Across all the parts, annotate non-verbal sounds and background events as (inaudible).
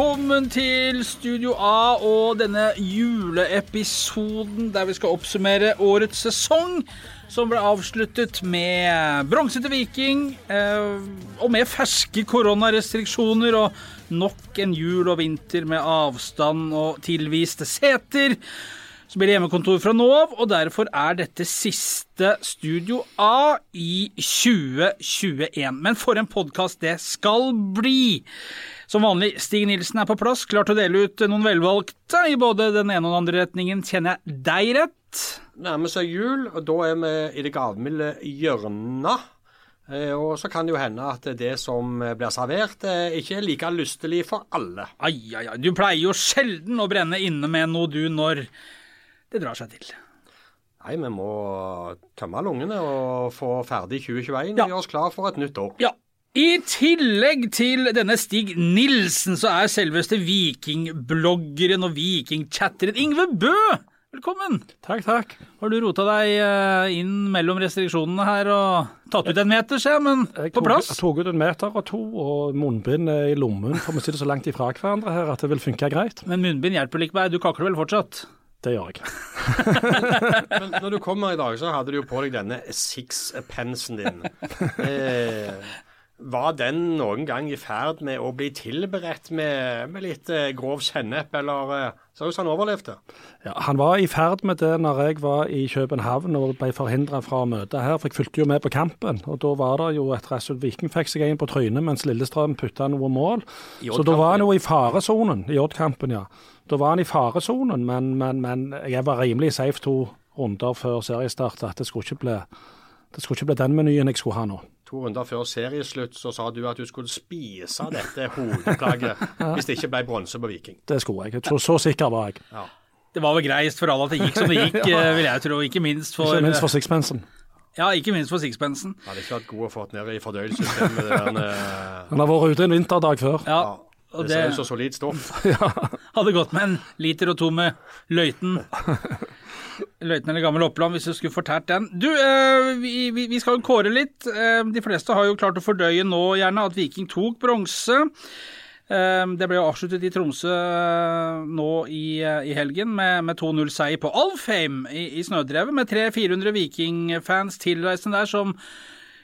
Velkommen til Studio A og denne juleepisoden der vi skal oppsummere årets sesong, som ble avsluttet med bronse til Viking, eh, og med ferske koronarestriksjoner og nok en jul og vinter med avstand og tilviste seter. Så blir det hjemmekontor fra nå av, og derfor er dette siste Studio A i 2021. Men for en podkast det skal bli! Som vanlig, Stig Nilsen er på plass, klar til å dele ut noen velvalgte i både den ene og den andre retningen. Kjenner jeg deg rett? Nærmer seg jul, og da er vi i det gavmilde hjørnet. Eh, Og så kan det jo hende at det som blir servert, eh, ikke er like lystelig for alle. Ai, ai, ai, du pleier jo sjelden å brenne inne med noe du når det drar seg til. Nei, vi må tømme lungene og få ferdig 2021 Ja. og gjøre oss klar for et nytt år. Ja. I tillegg til denne Stig Nilsen, så er selveste vikingbloggeren og vikingchatteren Ingve Bø. Velkommen. Takk, takk. Har du rota deg eh, inn mellom restriksjonene her og tatt ut en meter, ser jeg, men Jeg på tok, plass? jeg tok ut en meter og to, og munnbind er i lommen, for vi sitter så langt ifra hverandre her at det vil funke greit. Men munnbind hjelper likevel, du kakler vel fortsatt? Det gjør jeg. (laughs) (laughs) Men når du kommer i dag, så hadde du jo på deg denne sixpensen din. (laughs) Eh, var den noen gang i ferd med å bli tilberedt med, med litt eh, grov sennep, eller eh, så ut som han overlevde? Ja, han var i ferd med det når jeg var i København og ble forhindra fra å møte her, for jeg fulgte jo med på kampen. Og da var det jo et resultat Viking fikk seg en på trynet, mens Lillestrøm putta noe mål. Så da var han jo i faresonen, i Odd-kampen, ja. Da var han i faresonen, men, men, men jeg var rimelig safe to runder før seriestart at det skulle ikke bli, det skulle ikke bli den menyen jeg skulle ha nå. To runder før serieslutt så sa du at du skulle spise dette hodeplagget (laughs) hvis det ikke ble bronse på Viking. Det skulle jeg. Så, så sikker var jeg. Det var vel greist for alle at det gikk som det gikk, (laughs) eh, vil jeg tro. Ikke minst for, Ikke minst for sixpensen. ja, ikke minst for sixpensen. Hadde ikke vært god å få ned i fordøyelsessystemet. Han, (laughs) eh, Han har vært ute en vinterdag før. Ja, Ja, og det ser ut som solid stoff. hadde gått med en liter og to med løyten. Løyten eller Gammel Oppland, hvis du skulle fortært den. Du, eh, vi, vi skal jo kåre litt. Eh, De fleste har jo klart å fordøye nå gjerne at Viking tok bronse. Eh, Det ble jo avsluttet i Tromsø nå i, i helgen med, med 2-0-seier på Alfheim i, i Snødrevet, med 300-400 vikingfans tilreisende der som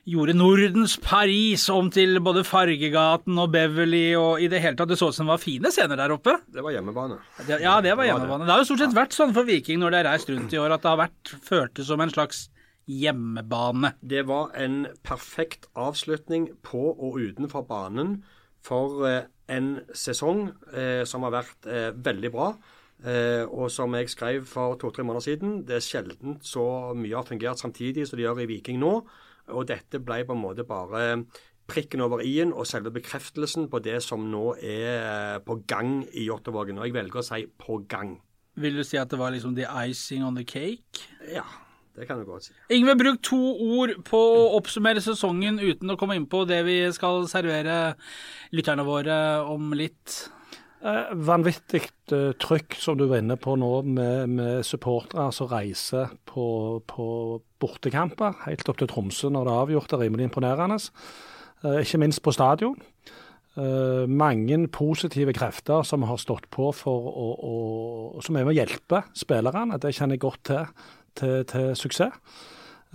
gjorde Nordens Paris om til både Fargegaten og Beverly og i det hele tatt. Det så ut som det var fine scener der oppe. Det var hjemmebane. Det, ja, det var hjemmebane. Det har jo stort sett vært sånn for Viking når de har reist rundt i år, at det har vært føltes som en slags hjemmebane. Det var en perfekt avslutning på og utenfor banen for eh, en sesong eh, som har vært eh, veldig bra. Eh, og som jeg skrev for to-tre måneder siden, det er sjelden så mye har fungert samtidig som det gjør i Viking nå. Og dette ble på en måte bare prikken over i-en og selve bekreftelsen på det som nå er eh, på gang i Jåttåvågen. Og jeg velger å si på gang. Vil du si at det var liksom the icing on the cake? Ja, det kan du godt si. Ingve, bruk to ord på å oppsummere sesongen uten å komme inn på det vi skal servere lytterne våre om litt. Eh, vanvittig eh, trykk, som du var inne på nå, med, med supportere som reiser på, på bortekamper helt opp til Tromsø når det er avgjort. Det er rimelig imponerende. Eh, ikke minst på stadion. Mange positive krefter som har stått på for å, å som er med å hjelpe spillerne. Det kjenner jeg godt til, til, til suksess.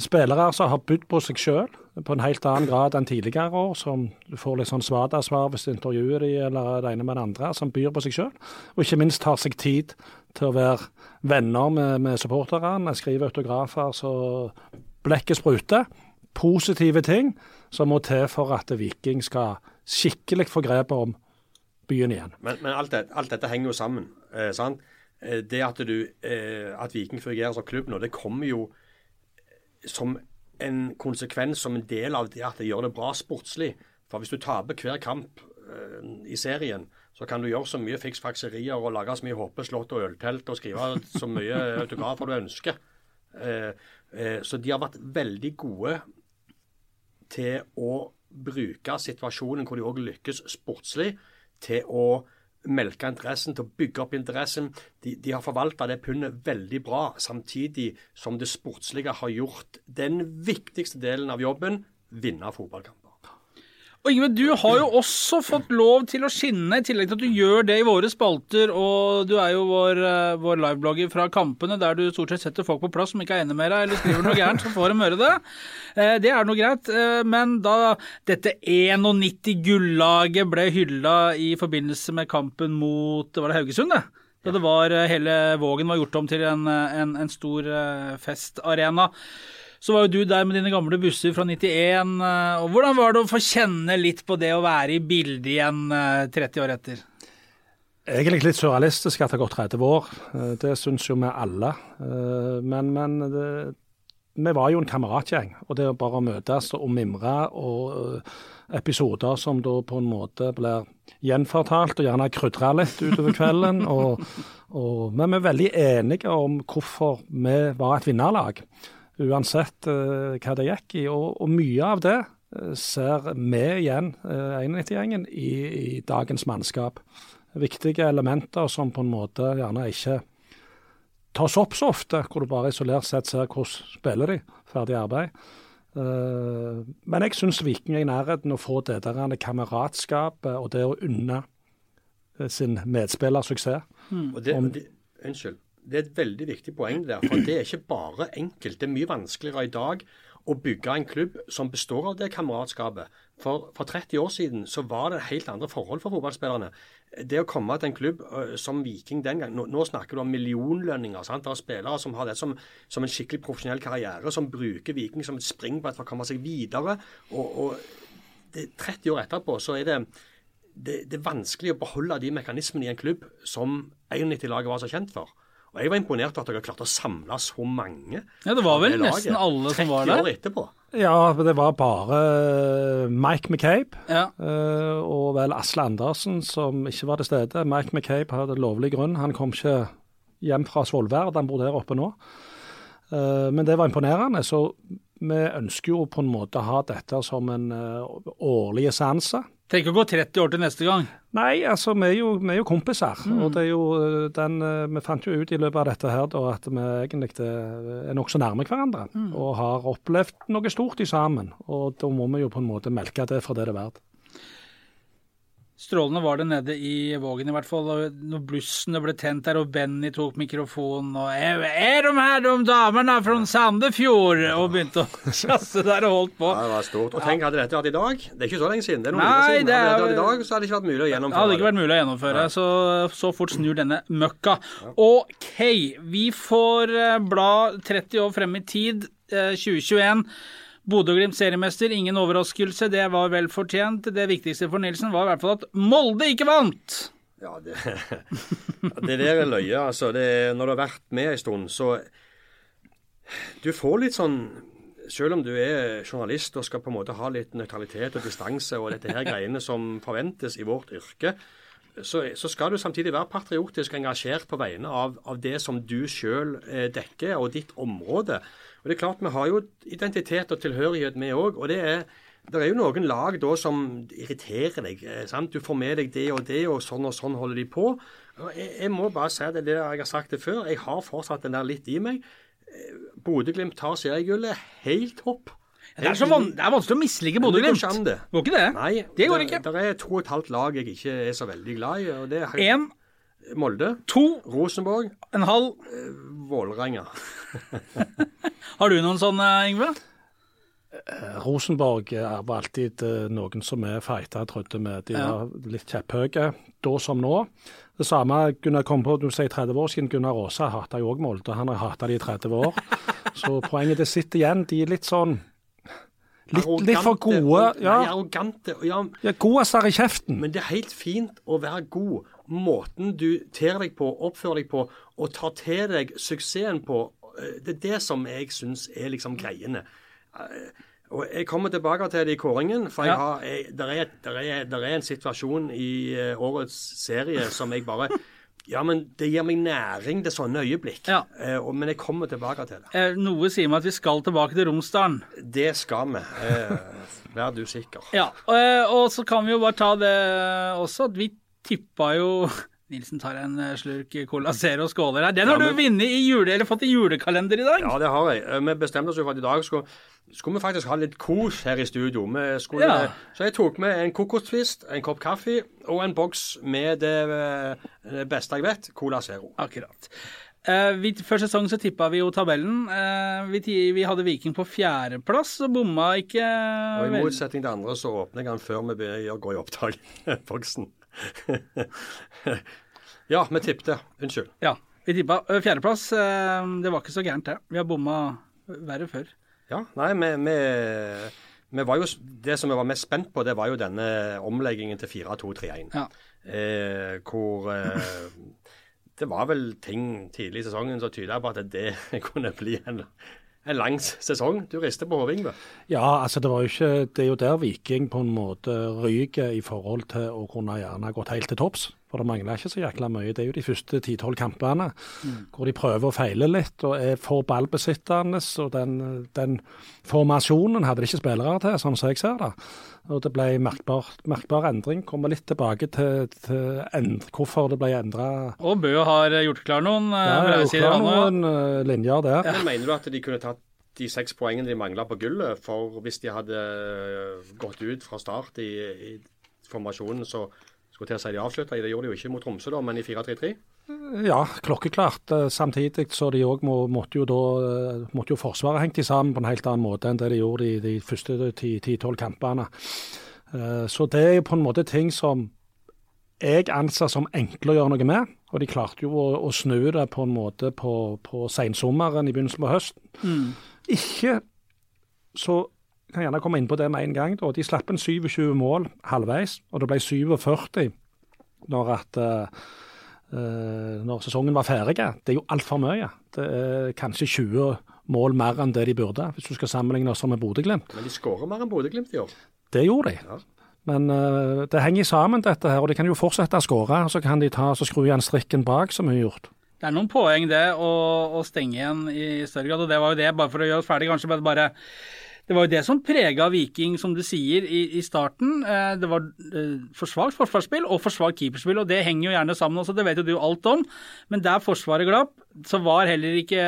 Spillere som har bydd på seg sjøl på en helt annen grad enn tidligere år, som du får litt sånn svada-svar hvis du intervjuer de eller det ene med det andre, som byr på seg sjøl. Og ikke minst tar seg tid til å være venner med, med supporterne, skrive autografer så blekket spruter. Positive ting som må til for at Viking skal skikkelig få grepet om byen igjen. Men, men alt, det, alt dette henger jo sammen. Eh, sant? Eh, Det at, du, eh, at Viking fungerer som klubb nå, det kommer jo som en konsekvens, som en del av det at det gjør det bra sportslig. For hvis du taper hver kamp eh, i serien, så kan du gjøre så mye fiksfakserier og lage så mye håpeslott og øltelt og skrive så mye (laughs) autografer du ønsker. Eh, eh, så de har vært veldig gode til å bruke situasjonen hvor de òg lykkes sportslig, til å melke interessen, til å bygge opp interessen. De, de har forvalta det pundet veldig bra, samtidig som det sportslige har gjort den viktigste delen av jobben vinne fotballkamper. Og Yngve, du har jo også fått lov til å skinne, i tillegg til at du gjør det i våre spalter. Og du er jo vår, eh, vår liveblogger fra kampene, der du stort sett setter folk på plass som ikke er enig med deg, eller skriver noe gærent, så får de høre det. Eh, Det er noe greit. eh, Men da dette 91-gullaget ble hylla i forbindelse med kampen mot Var det Haugesund, det? Da det var, hele Vågen var gjort om til en, en, en stor festarena. Så var jo du der med dine gamle busser fra 91. eh, og Hvordan var det å få kjenne litt på det å være i bildet igjen eh, 30 år etter? Egentlig litt surrealistisk at det har gått 30 år. Eh, Det syns jo vi alle. Eh, Men, men det, vi var jo en kameratgjeng. Og det å bare møtes og mimre og eh, episoder som da på en måte blir gjenfortalt og gjerne krydra litt utover kvelden. og, og, men vi er veldig enige om hvorfor vi var et vinnerlag, uansett eh, hva det gikk i. Og, og mye av det eh, ser vi igjen, uh, 91-gjengen, i, i dagens mannskap viktige elementer som på en måte gjerne ikke tas opp så ofte, hvor du bare isolert sett ser hvordan spiller de, ferdig arbeid. Eh, men jeg syns Viking er i nærheten å få det der kameratskapet og det å unne eh, sin medspiller suksess. Og det, og det, unnskyld. Det er et veldig viktig poeng der. For det er ikke bare enkelt. Det er mye vanskeligere i dag å bygge en klubb som består av det kameratskapet. For, for 30 år siden så var det helt andre forhold for fotballspillerne. Det å komme til en klubb uh, som Viking den gang Nå, nå snakker du om millionlønninger. sant? Det er spillere som har det som, som en skikkelig profesjonell karriere, som bruker Viking som et springbrett for å komme seg videre. Og, og det, 30 år etterpå så er det det, det, er vanskelig å beholde de mekanismene i en klubb som 91-laget var så kjent for. Og Jeg var imponert over at dere klarte å samle så mange. Ja, Det var vel det nesten alle som var der. 30 år etterpå. Ja, det var bare eh, Mike McCabe Ja. eh, og vel Asle Andersen som ikke var til stede. Mike McCabe hadde lovlig grunn. Han kom ikke hjem fra Svolvær, han bor der oppe nå. Eh, men det var imponerende. Så vi ønsker jo på en måte å ha dette som en årlig seanse. Tenk å gå 30 år til neste gang. Nei, altså vi er jo, vi er jo kompiser. Mm. Og det er jo eh, den eh, Vi fant jo ut i løpet av dette her da at vi egentlig eh, er nokså nærme hverandre. Mm. Og har opplevd noe stort i sammen. Og da må vi jo på en måte melke det for det det er verdt. Strålende var det nede i Vågen i hvert fall. og Når blussene ble tent der, og Benny tok mikrofonen og Er, er de her de damene fra Sandefjord? Og begynte å (laughs) sjasse der og holdt på. Ja, det var stort. Og tenk, hadde dette vært i dag Det er ikke så lenge siden. Det er noen Nei, siden. Hadde dette vært i dag, så hadde det ikke vært mulig å Det gjennomføre hadde ikke vært mulig å gjennomføre. Så, så fort snur denne møkka. OK, vi får eh, bla 30 år frem i tid. eh, 2021. Bodø-Glimt seriemester, ingen overraskelse. Det var vel fortjent. Det viktigste for Nilsen var i hvert fall at Molde ikke vant. Ja, det, (laughs) det der er løye. altså. Det, når du har vært med en stund, så Du får litt sånn Selv om du er journalist og skal på en måte ha litt nøytralitet og distanse og dette her greiene som forventes i vårt yrke, så, så skal du samtidig være patriotisk engasjert på vegne av, av det som du sjøl eh, dekker, og ditt område. Og det er klart, Vi har jo identitet og tilhørighet, vi òg. Og det er, det er jo noen lag da som irriterer deg. eh, sant? Du får med deg det og det, og sånn og sånn holder de på. Jeg, jeg må bare si det, det jeg har sagt det før. Jeg har fortsatt den der litt i meg. Eh, Bodø-Glimt tar seriegullet. Helt topp. Det er, så van det er vanskelig å mislike Bodø-Glimt. ikke det. Går ikke det? Nei, det går ikke. Det er to og et halvt lag jeg ikke er så veldig glad i. og det er Én, Molde, to, Rosenborg, en halv. Vålerenga. (laughs) Har du noen sånne, Yngve? Rosenborg er alltid eh, noen som er fighta, trodde vi. De Ja. var litt kjepphøye da som nå. Det samme Gunnar kom på, du sier 30 år siden. Gunnar Aase hata jo òg Molde. Han har hata de i 30 år. (laughs) Så poenget det sitter igjen. De er litt sånn Litt, litt for gode. og- Nei, Ja, arrogante. og Ja, ja godasser i kjeften. men det er helt fint å være god. Måten du ter deg på, oppfører deg på og tar til deg suksessen på, eh, det er det som jeg syns er liksom greiene. Eh, Og Jeg kommer tilbake til det i kåringen. for jeg har, jeg, der, er, der, er, der er en situasjon i eh, årets serie som jeg bare Ja, men det gir meg næring til sånne øyeblikk. Ja. Eh, men jeg kommer tilbake til det. Eh, Noe sier meg at vi skal tilbake til Romsdalen. Det skal vi. Eh, vær du sikker. Ja, og, og så kan vi jo bare ta det også, at vi tippa jo (laughs) Nilsen tar en eh, slurk Cola Zero og skåler her. Den har Ja, du men- vunnet i jule, eller fått i julekalender i dag. Ja, det har jeg. Eh, Vi bestemte oss for at i dag skulle, skulle vi faktisk ha litt kos her i studio. Skulle, Ja. Så jeg tok med en kokostvist, en kopp kaffe og en boks med det, eh, det beste jeg vet, Cola Zero. Akkurat. Uh, vi, før sesong så tippa vi jo tabellen. Uh, vi, vi hadde Viking på fjerdeplass, og bomma ikke Og I motsetning til andre så åpner jeg den før vi begynner å gå i opptak. (laughs) Boksen. Ja, vi tippte. Unnskyld. Ja, vi tippa fjerdeplass. Det var ikke så gærent, det. Vi har bomma verre før. Ja, nei, vi, vi, vi var jo Det som vi var mest spent på, det var jo denne omleggingen til 4-2-3-1. Ja. Eh, hvor eh, det var vel ting tidlig i sesongen som tyda på at det (laughs) kunne bli en, en lang sesong. Du rister på hodet, Ingve. Ja, altså det, var jo ikke, det er jo der Viking på en måte ryker i forhold til å kunne gjerne gått helt til topps. For det mangler ikke så jækla mye. Det er jo de første 10-12 kampene hvor de prøver å feile litt og er for ballbesittende. Og den, den formasjonen hadde de ikke spillere til, sånn som jeg ser det. Og det ble merkbar, merkbar endring. Kommer litt tilbake til, til end, hvorfor det ble endra. Og Bø har gjort klar noen. eh, Ja, jeg gjort klar klart noen eh, linjer der. Men mener du at de kunne tatt de seks poengene de mangla på gullet, for hvis de hadde gått ut fra start i, i formasjonen, så skulle til å si de avslutta i Det gjorde de jo ikke mot Tromsø, da, men i 4-3-3? Ja, klokkeklart. Eh, Samtidig så de òg må, måtte jo da eh, måtte jo Forsvaret hengt de sammen på en helt annen måte enn det de gjorde i de første 10-12 kampene. Eh, Så det er jo på en måte ting som jeg anser som enkle å gjøre noe med. Og de klarte jo å, å snu det på en måte på, på sensommeren i begynnelsen på høsten. Ikke så kan gjerne komme inn på det med en gang. Da. De slapp en 27 mål halvveis, og det ble 47 når at uh, eh, når sesongen var ferdig. Det er jo altfor mye. Det er kanskje 20 mål mer enn det de burde, hvis du skal sammenligne oss med Bodø-Glimt. Men de skårer mer enn Bodø-Glimt i år. Det gjorde de. Ja. Men uh, det henger sammen, dette her, og de kan jo fortsette å skåre. Så kan de ta så skru igjen strikken bak, som vi har gjort. Det er noen poeng det å, å stenge igjen i større grad, og det var jo det, bare for å gjøre oss ferdig, kanskje bare det var jo det som prega Viking, som du sier, i, i starten. Eh, Det var eh, for svakt forsvarsspill og for svakt keeperspill, og det henger jo gjerne sammen også, det vet jo du alt om. Men der Forsvaret glapp, så var heller ikke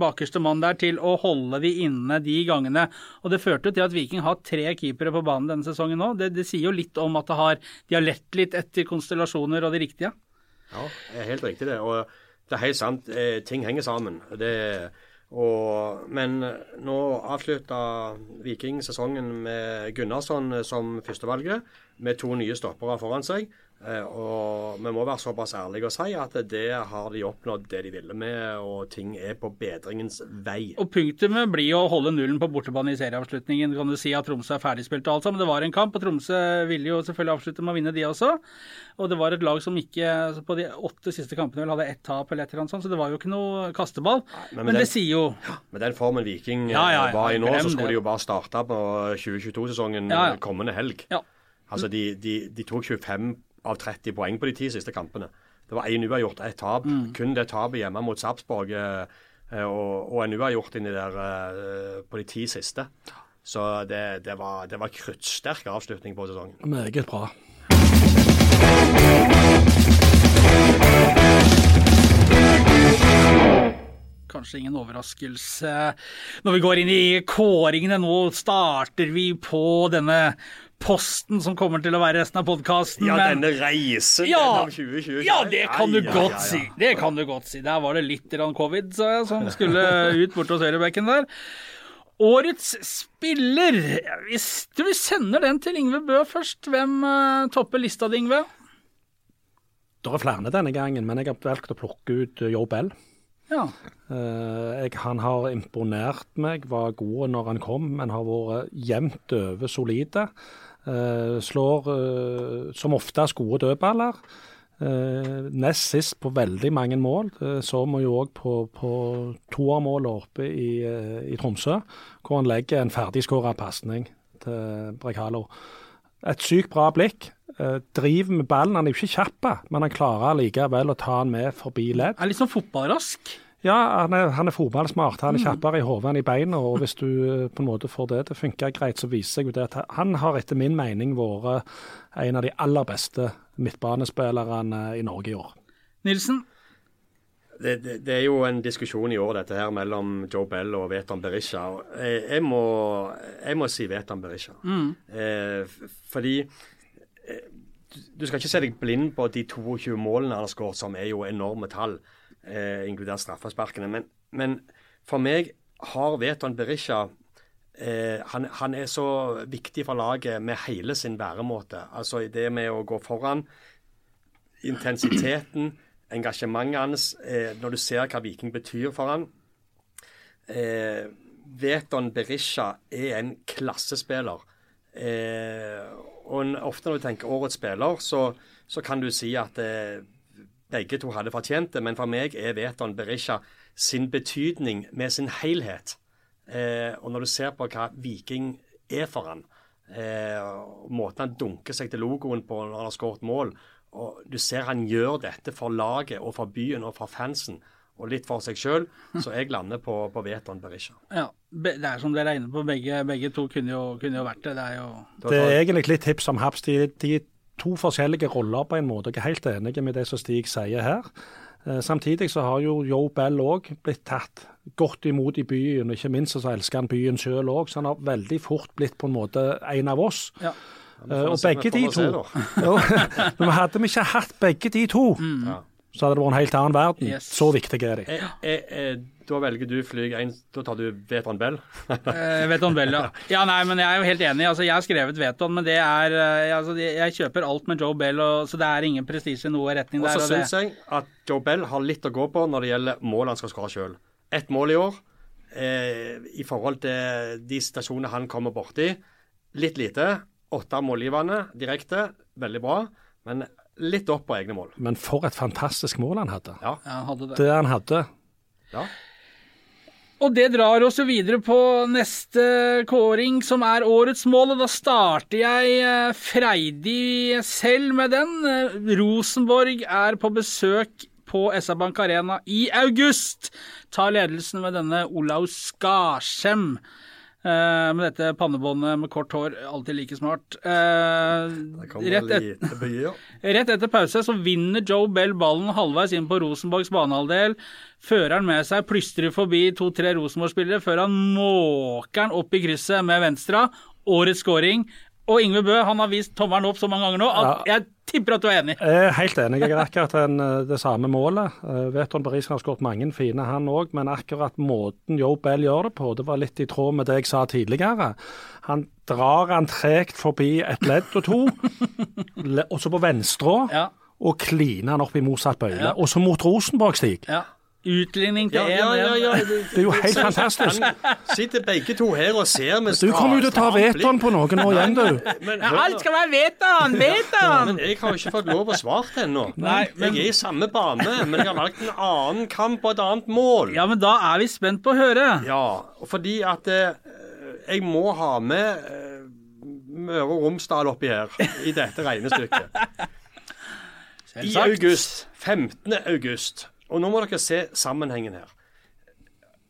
bakerste mann der til å holde de inne de gangene. Og det førte til at Viking har tre keepere på banen denne sesongen nå. Det, det sier jo litt om at har, de har lett litt etter konstellasjoner og det riktige. Ja, det er helt riktig det. Og det er helt sant. eh, Ting henger sammen. Det, og, men nå avslutta Viking sesongen med Gunnarsson som førstevalget, med to nye stoppere foran seg. Eh, Og vi må være såpass ærlige og si at det har de oppnådd det de ville med, og ting er på bedringens vei. Og punktumet blir å holde nullen på bortebane i serieavslutningen. Kan du si at Tromsø er ferdigspilt og alt sammen. Det var en kamp, og Tromsø ville jo selvfølgelig avslutte med å vinne de også. Og det var et lag som ikke på de åtte siste kampene vel hadde ett tap eller et eller annet sånt, så det var jo ikke noe kasteball. men men, den- det sier jo Med den formen Viking Ja, ja, ja, eh, var i nå, så skulle det. de jo bare starte på 2022-sesongen Ja, ja. kommende helg. Ja. Altså, de, de, de tok 25 av 30 poeng på de ti siste kampene. Det var én uavgjort, ett tap. Mm. Kun det tapet hjemme mot Sarpsborg eh, eh, og, og en uavgjort inni der eh, på de ti siste. Så det, det var, det var kruttsterk avslutning på sesongen. Meget bra. Kanskje ingen overraskelse når vi går inn i kåringene. Nå starter vi på denne posten som kommer til å være resten av podkasten. Ja, denne reisen Ja, gjennom 2020. ja, det kan du Ja, ja, godt ja, ja. si. Det kan du godt si. Der var det litt rann covid sa jeg, som skulle (laughs) ut borte hos høyrebekken der. Årets spiller. Hvis du sender den til Yngve Bø først, hvem eh, topper lista di, Yngve? Det er flere denne gangen, men jeg har valgt å plukke ut eh, Joe Bell. Ja. Eh, jeg, han har imponert meg, var god når han kom, men har vært jevnt over solide. Eh, slår eh, som oftest gode dødballer. Nest sist på veldig mange mål. Så må jo òg på, på toermålet oppe i, i Tromsø, hvor han legger en ferdigskåra pasning til Brekalo. Et sykt bra blikk. Uh, driver med ballen. Han er jo ikke kjapp, men han klarer likevel å ta han med forbi ledd. Er litt sånn fotballrask. Ja, han er, han er fotballsmart. Han er kjappere i hodet enn i beina. Og hvis du eh, på en måte får det til å funke greit, så viser jeg jo det at han har etter min mening vært en av de aller beste midtbanespillerne i Norge i år. Nilsen? Det, det, det, er jo en diskusjon i år dette her mellom Joe Bell og Vetan Berisha. Jeg, jeg, må, jeg må si Vetan Berisha. Mm. Eh, fordi eh, du skal ikke se deg blind på de 22 målene han har skåret, som er jo enorme tall, eh, inkludert straffesparkene. Men, men, for meg har Veton Berisha eh, han, han, er så viktig for laget med hele sin væremåte. Altså det med å gå foran, intensiteten engasjementet hans, eh, når du ser hva Viking betyr for han. Eh, Veton Berisha er en klassespiller. Eh, og ofte når du tenker årets spiller, så, så kan du si at eh, begge to hadde fortjent det. Men for meg er Veton Berisha sin betydning med sin helhet. Eh, og når du ser på hva Viking er for han, eh, måten han dunker seg til logoen på når han har skåret mål, og Du ser han gjør dette for laget og for byen og for fansen, og litt for seg sjøl. Så jeg lander på, på Veton Berisha. Ja, det er som dere er inne på, begge, begge to kunne jo, kunne jo, vært det. Det er jo Det er egentlig litt hipp om Haps. De, de to forskjellige roller på en måte. Jeg er helt enig med det som Stig sier her. Eh, samtidig så har jo Joe Bell òg blitt tatt godt imot i byen. og Ikke minst så elsker han byen sjøl òg, så han har veldig fort blitt på en måte en av oss. Ja. Uh, og begge de to (laughs) Men hadde vi ikke hatt begge de to, mm. så hadde det vært en helt annen verden. Yes. Så viktige er de. Eh, eh, eh, da velger du fly 1, da tar du Veton Bell? (laughs) eh, Veton Bell, ja. ja. Nei, men jeg er jo helt enig. Altså, jeg har skrevet Veton, men det er eh, altså, Jeg kjøper alt med Joe Bell, og, så det er ingen prestisje i noe retning der. Og så syns jeg at Joe Bell har litt å gå på når det gjelder mål han skal skåre sjøl. Ett mål i år. Eh, I forhold til de stasjonene han kommer borti. Litt lite. Åtte målgivende direkte, veldig bra. Men litt opp på egne mål. Men for et fantastisk mål han hadde. Ja, han hadde det. det han hadde. Ja. Og det drar oss jo videre på neste kåring, som er årets mål. Og da starter jeg eh, freidig selv med den. Rosenborg er på besøk på SR Bank Arena i august. Tar ledelsen med denne Olaus Skarsem. Uh, med dette pannebåndet med kort hår, alltid like smart. Uh, rett, et, (laughs) rett, etter pause så vinner Joe Bell ballen halvveis inn på Rosenborgs banehalvdel. Fører han med seg, plystrer forbi to-tre Rosenborg-spillere før han måker den opp i krysset med venstre. Årets scoring. Og Ingve Bø han har vist tommelen opp så mange ganger nå at jeg tipper at du er enig. Jeg er helt enig. Jeg er akkurat en, eh, det samme målet. Uh, Veton Paris har skåret mange fine, han òg. Men akkurat måten Joe Bell gjør det på, det var litt i tråd med det jeg sa tidligere. Han drar han tregt forbi et ledd og to, også på venstre, ja. og kliner han opp i motsatt bøyle. Ja. Og så mot Rosenborg-Stig. Ja. Utligning til 1-1. Ja, ja, ja, det er jo helt fantastisk. Sitter begge to her og ser med Du kommer jo til å ta vetoen på noen nå igjen, du. Men, alt skal være vetoen! Vetoen! Men jeg har jo ikke fått lov å svare ennå. Jeg er i samme bane, men jeg har valgt en annen kamp og et annet mål. Ja, men da er vi spent på å høre. Ja, fordi at eh, jeg må ha med eh, Møre og Romsdal oppi her, i dette regnestykket. (laughs) I august, 15. august og nå må dere se sammenhengen her.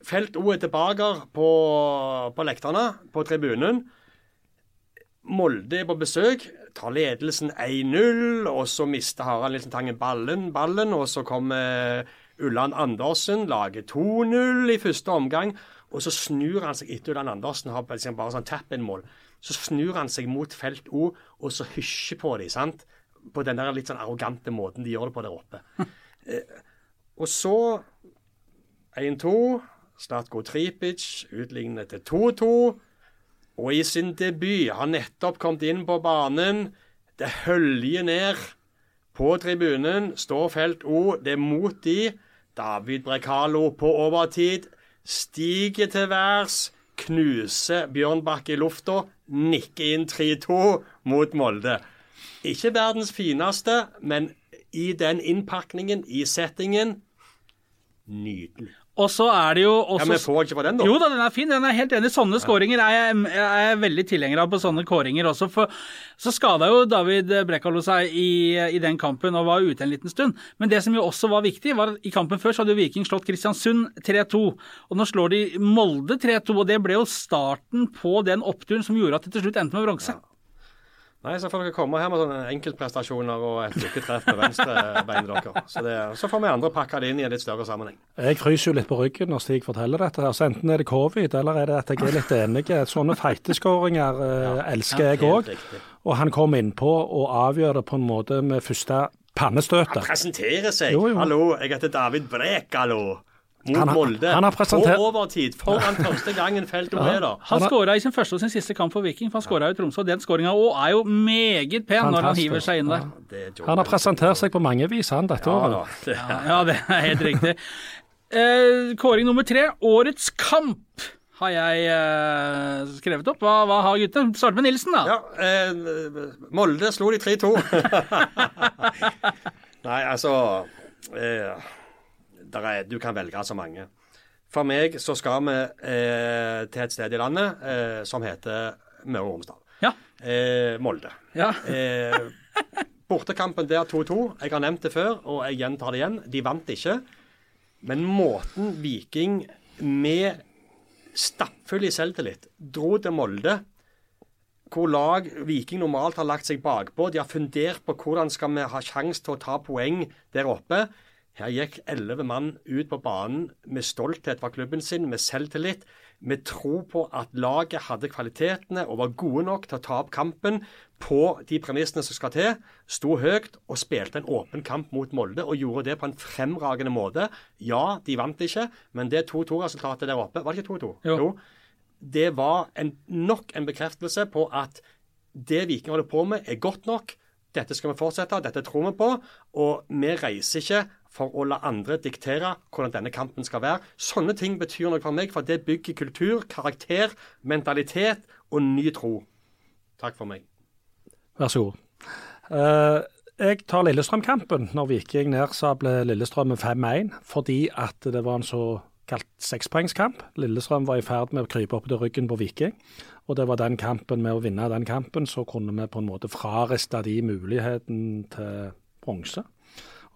Felt O er tilbake på, på lekterne, på tribunen. Molde er på besøk, tar ledelsen 1-0, og så mister Harald Nilsen Tangen ballen, ballen, og så kommer Ulland Andersen, lager 2-0 i første omgang. Og så snur han seg etter Ulland Andersen har bare sånn tap-in-mål. Så snur han seg mot felt O, og så hysjer på dem, sant? På den der litt sånn arrogante måten de gjør det på der oppe. (laughs) Og så 1-2. Slatko Tripic utligner til 2-2. Og i sin debut har nettopp kommet inn på banen. Det høljer ned på tribunen. Står felt O. Det er mot de. David Brekalo på overtid. Stiger til værs. Knuser Bjørnbakk i lufta. Nikker inn 3-2 mot Molde. Ikke verdens fineste, men i den innpakningen, i settingen, Nydelig. Og så er det jo også Ja, Men får ikke på den, da? Jo da, den er fin. Den er helt enig. Sånne skåringer er jeg, jeg er veldig tilhenger av på sånne kåringer også. For så skada jo David Brekkalo seg i, i, den kampen og var ute en liten stund. Men det som jo også var viktig, var at i kampen før så hadde jo Viking slått Kristiansund 3-2. Og nå slår de Molde 3-2, og det ble jo starten på den oppturen som gjorde at det til slutt endte med bronse. Ja. Nei, så får dere komme her med sånne enkeltprestasjoner og et lykketreff med venstrebeinet deres. Så, det, så får vi andre pakke det inn i en litt større sammenheng. Jeg fryser jo litt på ryggen når Stig forteller dette. her, så Enten er det covid, eller er det at jeg er litt enig. Sånne feiteskåringer ja, elsker jeg òg. Og han kom innpå og avgjør det på en måte med første pannestøtet. presenterer seg. Jo, jo. Hallo, jeg heter David Brek, hallo. Mot Han Molde. han har presentert- På overtid. Foran første gangen feltet ble der. Han skåra i sin første og sin siste kamp for Viking, for han skåra i Tromsø. Den skåringa er jo meget pen når han hiver seg inn der. Er Han har presentert seg på mange vis, han, dette Ja, året. da. Det, Ja, det er helt riktig. Eh, kåring nummer tre, årets kamp, har jeg eh, skrevet opp. Hva, hva har guttene? Start med Nilsen, da. ja, eh, Molde slo de 3-2. (laughs) Nei, altså eh, er, Du kan velge så mange. For meg så skal vi eh, til et sted i landet eh, som heter Møre og Romsdal. Ja. Eh, Molde. ja. Eh, bortekampen der 2-2. Jeg har nevnt det før, og jeg gjentar det igjen. De vant ikke. Men måten Viking med stappfull i selvtillit dro til Molde, hvor lag Viking normalt har lagt seg bakpå, de har fundert på hvordan skal vi ha sjanse til å ta poeng der oppe. Her gikk elleve mann ut på banen med stolthet fra klubben sin, med selvtillit, med tro på at laget hadde kvalitetene og var gode nok til å ta opp kampen på de premissene som skal til. Sto høyt og spilte en åpen kamp mot Molde, og gjorde det på en fremragende måte. Ja, de vant ikke, men det 2-2-resultatet der oppe Var det ikke 2-2? Jo. Det var en, nok en bekreftelse på at det Viking holder på med, er godt nok. Dette skal vi fortsette, dette tror vi på. Og vi reiser ikke for å la andre diktere hvordan denne kampen skal være. Sånne ting betyr noe for meg, for det bygger kultur, karakter, mentalitet og ny tro. Takk for meg. Vær så god. Uh, jeg tar Lillestrøm-kampen når Viking nedsabler Lillestrøm med 5-1, fordi at det var en så kalt sekspoengskamp. Lillestrøm var i ferd med å krype opp til ryggen på Viking. Og det var den kampen, med å vinne den kampen, så kunne vi på en måte frariste de muligheten til bronse.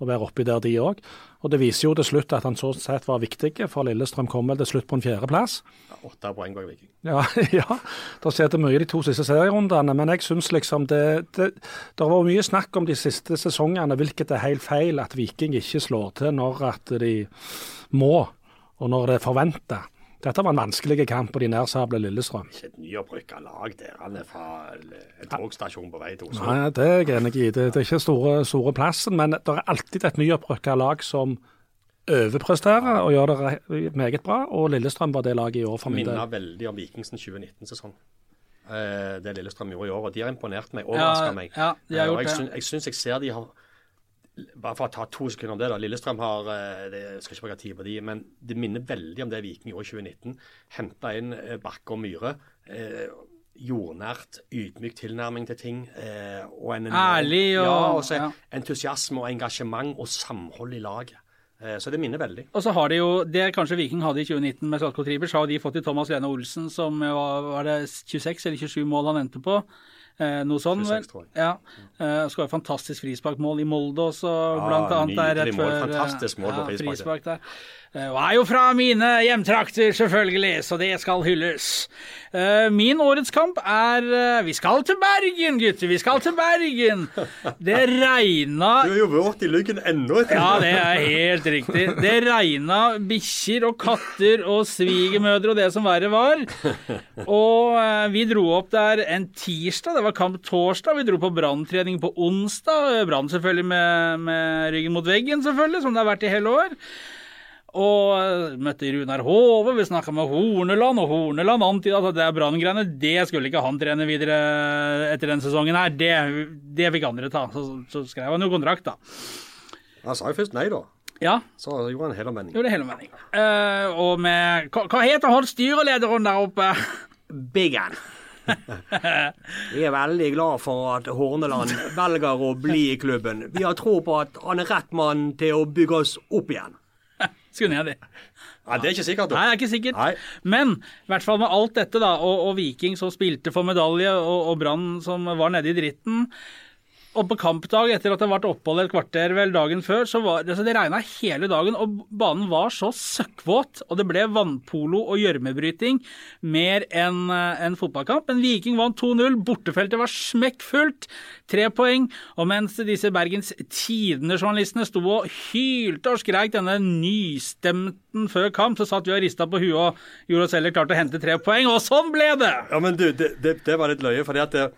Og være oppi der, de òg. Og det viser jo til slutt at han så sett var viktig, for Lillestrøm kom vel til slutt på en fjerdeplass. Ja, Åtte poeng bak Viking. Ja, (laughs) ja. det skjedde mye de to siste serierundene, men jeg syns liksom det, det Det har vært mye snakk om de siste sesongene, hvilket er helt feil. At Viking ikke slår til når at de må, og når det er forventa. Dette var en vanskelig kamp og de nærsabla Lillestrøm. Ikke et nyopprykka lag der. Han er fra en togstasjon på vei til Oslo. Nei, Det er jeg enig i. Det, det er ikke store, store plassen, men det er alltid et nyopprykka lag som overpresterer og gjør det meget bra. Og Lillestrøm var det laget i år for min del. minner veldig om Vikingsen 2019-sesong. Eh, det Lillestrøm gjorde i år. og De har imponert meg, overraska Ja, meg. ja, de har Eh, gjort og jeg, det. syns, jeg syns jeg ser de har Bare for å ta to sekunder om det. da, Lillestrøm har eh, det, Jeg skal ikke bruke tid på de, men det minner veldig om det Viking gjorde i 2019. Henta inn eh, Bakke og Myhre. Eh, jordnært, ydmyk tilnærming til ting. Eh, og en Ærlig og- ja, og så ja. entusiasme og engasjement og samhold i laget. Eh, så det minner veldig. Og så har de jo, det kanskje Viking hadde i 2019 med Slatko Triber, så har de fått i Thomas Lene Olsen, som var, var det 26 eller 27 mål han endte på. Eh, noe sånn, 26, vel? tror jeg. Ja. Eh, Skåra fantastisk frisparkmål i Molde også, Ja, blant annet. der rett før, eh, Fantastisk mål på frisparket frispark, frispark der. Eh, Og er jo fra mine hjemtrakter, selvfølgelig, så det skal hylles. Eh, Min årets kamp er eh, Vi skal til Bergen, gutter! Vi skal til Bergen! Det (laughs) regna Du er jo våt i lyggen ennå. ja, det er helt riktig. Det regna bikkjer og katter og svigermødre og det som verre var. Og vi dro opp der en tirsdag, det var kamp torsdag. Vi dro på branntrening på onsdag. Brann selvfølgelig med, med ryggen mot veggen, selvfølgelig, som det har vært i hele år. Og eh, møtte Runar Hove, vi snakka med Horneland, og Horneland antyda at det er Brann-greiene, det skulle ikke han trene videre etter denne sesongen her. Det, det fikk andre ta. Så, så skrev han jo kontrakt, da. Han sa jo først nei, da. Ja, Så gjorde han helomvending. gjorde det hele mening. Eh, og med Hva, hva heter han styrelederen der oppe? Biggen. (laughs) Vi er veldig glad for at Horneland velger å bli i klubben. Vi har tro på at han er rett mann til å bygge oss opp igjen. Skulle ned det? Nei, Det er ikke sikkert, Nei, det er ikke sikkert. Nei. Men i hvert fall med alt dette, da, og, og Viking som spilte for medalje, og, og Brann som var nede i dritten Og på kampdag, etter at det ble opphold et kvarter vel dagen før, så var altså det regna hele dagen, og banen var så søkkvåt. Og det ble vannpolo og gjørmebryting mer enn en fotballkamp. Men Viking vant 2-0. Bortefeltet var smekkfullt. Tre poeng. Og mens disse Bergens Tidende-journalistene sto og hylte og skreik denne nystemten før kamp, så satt vi og rista på huet og gjorde oss heller klart å hente tre poeng. Og sånn ble det! Ja, men du, det, det, det var litt løye. fordi at det,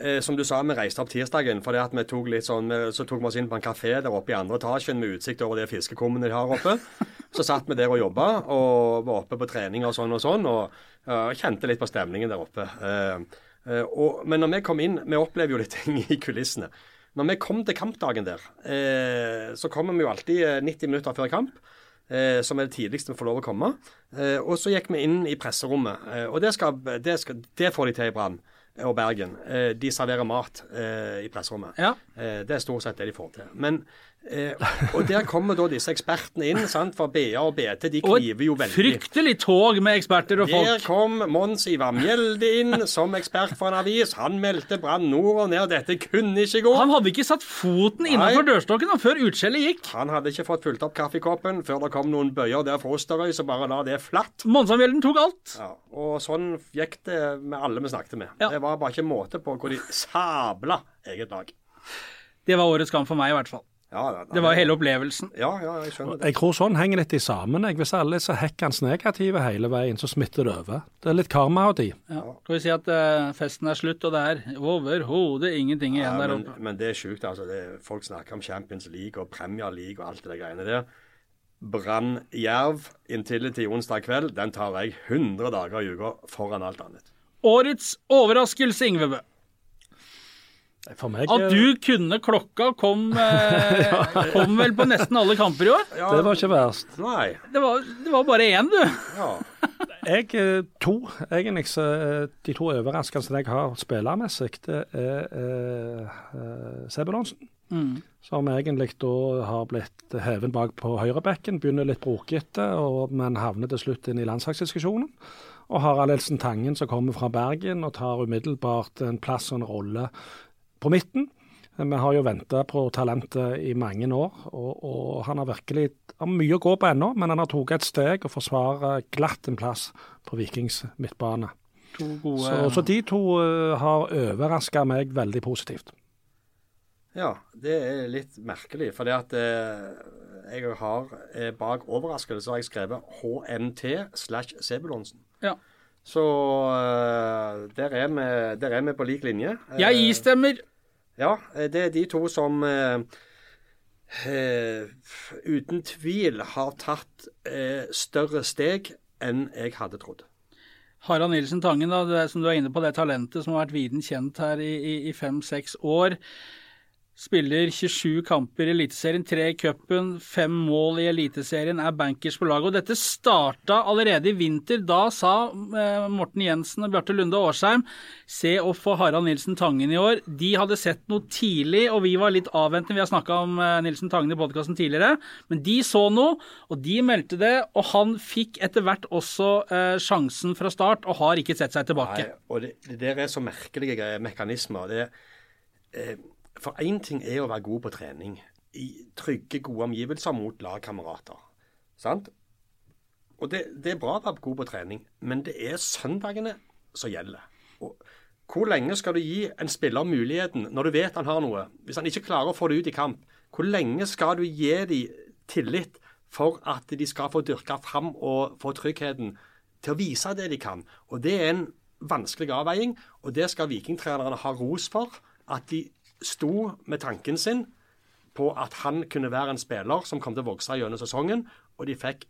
eh, som du sa, vi reiste opp tirsdagen. fordi at vi tok litt sånn, Så tok vi oss inn på en kafé der oppe i andre etasjen med utsikt over det fiskekummet de har oppe. (laughs) Så satt vi der og jobba og var oppe på trening og sånn og sånn. Og uh, kjente litt på stemningen der oppe. Uh, uh, og, men når vi kom inn Vi opplever jo litt ting i kulissene. Når vi kom til kampdagen der, så kommer vi jo alltid eh, 90 minutter før kamp. Eh, som er det tidligste vi får lov å komme. Eh, og så gikk vi inn i presserommet. Eh, og det, skal, det, skal, det får de til i Brann og Bergen. Eh, de serverer mat eh, i presserommet. Ja. Eh, det er stort sett det de får til. Men, eh, og der kommer da disse ekspertene inn, sant? for BA og BT de Og kniver jo veldig veldig. fryktelig tog med eksperter og folk. Der kom Mons Ivar Mjelde inn som ekspert for en avis. Han meldte Brann nord og ned. Dette kunne ikke gå. Han hadde ikke satt foten innenfor dørstokken før utskjellet gikk. Han hadde ikke fått fulgt opp kaffekoppen før det kom noen bøyer der fra Osterøy, så bare la det flatt. Monsamjelden tok alt. Ja, og sånn gikk det med alle vi snakket med. Ja. Det var bare ikke måte på hvor de sabla eget lag. Det var årets kamp for meg, i hvert fall. Ja, ja, Det var hele opplevelsen. Ja, ja, jeg skjønner det. Jeg tror sånn henger litt i sammen. Jeg. Hvis alle er så hekkans negative hele veien, så smitter det over. Det er litt karma av de. Ja. Skal vi si at uh, festen er slutt, og det er overhodet ingenting igjen Ja, der men, oppe. men det er sjukt. altså. Det, folk snakker om Champions League og Premier League og alt det der greiene der. Brann Jerv Intility onsdag kveld, den tar jeg 100 dager i uka foran alt annet. Årets overraskelse, Ingve Bø. For meg At du kunne klokka, kom, (laughs) eh, kom vel på nesten alle kamper i år. Ja, Det var ikke verst. Nei. Det var, det var bare én, du. Ja. (laughs) Jeg eh, to, egentlig, så eh, de to overraskelsene jeg har spillermessig, det er eh, eh, Sebulonsen. Mm. Som egentlig da har blitt hevet bak på høyrebekken. Begynner litt brokete, og- men havner til slutt inn i landslagsdiskusjonen. Og Harald Elsen Tangen som kommer fra Bergen og tar umiddelbart en plass og en rolle på midten. Vi har jo venta på talentet i mange år, og, og han har virkelig har mye å gå på ennå. Men han har tatt et steg og forsvarer glatt en plass på Vikings midtbane. To gode Så, så de to eh, har overraska meg veldig positivt. ja, det er litt merkelig. For at eh, jeg har eh, bak overraskelse har jeg skrevet HMT slash Sebulonsen. Ja. Så eh, der, er vi, der er vi på lik linje. Eh, Jeg istemmer. Ja, eh, det er de to som eh, eh, uten tvil har tatt eh, større steg enn jeg hadde trodd. Harald Nilsen Tangen, da, det, som du er inne på, det talentet som har vært viden kjent her i, i, i fem-seks år. Spiller 27 kamper i Eliteserien, tre i cupen, fem mål i Eliteserien, er bankers på laget. Og dette starta allerede i vinter. Da sa eh, Morten Jensen og Bjarte Lunde Årsheim se å få Harald Nilsen Tangen i år. De hadde sett noe tidlig, og vi var litt avventende. Vi har snakka om eh, Nilsen Tangen i podkasten tidligere. Men de så noe, og de meldte det. Og han fikk etter hvert også eh, sjansen fra start, og har ikke sett seg tilbake. Nei, og det, det der er så merkelige mekanismer. Det, eh, for én ting er å være god på trening i trygge, gode omgivelser mot lagkamerater. Sant? Og det, det er bra å være god på trening, men det er søndagene som gjelder. Og hvor lenge skal du gi en spiller muligheten når du vet han har noe? Hvis han ikke klarer å få det ut i kamp, hvor lenge skal du gi dem tillit for at de skal få dyrka fram og få tryggheten til å vise det de kan? Og det er en vanskelig avveiing, og det skal vikingtrenerne ha ros for. At de sto med tanken sin på at han kunne være en spiller som kom til å vokse gjennom sesongen, og de fikk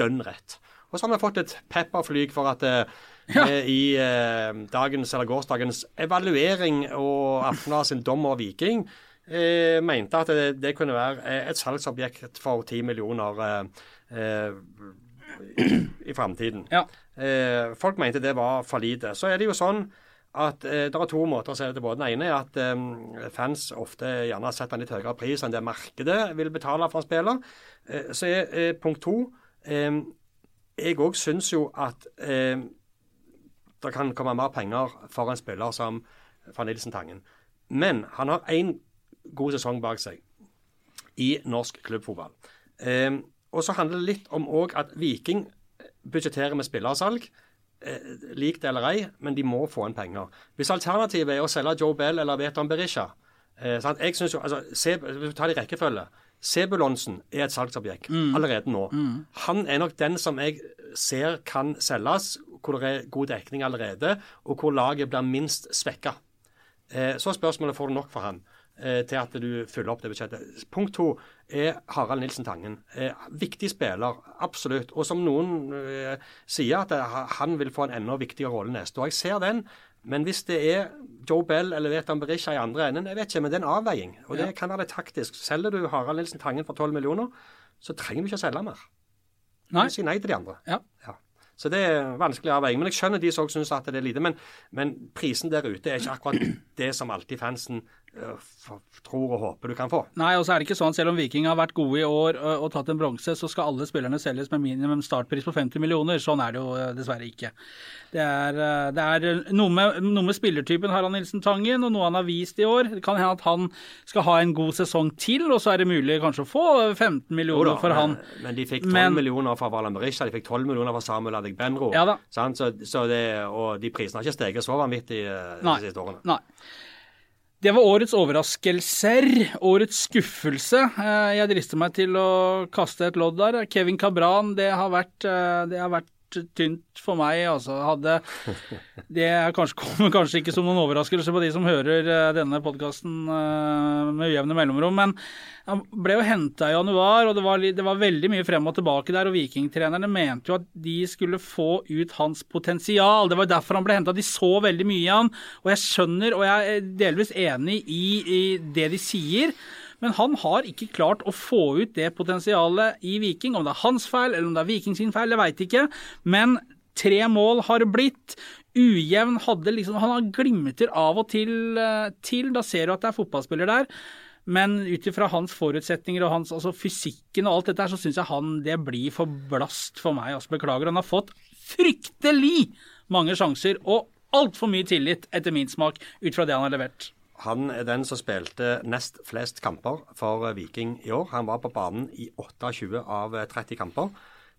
dønn rett. Og så har vi fått et pepperflyg for at eh, ja. i eh, dagens eller gårsdagens evaluering og Afna sin dom over Viking eh, mente at det, det kunne være eh, et salgsobjekt for 10 millioner eh, eh, i, framtiden. Ja. Eh, folk mente det var for lite. Så er det jo sånn at eh, det er to måter å se det på. Den ene er at eh, fans ofte gjerne setter en litt høyere pris enn det markedet vil betale for en spiller. Eh, så er eh, punkt to eh, Jeg òg syns jo at eh, det kan komme mer penger for en spiller som van Nilsen Tangen. Men han har én god sesong bak seg i norsk klubbfotball. Og så handler det litt om òg at Viking budsjetterer med spillersalg. Eh, lik det eller ei, men de må få inn penger. Hvis alternativet er å selge Joe Bell eller Veton Berisha eh, sant? Jeg synes jo, altså, se, Ta det i rekkefølge. Sebulonsen er et salgsobjekt allerede nå. Han er nok den som jeg ser kan selges, hvor det er god dekning allerede, og hvor laget blir minst svekka. Eh, så er spørsmålet får du nok for han til at du følger opp det budsjettet. Punkt to er Harald Nilsen Tangen. Eh, viktig spiller, absolutt. Og som noen eh, sier, at eh, han vil få en enda viktigere rolle neste år. Jeg ser den. Men hvis det er Joe Bell eller Vetan Berisha i andre enden, jeg vet ikke, men det er en avveiing. Og det kan være det taktisk. Selger du Harald Nilsen Tangen for 12 millioner, så trenger du ikke å selge mer. Nei. Du sier nei til de andre. Ja. Så det er vanskelig avveiing. Men jeg skjønner de som òg syns at det er lite. Men, men prisen der ute er ikke akkurat det som alltid fansen tror og håper du kan få. Nei, og så er det ikke sånn, selv om Viking har vært gode i år og tatt en bronse, så skal alle spillerne selges med minimum startpris på 50 millioner. Sånn er det jo dessverre ikke. Det er, det er noe, med, noe med spillertypen Harald Nilsen Tangen, og noe han har vist i år. Det kan hende at han skal ha en god sesong til, og så er det mulig kanskje å få 15 Jo millioner da, for han. men, men de fikk 12 Men- millioner fra Valan Berisha, de fikk 12 millioner fra Samuel Adegbenro. Ja da. Sant? Så, så det, og de prisene har ikke steget så vanvittig de siste årene. Nei. Det var årets overraskelser, årets skuffelse. Eh, Jeg drister meg til å kaste et lodd der. Kevin Cabran, det har vært, eh, det har vært tynt for meg. Altså. Hadde, (laughs) det kanskje, kommer kanskje ikke som noen overraskelse på de som hører eh, denne podkasten med ujevne mellomrom, men han ble jo henta i januar, og det var, det var veldig mye frem og tilbake der. Og vikingtrenerne mente jo at de skulle få ut hans potensial. Det var derfor han ble henta. De så veldig mye i han. Og jeg skjønner, og jeg er delvis enig i, i det de sier. Men han har ikke klart å få ut det potensialet i Viking. Om det er hans feil, eller om det er Viking sin feil, jeg veit ikke. Men tre mål har blitt. Ujevn hadde liksom Han har glimter av og til, eh, til. Da ser du at det er fotballspiller der. Men ut ifra hans forutsetninger og hans altså fysikken og alt dette her, så syns jeg han det blir for blast for meg. Altså, beklager. Han har fått fryktelig mange sjanser og altfor mye tillit, etter min smak, ut fra det han har levert. Han er den som spilte nest flest kamper for eh, Viking i år. Han var på banen i 28 av eh, 30 kamper.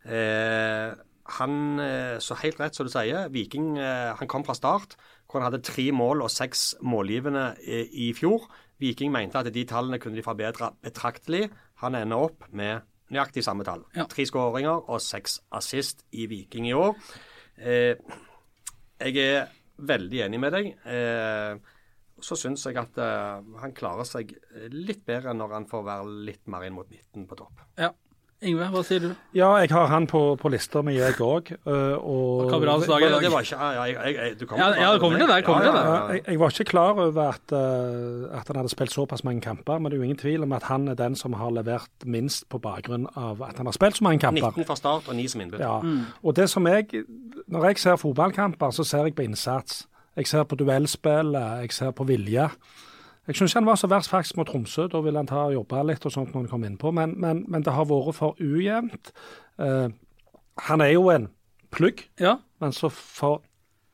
Eh, han, eh, så helt rett som du sier, Viking eh, han kom fra start, hvor han hadde tre mål og seks målgivende i, i fjor. Viking mente at de tallene kunne de forbedre betraktelig. Han ender opp med nøyaktig samme tall. Ja. Tre skåringer og seks assist i Viking i år. Eh, jeg er veldig enig med deg. Eh, så syns jeg at uh, han klarer seg litt bedre når han får være litt mer inn mot midten på topp. Ja. Ingve, hva sier du? Ja, jeg har han på, på lista mi, jeg òg. Og Kabrans dag i Det, dag. det var ikke ja, jeg, jeg, du kommer Ja, tilbake ja, det til kommer til det, kommer til det. Ja, jeg, jeg var ikke klar over at, uh, at han hadde spilt såpass mange kamper, men det er jo ingen tvil om at han er den som har levert minst på bakgrunn av at han har spilt så mange kamper. 19 fra start og 9 som innbytter. Ja. Mm. Og det som jeg, Når jeg ser fotballkamper, så ser jeg på innsats. Jeg ser på duellspillet, jeg ser på vilje. Jeg syns han var så verst faktisk mot Tromsø. Da ville han ta og jobbe litt og sånt når han kom innpå, men, men, men det har vært for ujevnt. Eh, han er jo en plugg, Ja. men så for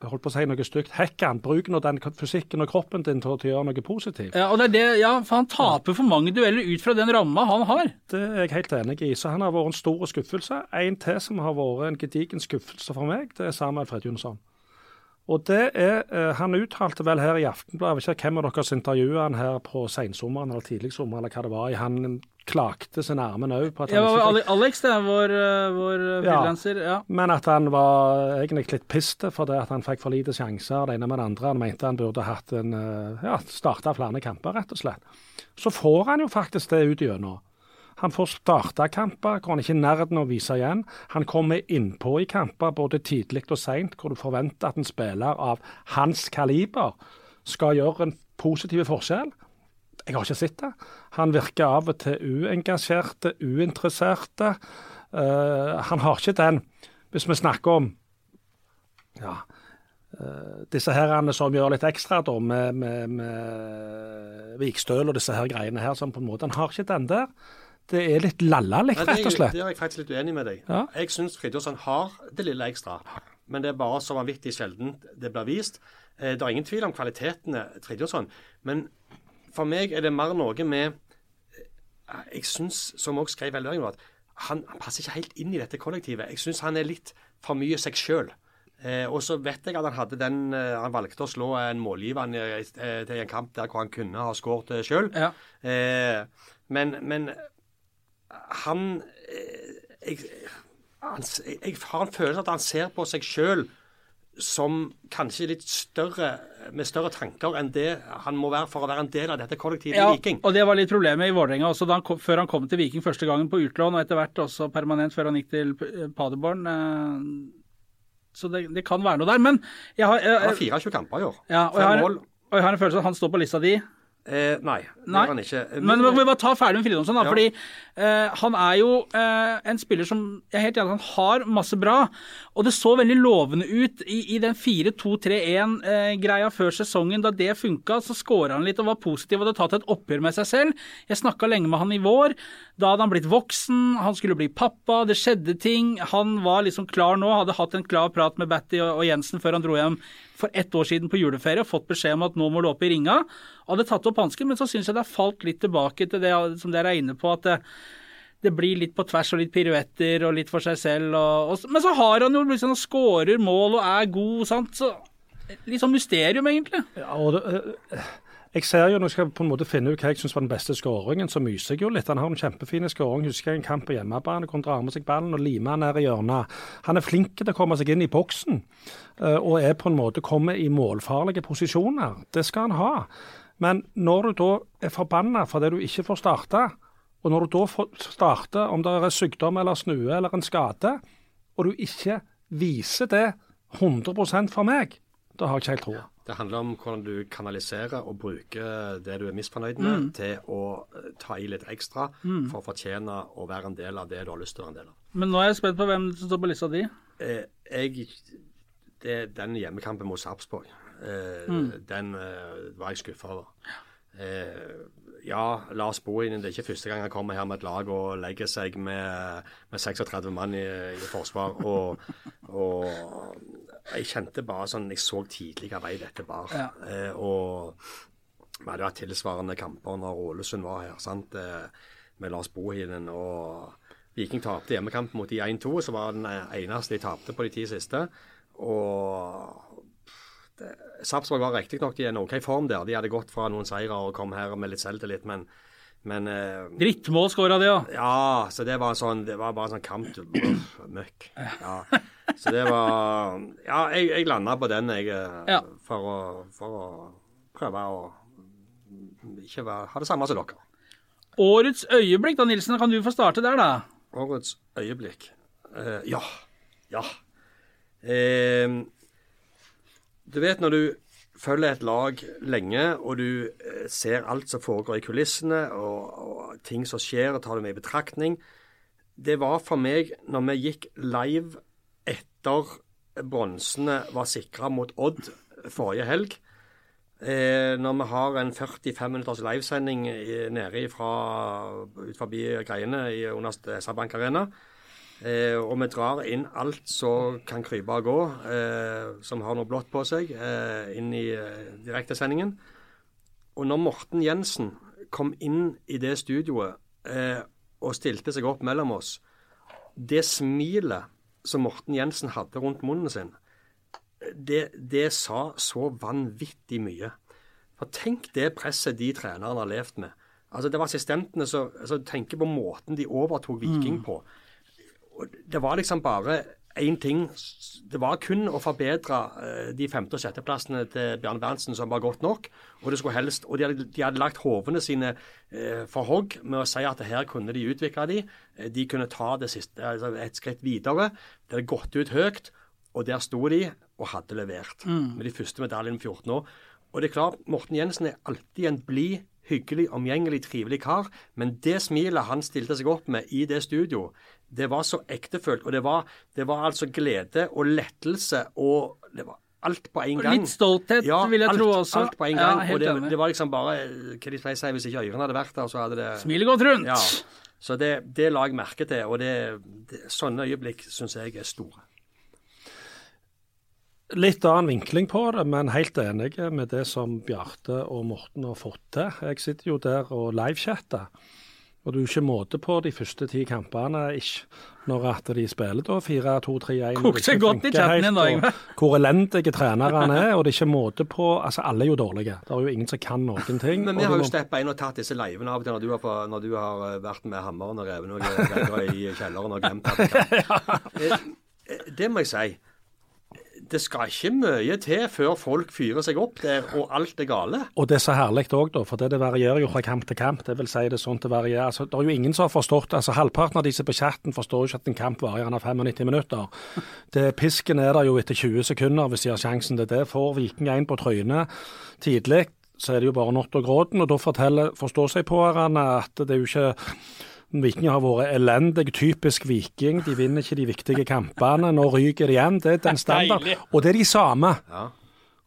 jeg holdt på å si noe stygt. Hekk han. Bruk nå den fysikken og kroppen din til å gjøre noe positivt. ja, og det er det, ja, for han taper for mange dueller ut fra den ramma han har. Det er jeg helt enig i. Så han har vært en stor skuffelse. En til som har vært en gedigen skuffelse for meg, det er Samuel Fredjonsson. Og det er, eh, Han uttalte vel her i Aftenbladet, jeg vet ikke hvem av deres som han her på sensommeren eller tidlig sommer, eller hva det var. Han klagde sin armen òg på at Ja, han ikke fikk Alex, det er vår, eh, vår frilanser. Ja. Ja. Men at han var egentlig litt piste for det at han fikk for lite sjanser, det ene med det andre. Han mente han burde hatt en eh, ja, starta flere kamper, rett og slett. Så får han jo faktisk det ut gjennom. Han får starta kamper hvor han ikke er i nærheten av å vise igjen. Han kommer innpå i kamper både tidlig og seint, hvor du forventer at en spiller av hans kaliber skal gjøre en positiv forskjell. Jeg har ikke sett det. Han virker av og til uengasjerte, uinteresserte. Uh, han har ikke den Hvis vi snakker om ja, Uh, disse herrene som gjør litt ekstra da, med, med, med Vikstøl og disse her greiene her, som på en måte Han har ikke den der. Det er litt lallalik, rett og slett. det er jeg faktisk litt uenig med deg. Ja. Jeg syns Fridtjofsson har det lille ekstra, men det er bare så vanvittig sjelden det blir vist. Eh, Det er ingen tvil om kvalitetene Fridtjofsson, men for meg er det mer noe med eh, Jeg syns, som også skrev veldig at han, han passer ikke helt inn i dette kollektivet. Jeg syns han er litt for mye seg sjøl. Eh, og så vet jeg at han hadde den eh, Han valgte å slå en målgiver eh, til en kamp der hvor han kunne ha skåret sjøl. Ja. Eh, men, men han jeg, han, jeg har en følelse at han ser på seg sjøl som kanskje litt større, med større tanker enn det han må være for å være en del av dette kollektivet ja, i Viking. Og det var litt problemet i Vålerenga også, han kom, før han kom til Viking første gangen på utlån, og etter hvert også permanent før han gikk til Paderborn. Så det, det kan være noe der. Men jeg har, jeg, Han har 24 kamper i år. Ja, og, jeg har, og jeg har en følelse av at han står på lista di. Eh, nei, det nei. han ikke. Men vi må bare ta ferdig med Fridtjonsson, da. Ja. Fordi eh, han er jo eh, en spiller som Jeg er helt enig han har masse bra. Og det så veldig lovende ut i, i den 4-2-3-1-greia før sesongen. Da det funka, så skåra han litt og var positiv og hadde tatt et oppgjør med seg selv. Jeg snakka lenge med han i vår. Da hadde han blitt voksen, han skulle bli pappa, det skjedde ting. Han var liksom klar nå, hadde hatt en klar prat med Batty og, Jensen før han dro hjem for ett år siden på juleferie og fått beskjed om at nå må du opp i ringa. Hadde tatt opp hansken, men så syns jeg det har falt litt tilbake til det som dere er inne på, at det, det blir litt på tvers og litt piruetter og litt for seg selv. Og, og, men så har han jo liksom skårer mål og er god, sant. Så litt sånn mysterium, egentlig. Ja, og det, jeg ser jo, Når jeg skal på en måte finne ut hva jeg syns var den beste skåringen, så myser jeg jo litt. Han har en kjempefin skåring. Husker jeg en kamp på hjemmebane hvor han drar med seg ballen og limer han ned i hjørnet. Han er flink til å komme seg inn i boksen og er på en måte kommer i målfarlige posisjoner. Det skal han ha. Men når du da er forbanna fordi du ikke får starte, og når du da får starte om det er sykdom eller snue eller en skade, og du ikke viser det 100% for meg, da har jeg ikke helt troa. Det handler om hvordan du kanaliserer og bruker det du er misfornøyd med, mm. til å ta i litt ekstra mm. for å fortjene å være en del av det du har lyst til å være en del av. Men nå er jeg spent på hvem som står på lista di. Eh, jeg, det er den hjemmekampen mot Sarpsborg. Eh, mm. Den eh, var jeg skuffa over. Eh, ja, Lars Bohinen, det er ikke første gang han kommer her med et lag og legger seg med, med 36 mann i, i forsvar. Og, og jeg kjente bare sånn Jeg så tidlig hva vei dette bar. Ja. Eh, og vi hadde hatt tilsvarende kamper når Ålesund var her, sant? Eh, med Lars Bohinen. Og Viking tapte hjemmekampen mot de 1-2, så var den eneste de tapte på de ti siste. Og Sarpsborg var riktignok i en OK form der. De hadde gått fra noen seire og kom her med litt selvtillit, men men eh, Drittmål skåra de, ja. Ja, så det var, sånn, det var bare sånn kamp (clears throat) møkk. Ja. (laughs) Så det var Ja, jeg, jeg landa på den, jeg, eh, ja. for, å, for, å, prøve å ikke være, ha det samme som dere. Årets øyeblikk, da, Nilsen. Kan du få starte der, da? Årets øyeblikk. Eh, ja. Ja. Eh, du vet når du følger et lag lenge, og du ser alt som foregår i kulissene, og, og ting som skjer, og tar det med i betraktning Det var for meg, når vi gikk live etter bronsene var sikra mot Odd forrige helg. Eh, når vi har en 45 minutters livesending nede fra, ut forbi greiene i, under SR-Bank Arena, eh, og vi drar inn alt som kan krype og gå, eh, som har noe blått på seg, eh, inn i eh, direktesendingen. Og når Morten Jensen kom inn i det studioet eh, og stilte seg opp mellom oss, det smilet som Morten Jensen hadde rundt munnen sin, det, det sa så vanvittig mye. For tenk det presset de trenerne har levd med. Altså Det var assistentene som altså, tenker på måten de overtok Viking mm. på. Og det var liksom bare én ting. Det var kun å forbedre uh, de femte- og sjetteplassene til Bjarne Berntsen som var godt nok. Og det skulle helst, og de hadde, de hadde lagt hovene sine uh, for hogg med å si at her kunne de utvikle de. Uh, de kunne ta det siste, altså et skritt videre. Det hadde gått ut høyt, og der sto de og hadde levert. Mm. Med de første medaljene 14 år. Og det er klart, Morten Jensen er alltid en blid hyggelig, omgjengelig, trivelig kar. Men det smilet han stilte seg opp med i det studio, det var så ektefølt. Og det var, det var altså glede og lettelse og det var alt på en gang. Litt stolthet, ja, vil jeg alt, tro også. Alt på en gang. Ja, og det, det, var liksom bare Hva de pleier å si, hvis ikke ørene hadde vært der, så hadde det Smilet gått rundt. Ja. Så det, det la jeg merke til, og det, det, sånne øyeblikk syns jeg er store. Litt annen vinkling på det, men helt enig med det som Bjarte og Morten har fått til. Jeg sitter jo der og livechatter. Og det er ikke måte på de første ti kampene ikke, når at de spiller da 4-2-3-1. Kokte seg godt i chatten din da, Hvor elendige trenerne er. Og det er ikke måte på Altså, alle er jo dårlige. Det er jo ingen som kan noen ting. Men vi har jo må- steppa inn og tatt disse leivene av og til når du har, på- når du har eh, vært med hammeren og revet noen greier i kjelleren og glemt at det kan. Eh, Det må jeg si. Det skal ikke mye til før folk fyrer seg opp der, og alt er gale. Og det er så herlig òg, da, for det, det varierer jo fra kamp til kamp. Det vil si det er sånn det varierer. Altså, det er jo ingen som har forstått altså Halvparten av disse på chatten forstår jo ikke at en kamp varer gjerne 95 minutter. Det, pisken er der jo etter 20 sekunder hvis de har sjansen til det. Får Viking en på trynet tidlig, så er det jo bare natt og gråten. Og da forteller forståsegpåerne at det er jo ikke Viking har vært elendig, typisk Viking. De vinner ikke de viktige kampene. Nå ryker de igjen. Det er den standard. Og det er de samme.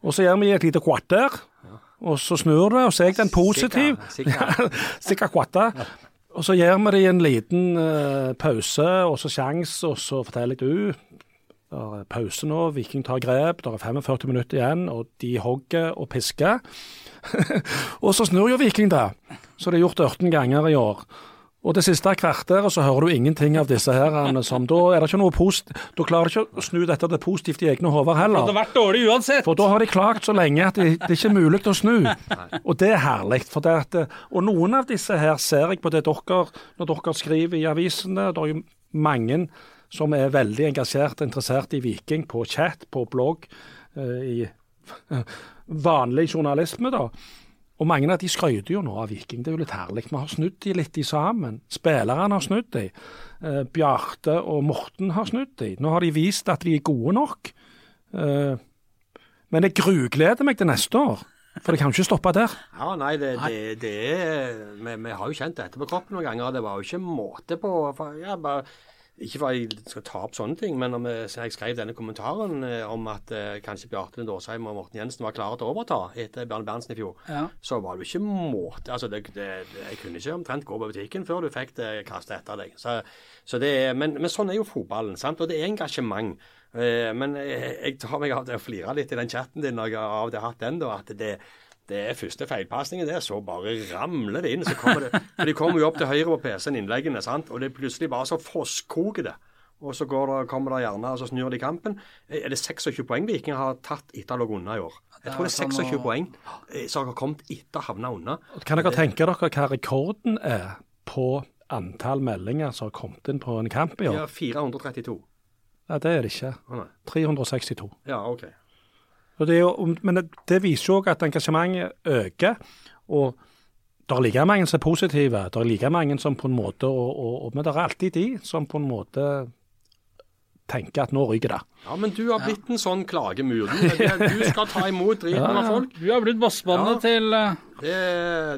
Og så gjør vi et lite kvarter, og så snur det, og så er jeg den positiv. Sikkert. (laughs) Kvarter. Og så gir vi det en liten uh, pause, og så sjans, og så forteller jeg du det er pause nå, Viking tar grep, det er 45 minutter igjen, og de hogger og pisker. (laughs) og så snur jo Viking det, så det er gjort 18 ganger i år. Og det siste kvarteret så hører du ingenting av disse her, Anne, (laughs) som da er det ikke noe post, da klarer de ikke å snu dette til positivt i egne hoder Det har vært dårlig uansett. For da har de klagt så lenge at det, det er ikke mulig å snu. Og det er herlig. For det at, og noen av disse her ser jeg på det dere, når dere skriver i avisene. Det er jo mange som er veldig engasjert og interessert i Viking på chat, på blogg, eh, i (laughs) vanlig journalisme, da. Og mange av de skryter jo nå av Viking. Det er jo litt herlig. Vi har snudd de litt i sammen. Spillerne har snudd de. Eh, Bjarte og Morten har snudd de. Nå har de vist at de er gode nok. Eh, men jeg grugleder meg til neste år, for det kan jo ikke stoppe der. Ja, nei, det, det, det er vi, vi har jo kjent dette på kroppen noen ganger. og Det var jo ikke måte på for, ja, bare, Ikke for at jeg skal ta opp sånne ting, men når vi, jeg skrev denne kommentaren eh, om at eh, kanskje Bjarte Lund Aasheim og Morten Jensen var klare til å overta etter Bjørn Berntsen i fjor, Ja. så var det jo ikke måte altså det, det, Jeg kunne ikke omtrent gå på butikken før du fikk det kastet etter deg. Så, så det, men, men sånn er jo fotballen, sant? og det er engasjement. Eh, Men jeg, jeg tar meg av det å flire litt i den chatten din når jeg har av og til hatt den, da, at det, det er første feilpasningen der, så bare ramler det inn. så kommer det, for De kommer jo opp til høyre på PC-en, innleggene, sant? og det er plutselig bare så fosskoker det. Og så går det, kommer det gjerne, og så snur de kampen. Er det 26 poeng Viking har tatt etter å ha ligget unna i år? Jeg tror det er sånn 26 å- poeng eh, som har kommet etter å ha havna unna. Kan dere tenke dere hva rekorden er på antall meldinger som har kommet inn på en kamp i år? Ja, 432. Ja, det er det ikke. 362. Ja, OK. Og det er jo, men det, det viser jo også at engasjementet øker. Og det er like mange som er positive. Det er like mange som på en måte og, og, og, Men det er alltid de som på en måte tenker at nå ryker det. Ja, men du har blitt en sånn klagemur. Du, du skal ta imot driten av folk. Du har blitt bossbåndet Ja. til uh... Det,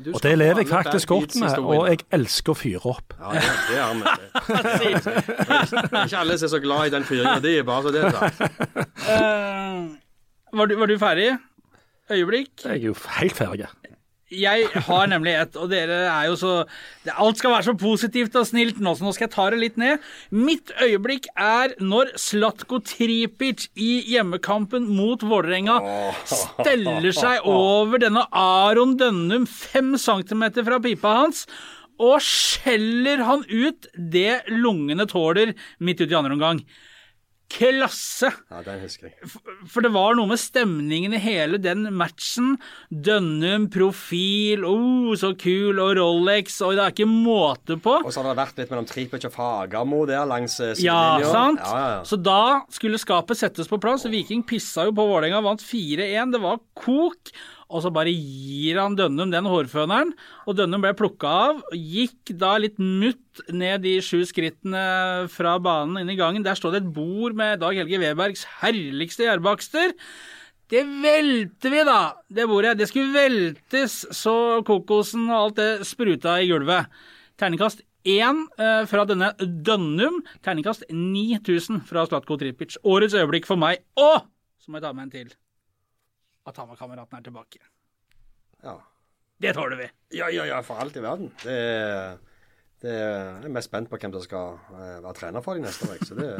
du Og det lever jeg faktisk godt med, og jeg elsker å fyre opp. Ja, det, det er vi. (laughs) Det. Det er ikke alle som er så glad i den fyringa di, bare så det er sagt. Var, du, var du ferdig? Øyeblikk? Jeg er jo helt ferdig. Jeg har nemlig et, og dere er jo så Alt skal være så positivt og snilt nå, så nå skal jeg ta det litt ned. Mitt øyeblikk er når Slatko Tripic i hjemmekampen mot Vålerenga steller seg over denne Aron Dønnum fem centimeter fra pipa hans. Og skjeller han ut det lungene tåler midt ute i andre omgang. Klasse! Ja, den husker jeg. For det var noe med stemningen i hele den matchen. Dønnum, profil, oh, så kul, og Rolex, og det er ikke måte på. Og så har det vært litt mellom Tripic og Fagermo der langs eh, Ja, sant? Ja, ja, ja. Så da skulle skapet settes på plass. Viking pissa jo på Vålerenga, vant 4-1. Det var kok. Og så bare gir han Dønnum den hårføneren, og Dønnum ble plukka av. Gikk da litt mutt ned de sju skrittene fra banen inn i gangen. Der står det et bord med Dag Helge Webergs herligste gjærbakster. Det velter vi, da, det bordet. Det skulle veltes så kokosen og alt det spruta i gulvet. Terningkast én eh, fra denne Dønnum. Terningkast 9000 fra Slatko Tripic. Årets øyeblikk for meg. Og så må jeg ta med en til. At Hamar-kameraten er tilbake. Ja. Det tåler vi. ja, ja, ja, for alt i verden. Det det er, jeg er mest spent på hvem som skal eh, være trener for de neste uke. Så det,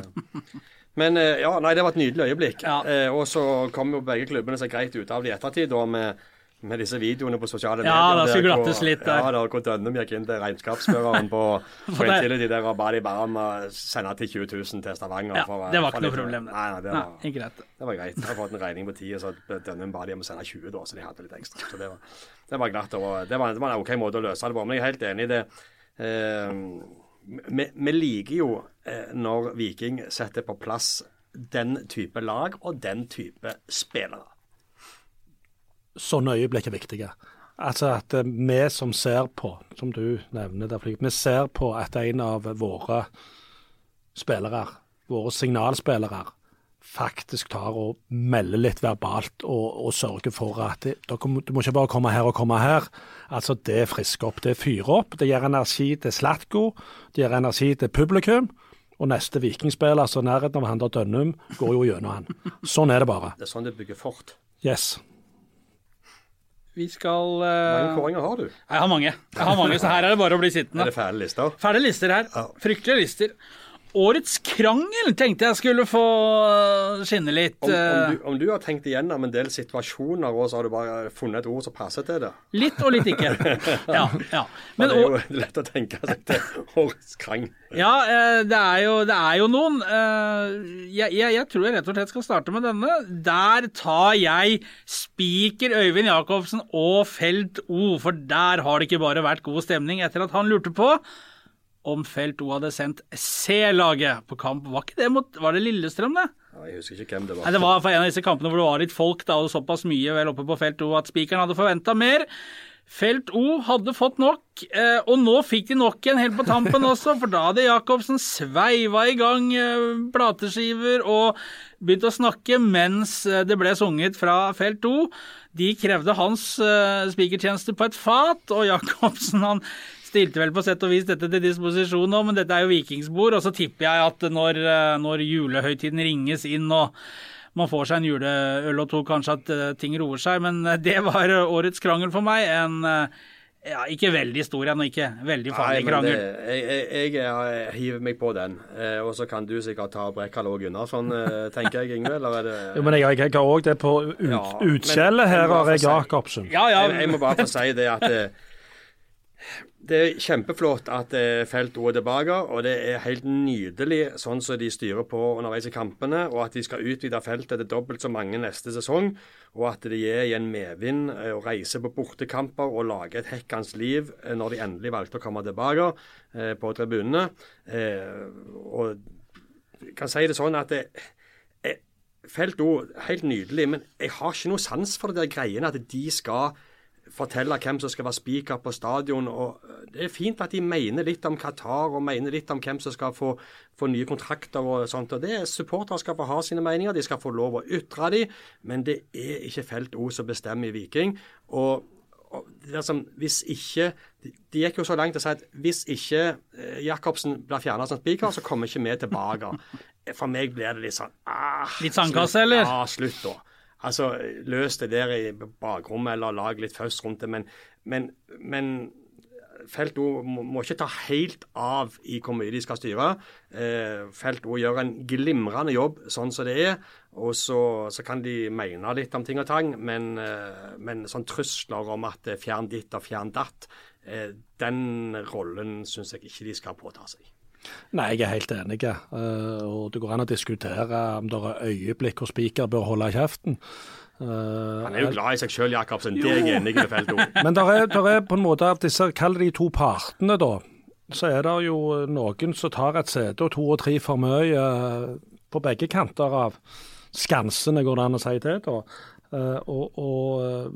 (laughs) Men eh, ja, nei, det var et nydelig øyeblikk. Ja. Eh, og så kom jo begge klubbene seg greit ut av det i ettertid, da, med, med disse videoene på sosiale Ja, medier. det skulle glattes hvor- litt der. Ja, der hvor Dønnum gikk inn til regnskapsføreren på, (laughs) på Intility der og ba de bare om å sende til 20 000 til Stavanger. Ja, for- det var ikke noe problem. Nei, nei, det Nei, var, ikke greit. det var greit. Jeg har fått en regning på 10, så Dønnum ba de om å sende 20, da, så de hadde litt ekstra. Så det var, det var glatt. Og det var, det var en OK måte å løse det på. Men jeg er helt enig i det. Eh, vi, eh, liker jo eh, når Viking setter på plass den type lag og den type spillere. Sånne øyeblikk er viktige. Altså at eh, vi som ser på, som du nevner der, vi ser på at en av våre spillere, våre signalspillere, faktisk tar og melder litt verbalt og, og sørger for at det, du må ikke bare komme her og komme her. Altså Det frisker opp, det fyrer opp. Det gir energi til Slatko, det gir energi til publikum. Og neste vikingspiller, så nærheten av han der Dønnum, går jo gjennom han. Sånn er det bare. Det er sånn det bygger fort. Yes. Vi skal Hvor eh, mange kåringer har du? Jeg har mange. Jeg har mange, Så her er det bare å bli sittende. Er det fæle lister? Ferdige lister her. Ja. Fryktelige lister. Årets krangel tenkte jeg skulle få øh, skinne litt. Om, om, øh, du, om du har tenkt igjennom en del situasjoner, og så har du bare funnet et ord som passer til det Litt og litt ikke. (laughs) Ja. ja. Men Men det er jo (laughs) lett å tenke seg til årets krangel. Ja, eh, det er jo, det er jo noen. Eh, Jeg, jeg, jeg tror jeg rett og slett skal starte med denne. Der tar jeg spiker Øyvind Jacobsen og Felt O, for der har det ikke bare vært god stemning etter at han lurte på om Felt O hadde sendt C-laget på kamp. Var det mot Var det Lillestrøm, det? Ja, jeg husker ikke hvem det var. Nei, Det var for en av disse kampene hvor det var litt folk da, og såpass mye vel oppe på Felt O at spikeren hadde forventa mer. Felt O hadde fått nok, eh, og nå fikk de nok en helt på tampen også, for da hadde Jacobsen sveiva i gang eh, plateskiver og begynt å snakke mens eh, det ble sunget fra Felt O. De krevde hans spikertjeneste på et fat, og Jacobsen han stilte vel på sett og vis dette til disposisjon nå, men dette er jo vikingsbord, og så tipper jeg at når, eh, når julehøytiden ringes inn og man får seg en juleøl og to, kanskje at eh, ting roer seg, men eh, det var eh, årets krangel for meg. En eh, ja, ikke veldig stor en, og ikke veldig farlig Nei, krangel. det, jeg, jeg, jeg, hiver meg på den. Eh, og så kan du sikkert ta Brekkalo og Gunnarsson, eh, tenker jeg, Yngve. Eller er det Jo, men jeg, jeg har òg det på ut, Ja, utskjellet her, har jeg Jacobsen. Ja, ja, jeg, jeg må bare få si det at det, det er kjempeflott at eh, Felt O er tilbake, og det er helt nydelig sånn som de styrer på underveis i kampene, og at de skal utvide feltet til dobbelt så mange neste sesong, og at de er i en medvind eh, og reiser på bortekamper og lager et hekkans liv eh, når de endelig valgte å komme tilbake på tribunene. Og jeg kan si det sånn at det, Felt O, helt nydelig, men jeg har ikke noe sans for det der greiene at de skal fortelle hvem som skal være spiker på stadion. og øh, Det er fint at de mener litt om Qatar og mener litt om hvem som skal få, få nye kontrakter og sånt. og det er Supportere skal få ha sine meninger, de skal få lov å ytre dem, men det er ikke Felt O som bestemmer i Viking. og og det er som, hvis ikke, de, de gikk jo så langt å si at hvis ikke eh, Jacobsen blir fjernet som spiker, så kommer ikke vi tilbake. (laughs) For meg blir det litt sånn ah, Litt sandkasse, eller? Ja, slutt da. Altså, løs det der i bakrommet, eller lag litt føss rundt det. Men, men, men Felt O må, ikke ta helt av i hvor mye de skal styre. Eh, Felt O gjør en glimrende jobb sånn som det er. Og så, så kan de mene litt om ting og tang, men, eh, men sånn trusler om at fjern ditt og fjern datt, eh, den rollen syns jeg ikke de skal påta seg. Nei, jeg er helt enig. eh, og det går an å diskutere om det er øyeblikk hvor spiker bør holde kjeften. Eh, Han er jo glad i seg sjøl, Jacobsen. Det er jeg enig i, Felt O. (laughs) Men der er, der er på en måte av disse, kall det de to partene, da. Så er det jo noen som tar et sete og to og tre for mye eh, på begge kanter av skansene, går det an å si det, da. Eh, og, og, eh,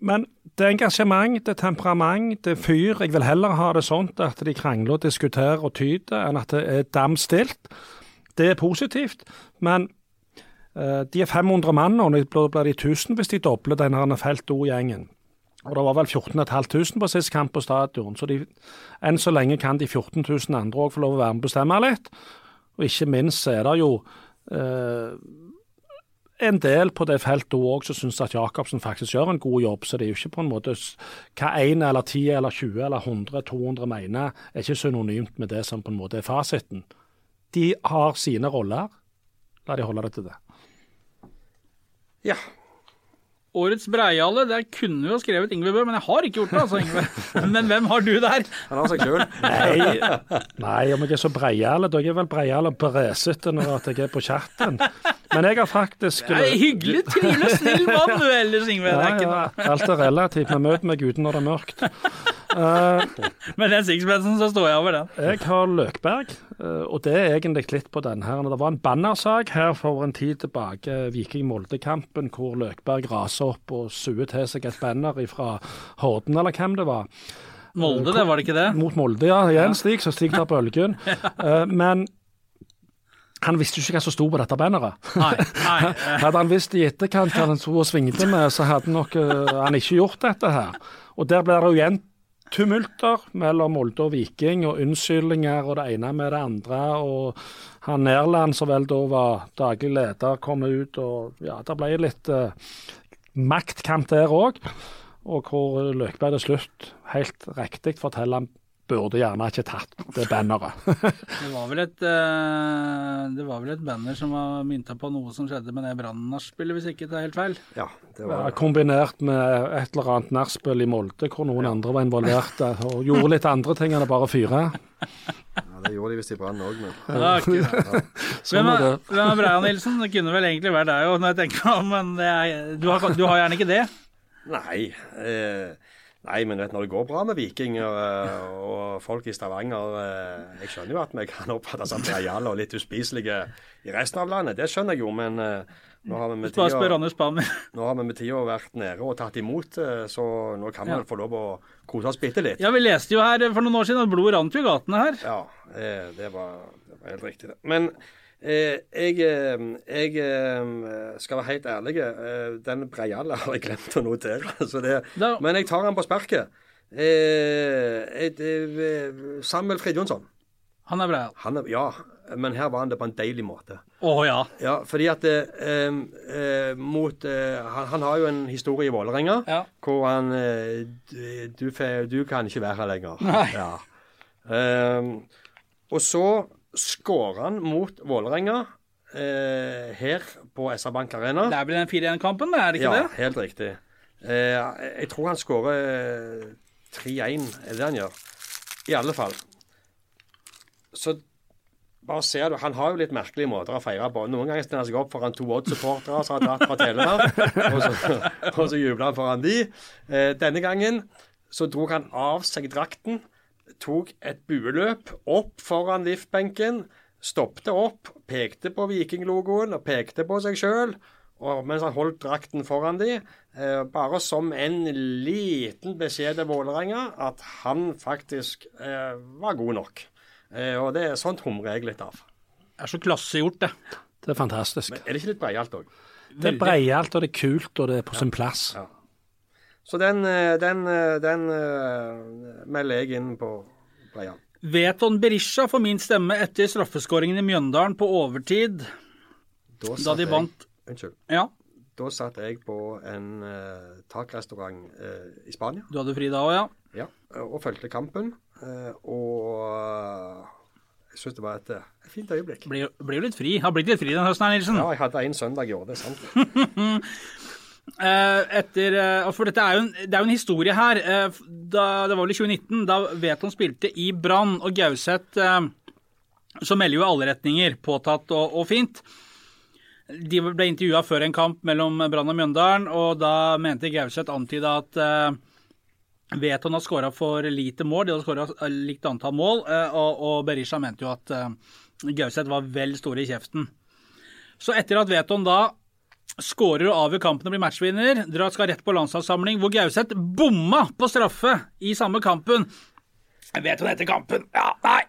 men det er engasjement, det er temperament, det er fyr. Jeg vil heller ha det sånn at de krangler og diskuterer og tyter, enn at det er dam stilt. Det er positivt, men eh, de er 500 mann, og nå blir de 1000 hvis de dobler denne Felt O-gjengen. Og det var vel 14.500 på sist kamp på stadion, så de, enn så lenge kan de 14 000 andre òg få lov å være med og bestemme litt. Og ikke minst er det jo eh, en del på det feltet òg som syns at Jacobsen faktisk gjør en god jobb. Så det er jo ikke på en måte hva 1 eller 10 eller 20 eller 100 200 mener, er ikke synonymt med det som på en måte er fasiten. De har sine roller. La de holde det til det. Ja. Årets Breiale, der kunne vi jo skrevet Ingve Bø, men jeg har ikke gjort det, altså, Ingve. (laughs) Men hvem har du der? Han har seg sjøl. Nei, nei, om jeg er så breiale. Da er jeg vel breiale og bresete når at jeg er på chatten. Men jeg har faktisk Det er hyggelig, trivelig, snill mann du ellers, Ingve. Det ja, ja, alt er relativt. Vi møter meg ute når det er mørkt. Eh, Med den sixpensen så står jeg over den. jeg har Løkberg, eh, og det er egentlig litt på den her. Det var en bannersak her for en tid tilbake, Viking-Molde-kampen, hvor Løkberg raser opp og suer til seg et banner fra Horden, eller hvem det var. Molde, det var det ikke det? Mot Molde, ja. Igjen Stig, så Stig tar bølgen. (laughs) ja. men han visste jo ikke hva som sto på dette banneret. Nei. nei. (laughs) eh, Hadde han visst i etterkant hva han sto og svingte med, så hadde nok uh, han ikke gjort dette her. Og der ble det jo igjen tumulter mellom Molde og Viking, og unnskyldninger og det ene med det andre. Og han Nærland, som vel da var daglig leder, kom ut, og ja, det ble litt eh, maktkamp der òg. Og hvor Løkberg til slutt, helt riktig, forteller burde gjerne ikke tatt det banneret. (laughs) Det var vel et eh, Det var vel et banner som var mynta på noe som skjedde med det Brann-nachspielet, hvis ikke det er helt feil. Ja, det Ja, kombinert med et eller annet nachspiel i Molde, hvor noen andre var involvert og gjorde litt andre ting enn å bare fyre. ja, Det gjorde de visst i Brann òg, men Ja, ikke- Sånn Hvem er er, det. hvem er Breia Nilsen? Det kunne vel egentlig vært deg òg, når jeg tenker meg om, men det er, du, har, du har gjerne ikke det? Nei. Eh, nei, men vet, når det går bra med Viking og, og folk i Stavanger eh, Jeg skjønner jo at vi kan oppfattes som breiale og litt uspiselige i resten av landet. Det skjønner jeg jo, men eh, nå har vi med tida, (laughs) tida vært nede og tatt imot, eh, så nå kan vi Ja. få lov å kose oss bitte litt. Ja, vi leste jo her for noen år siden at blod rant jo i gatene her. Ja, eh, det, var, det var helt riktig. det. Men eh, jeg, eh, jeg eh, skal være helt ærlig. Eh, den breiale har jeg glemt å notere. (laughs) Det, no. men jeg tar han på sparket. Eh, et, eh, Samuel Fridjonsson. Han er breial? Han er, ja, men her var han det på en deilig måte. Å ja. Ja, fordi at eh, eh, mot eh, han, han har jo en historie i Vålerenga Ja. hvor han eh, du, du, du kan ikke være her lenger. Nei. Ja. Og så skårer han mot Vålerenga eh, her på SR Bank Arena. Det er vel den 4-1-kampen, er det ikke ja, det? helt riktig. Eh, jeg tror han skårer 3-1, er det det han gjør? I alle fall. Så bare ser du, Han har jo litt merkelige måter å feire på. Noen ganger stiller han seg opp foran to Odd-supportere som har dratt fra Telemark, og så, og så jubler han foran de. Eh, denne gangen så dro han av seg drakten, tok et bueløp opp foran liftbenken, stoppte opp, pekte på Viking-logoen og pekte på seg sjøl. Mens han holdt drakten foran de, eh, bare som en liten beskjed til Vålerenga at han faktisk eh, var god nok. Eh, og det er sånt humrer jeg litt av. Det er så klassegjort, det. Det er fantastisk. Men Er det ikke litt breialt òg? Det er breialt, og det er kult, og det er på sin plass. Ja. Så den, eh, den, eh, den eh, melder jeg inn på breial. Veton Berisha får min stemme etter straffeskåringen i Mjøndalen på overtid, da da de jeg- vant Unnskyld. Ja, Da satt jeg på en uh, takrestaurant uh, i Spania. du hadde fri da òg, ja. Ja, og fulgte kampen. Uh, og jeg syns det var et, fint øyeblikk. Blir, jo litt fri. Har blitt litt fri den høsten her, Nilsen. Ja, jeg hadde en søndag i år, det er sant. (laughs) Eh, etter, eh, for dette er jo en, det er jo en historie her. Eh, da, det var vel i 2019, da Veton spilte i Brann, og Gauseth som melder jo alle retninger, påtatt og, og fint. De ble intervjua før en kamp mellom Brann og Mjøndalen, og da mente Gauseth antyda at Veton har skåra for lite mål, de hadde skåra likt antall mål, og, og Berisha mente jo at Gauseth var vel stor i kjeften. Så etter at Veton da skårer og avgjør kampen og blir matchvinner, drar skal rett på landslagssamling, hvor Gauseth bomma på straffe i samme kampen. Jeg vet Veton heter kampen Ja, nei.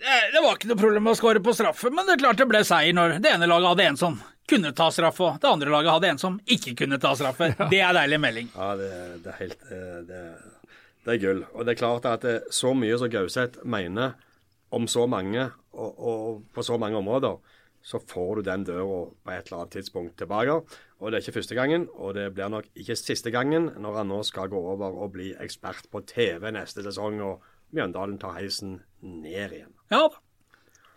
Det var ikke noe problem å skåre på straffe, men det er klart det ble seier når det ene laget hadde en som kunne ta straffe, og det andre laget hadde en som ikke kunne ta straffe. Det er deilig melding. Ja, det, det er helt eh, det, det er gull. Og det er klart at det, så mye som Gauseth mener om så mange, og, og på så mange områder, så får du den døra på et eller annet tidspunkt tilbake. Og det er ikke første gangen, og det blir nok ikke siste gangen når han nå skal gå over og bli ekspert på TV neste sesong, og Mjøndalen tar heisen ned igjen. Ja.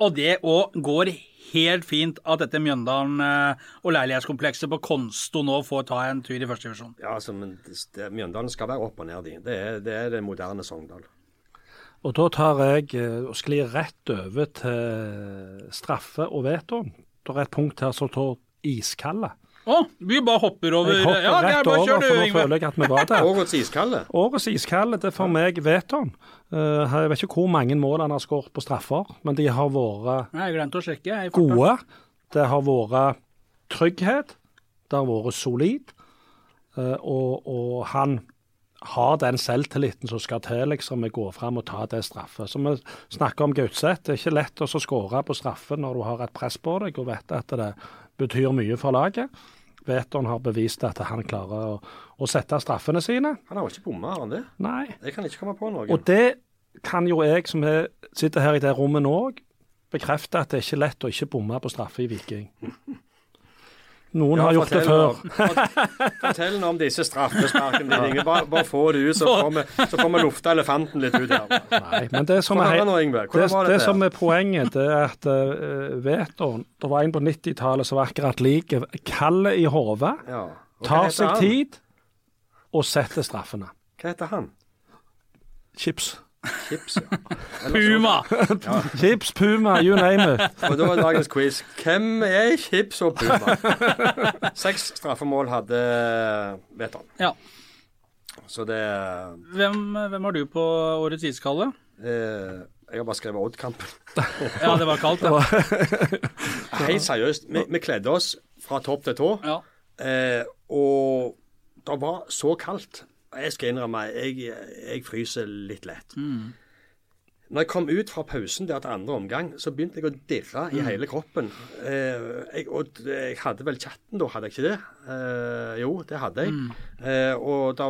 Og det òg går helt fint at dette Mjøndalen eh, og leilighetskomplekset på Konsto nå får ta en tur i førstedivisjon. Ja, altså, men det, det, Mjøndalen skal være opp og ned, de. Det er det, er det moderne Sogndal. Og da tar jeg eh, og sklir rett over til straffe og vetoen. Det er et punkt her som står iskalde. Å, vi bare hopper over Jeg hopper Ja, rett bare over, for nå føler jeg at vi var der. Årets iskalde. Årets iskalde, det er for meg vetoen. Eh, jeg vet ikke hvor mange mål han har skåret på straffer, men de har vært Nei, Jeg glemte å sjekke. jeg, gode. Det har vært trygghet. Det har vært solid. Eh, og, og han har den selvtilliten som skal til liksom, med å gå fram og ta det straffet. Som vi snakker om Gautseth, det er ikke lett å så skåre på straffe når du har et press på deg og vet at det betyr mye for laget. Veton har bevist at han klarer å, å sette straffene sine. Han har jo ikke bomma, har han det? Nei. Jeg kan ikke komme på noe. Og det kan jo jeg, som er, sitter her i det rommet nå, bekrefte at det er ikke lett å ikke bomme på straffe i Viking. Noen Ja, har gjort det før. Om, fort- Fortell nå om disse straffesparkene dine. (laughs) Bare, bare få det ut, så får vi, så får vi lufta elefanten litt ut her. Nei, men det som er, det, det som er poenget, det er at uh, Veton Det var en på 90-tallet som var akkurat lik. kallet i hodet, Ja. Tar seg tid og setter straffene. Hva heter han? Chips. Chips, ja. Eller så- Puma! Chips, Puma, you name it. Og da er dagens quiz. Hvem er Chips og Puma? (laughs) Seks straffemål hadde Veton. Ja. Så det Hvem, hvem har du på årets iskalle? eh, Jeg har bare skrevet Odd-kampen. Ja, det var kaldt, det. (laughs) Helt seriøst, vi, vi kledde oss fra topp til tå. ja. Eh, og det var så kaldt. Jeg skal innrømme, jeg, jeg fryser litt lett. Når jeg kom ut fra pausen der til andre omgang, så begynte jeg å dirre i hele kroppen. Eh, jeg, og jeg hadde vel chatten da, hadde jeg ikke det? Eh, jo, det hadde jeg. Eh, og da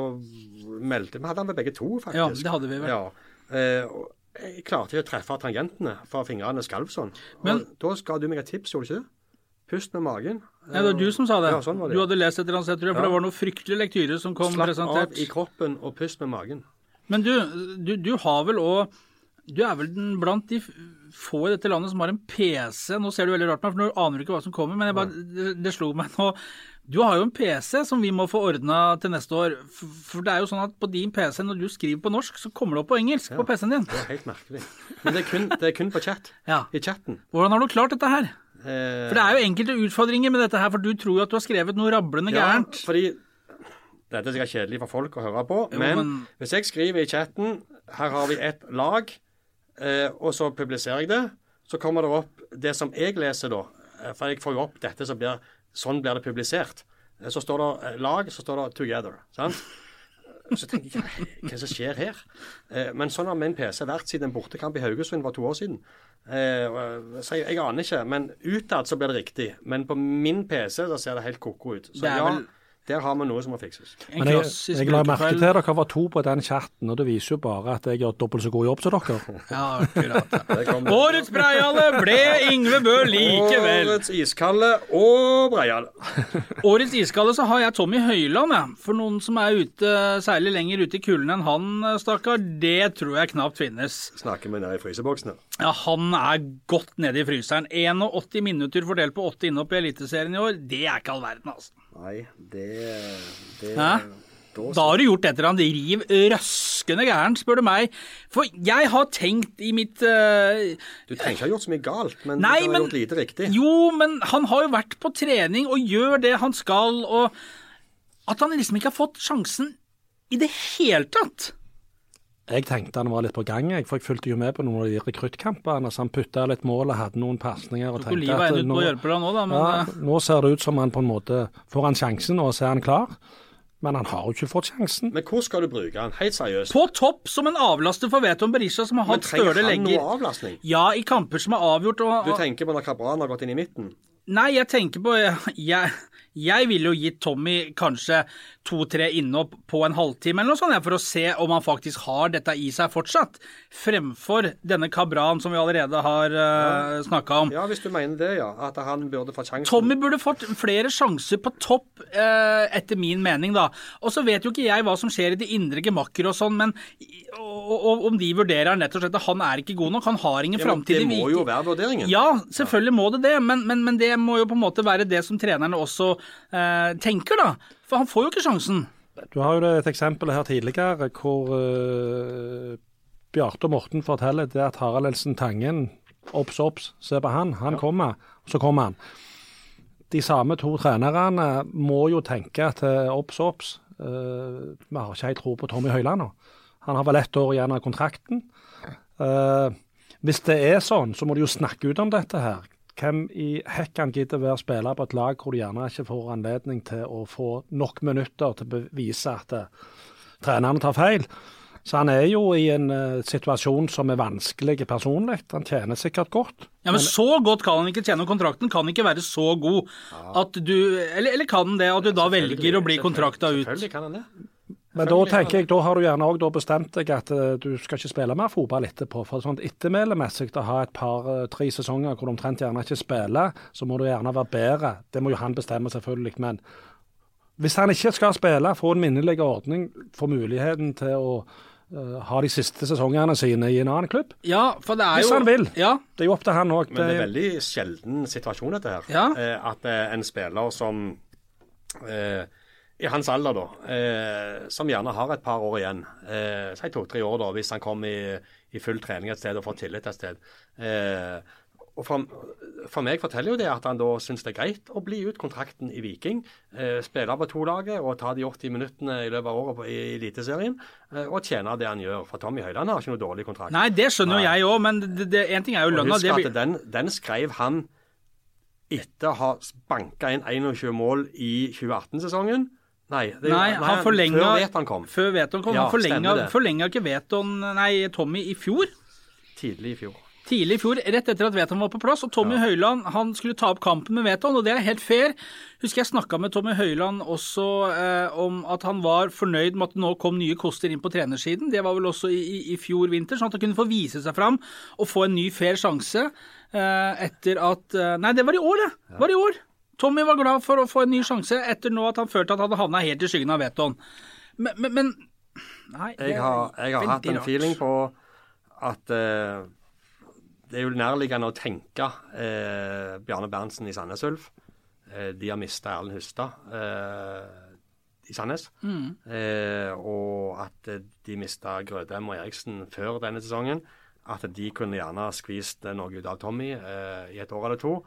meldte Vi hadde han med begge to, faktisk. Ja, det hadde vi vel. Ja. Eh, og jeg klarte ikke å treffe tangentene, for fingrene skalv sånn. Men- og da ga du meg et tips, gjorde du ikke det? Pust med magen. Ja, det var du som sa det. Ja, sånn var det, Du hadde lest et eller annet sted, tror jeg, for Ja. det var noe fryktelig lektyre som kom Slapp presentert. av i kroppen og pust med magen. Men du, du, du har vel òg Du er vel den blant de få i dette landet som har en PC. Nå ser du veldig rart på meg, for nå aner du ikke hva som kommer, men jeg bare, det, det slo meg nå. Du har jo en PC som vi må få ordna til neste år. For, det er jo sånn at på din PC, når du skriver på norsk, så kommer det opp på engelsk på PC-en din. Det er helt merkelig. Men det er kun, det er kun på chat. Ja. I chatten. Hvordan har du klart dette her? Eh, For det er jo enkelte utfordringer med dette her, for du tror jo at du har skrevet noe rablende ja, gærent. fordi dette er sikkert kjedelig for folk å høre på, Jo, men, men- hvis jeg skriver i chatten her har vi et lag, eh, og så publiserer jeg det, så kommer det opp det som jeg leser da. eh, For jeg får jo opp dette, så blir, sånn blir det publisert. Eh, Så står det lag, så står det 'together'. sant? Så tenker jeg, hva som skjer her? Eh, men sånn har min PC vært siden en bortekamp i Haugesund var to år siden. Eh, så jeg, jeg aner ikke, men utad så blir det riktig. Men på min PC da ser det helt ko-ko ut. Så ja, der har vi noe som må fikses. Men jeg, jeg la merke til dere var to på den chatten, og det viser jo bare at jeg gjør dobbelt så god jobb som dere. (laughs) Ja, akkurat. Årets Breiale ble Yngve Bø likevel. Årets iskalde og breiale. (laughs) Årets iskalle så har jeg Tommy Høiland, jeg. For noen som er ute, særlig lenger ute i kulden enn han, stakkar, det tror jeg knapt finnes. Snakker vi nede i fryseboksen her. Ja, Han er godt nede i fryseren. 81 minutter fordelt på 8 innhopp i Eliteserien i år, det er ikke all verden, altså. Nei, det, det Hæ? Da har du gjort et eller annet riv røskende gærent, spør du meg. For jeg har tenkt i mitt uh, Du trenger ikke ha gjort så mye galt, men Nei, du har men- gjort lite riktig. Jo, men han har jo vært på trening og gjør det han skal, og at han liksom ikke har fått sjansen i det hele tatt. Jeg tenkte han var litt på gang, jeg, for jeg fulgte jo med på noen av de rekruttkampene. Så han putta litt mål og hadde noen pasninger. og tenkte at nå, nå, da, men ja, eh, nå ser det ut som han på en måte får han sjansen, og så er han klar. Men han har jo ikke fått sjansen. Men hvor skal du bruke han? Helt seriøst. på topp som en avlaster for Veton Berisha, som har hatt Men hatt trenger han noe avlastning? Ja, i kamper som er avgjort. Og, Du tenker på når Kabran har gått inn i midten? nei, jeg tenker på (laughs) Jeg, jeg ville jo gitt Tommy kanskje to-tre innhopp på en halvtime eller noe sånt, for å se om han faktisk har dette i seg fortsatt, fremfor denne Kabran som vi allerede har uh, ja. snakka om. Ja, hvis du mener det, ja. At han burde fått sjansen. Tommy burde fått flere sjanser på topp, uh, etter min mening, da. Og så vet jo ikke jeg hva som skjer i de indre gemakker og sånn, men og, og, om de vurderer han rett og slett at han er ikke god nok, han har ingen ja, framtid i Det må jo være vurderingen. Ja, selvfølgelig må det det, men, men, men, det må jo på en måte være det som trenerne også uh, tenker, da. For han får jo ikke sjansen. Du har jo et eksempel her tidligere hvor uh, Bjarte Morten forteller det at Harald Elsen Tangen Obs, obs, se på han. Han ja. kommer, så kommer han. De samme to trenerne må jo tenke at obs, obs. Uh, vi har ikke helt tro på Tommy Høiland nå. Han har vel ett år igjen av kontrakten. Uh, hvis det er sånn, så må de jo snakke ut om dette her. Hvem i hekken gidder være spiller på et lag hvor du gjerne ikke får anledning til å få nok minutter til å bevise at uh, treneren tar feil? Så han er jo i en uh, situasjon som er vanskelig personlig. Han tjener sikkert godt. Ja, Men, men så godt kan han ikke tjene. og Kontrakten kan ikke være så god at du Eller, eller kan det at du da velger å bli kontrakta ut? Selvfølgelig kan han det. Men da tenker jeg, da har du gjerne òg bestemt deg at uh, du skal ikke spille mer fotball etterpå. For sånn ettermælemessig å ha et par-tre uh, sesonger hvor du omtrent gjerne ikke spiller, så må du gjerne være bedre. Det må jo han bestemme, selvfølgelig. Men hvis han ikke skal spille, få en minnelig ordning, få muligheten til å uh, ha de siste sesongene sine i en annen klubb. Ja, for det er Hvis jo... han vil. Ja. Det er jo opp til han òg. Men det er veldig sjelden situasjon, dette her. Ja. at en spiller som eh, i hans alder, da, eh, som gjerne har et par år igjen, eh, si to-tre år, da, hvis han kommer i, i, full trening et sted og får tillit et sted. Eh, og for, for, meg forteller jo det at han da syns det er greit å bli ut kontrakten i Viking. Eh, spille på to-laget og ta de 80 minuttene i løpet av året på, i Eliteserien. Eh, og tjene det han gjør. For Tommy Høiland har ikke noe dårlig kontrakt. Nei, det skjønner jo jeg òg, men én ting er jo lønna. Husk at den, den skrev han etter å ha banka inn 21 mål i 2018-sesongen. Nei, det, nei, han forlenga, før Veton kom. Før Veton kom. Ja, han forlenga, forlenga ikke Veton, nei, Tommy i fjor? Tidlig i fjor. Tidlig i fjor, rett etter at Veton var på plass. Og Tommy ja. Høiland han skulle ta opp kampen med Veton, og det er helt fair. Husker jeg snakka med Tommy Høiland også eh, om at han var fornøyd med at det nå kom nye koster inn på trenersiden. Det var vel også i, i, i fjor vinter, sånn at han kunne få vise seg fram og få en ny fair sjanse eh, etter at eh, Nei, det var i år, det. Ja. Var i år. Tommy var glad for å få en ny sjanse etter nå at han følte at han hadde havna helt i skyggen av Veton. Men, men, men Nei. Jeg har, jeg har hatt en rart. feeling på at eh, det er jo nærliggende å tenke eh, Bjarne Berntsen i Sandnes Ulf. Eh, de har mista Erlend Hustad i Sandnes. Mm. og at de mista Grødem og Eriksen før denne sesongen. At de kunne gjerne skvist noe ut av Tommy i et år eller to.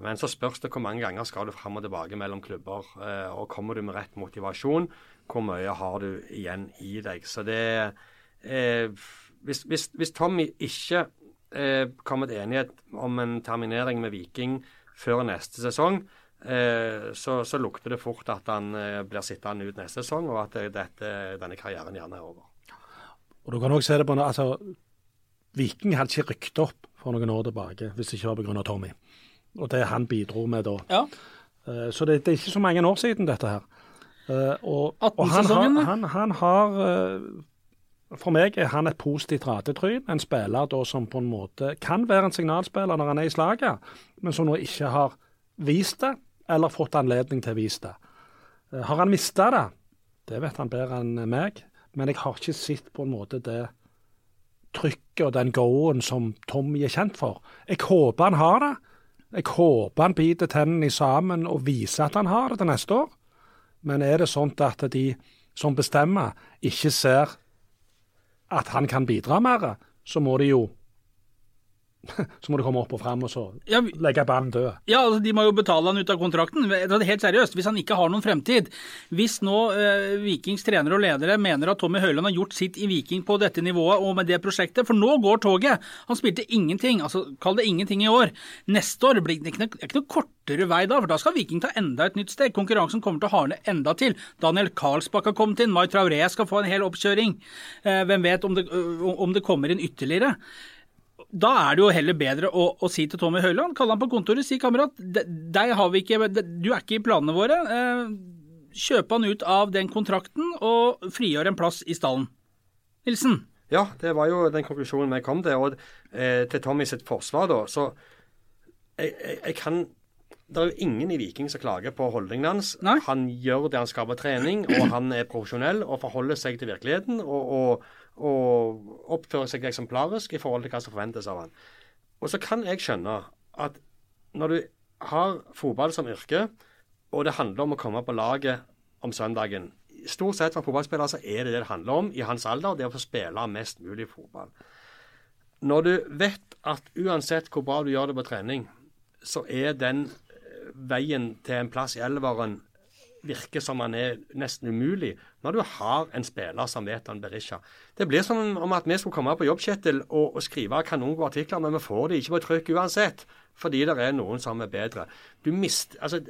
Men så spørs det hvor mange ganger skal du fram og tilbake mellom klubber. Eh, og kommer du med rett motivasjon, hvor mye har du igjen i deg. Så det eh, hvis, hvis, hvis, Tommy ikke eh, kommer til enighet om en terminering med Viking før neste sesong, eh, så, så, lukter det fort at han eh, blir sittende ut neste sesong, og at dette, denne karrieren gjerne er over. Og du kan også se det på altså, Viking hadde ikke rykket opp for noen år tilbake hvis det ikke var pga. Tommy og det han bidro med da. Ja. Uh, så det, det, er ikke så mange år siden, dette her. Uh, og, og han, har, han, han har uh, For meg er han et positivt ratetryn. En spiller da som på en måte kan være en signalspiller når han er i slaget, men som nå ikke har vist det, eller fått anledning til å vise det. har han mista det? Det vet han bedre enn meg. Men jeg har ikke sett på en måte det trykket og den go-en som Tommy er kjent for. Jeg håper han har det. Jeg håper han biter tennene sammen og viser at han har det til neste år. Men er det sånn at de som bestemmer, ikke ser at han kan bidra mer, så må de jo (laughs) så må du komme opp og fram og så ja, legge ballen død. Ja, altså, De må jo betale han ut av kontrakten. Helt seriøst, Hvis han ikke har noen fremtid. Hvis nå eh, Vikings trenere og ledere mener at Tommy Høiland har gjort sitt i Viking på dette nivået og med det prosjektet, for nå går toget. Han spilte ingenting, altså kall det ingenting i år. Neste år blir det ikke ikke noe kortere vei da, for da skal Viking ta enda et nytt steg. Konkurransen kommer til å hardne enda til. Daniel Karlsbakk har kommet inn, Mai Traoré skal få en hel oppkjøring. Eh, hvem vet om det, om det kommer inn ytterligere da er det jo heller bedre å, å si til Tommy Høiland, kalle han på kontoret, si kamerat, deg har vi ikke, du er ikke i planene våre. Eh, kjøpe han ut av den kontrakten og frigjøre en plass i stallen. Nilsen? Ja, det var jo den konklusjonen vi kom til. Og eh, til Tommy sitt forsvar, da, så jeg, jeg, jeg kan det er jo ingen i Viking som klager på holdningen hans. Nei. Han gjør det han skal på trening, og (clears throat) han er profesjonell og forholder seg til virkeligheten. Og, og, og oppfører seg eksemplarisk i forhold til hva som forventes av han. Og så kan jeg skjønne at når du har fotball som yrke, og det handler om å komme på laget om søndagen Stort sett for fotballspillere så er det det det handler om i hans alder, det å få spille mest mulig fotball. Når du vet at uansett hvor bra du gjør det på trening, så er den veien til en plass i elveren virker som han er nesten umulig når du har en spiller som vet han Berisha. Det blir som om at vi skulle komme på jobb, Kjetil, og, og skrive kanongode artikler, men vi får de ikke på trykk uansett, fordi det er noen som er bedre. Du mist, altså,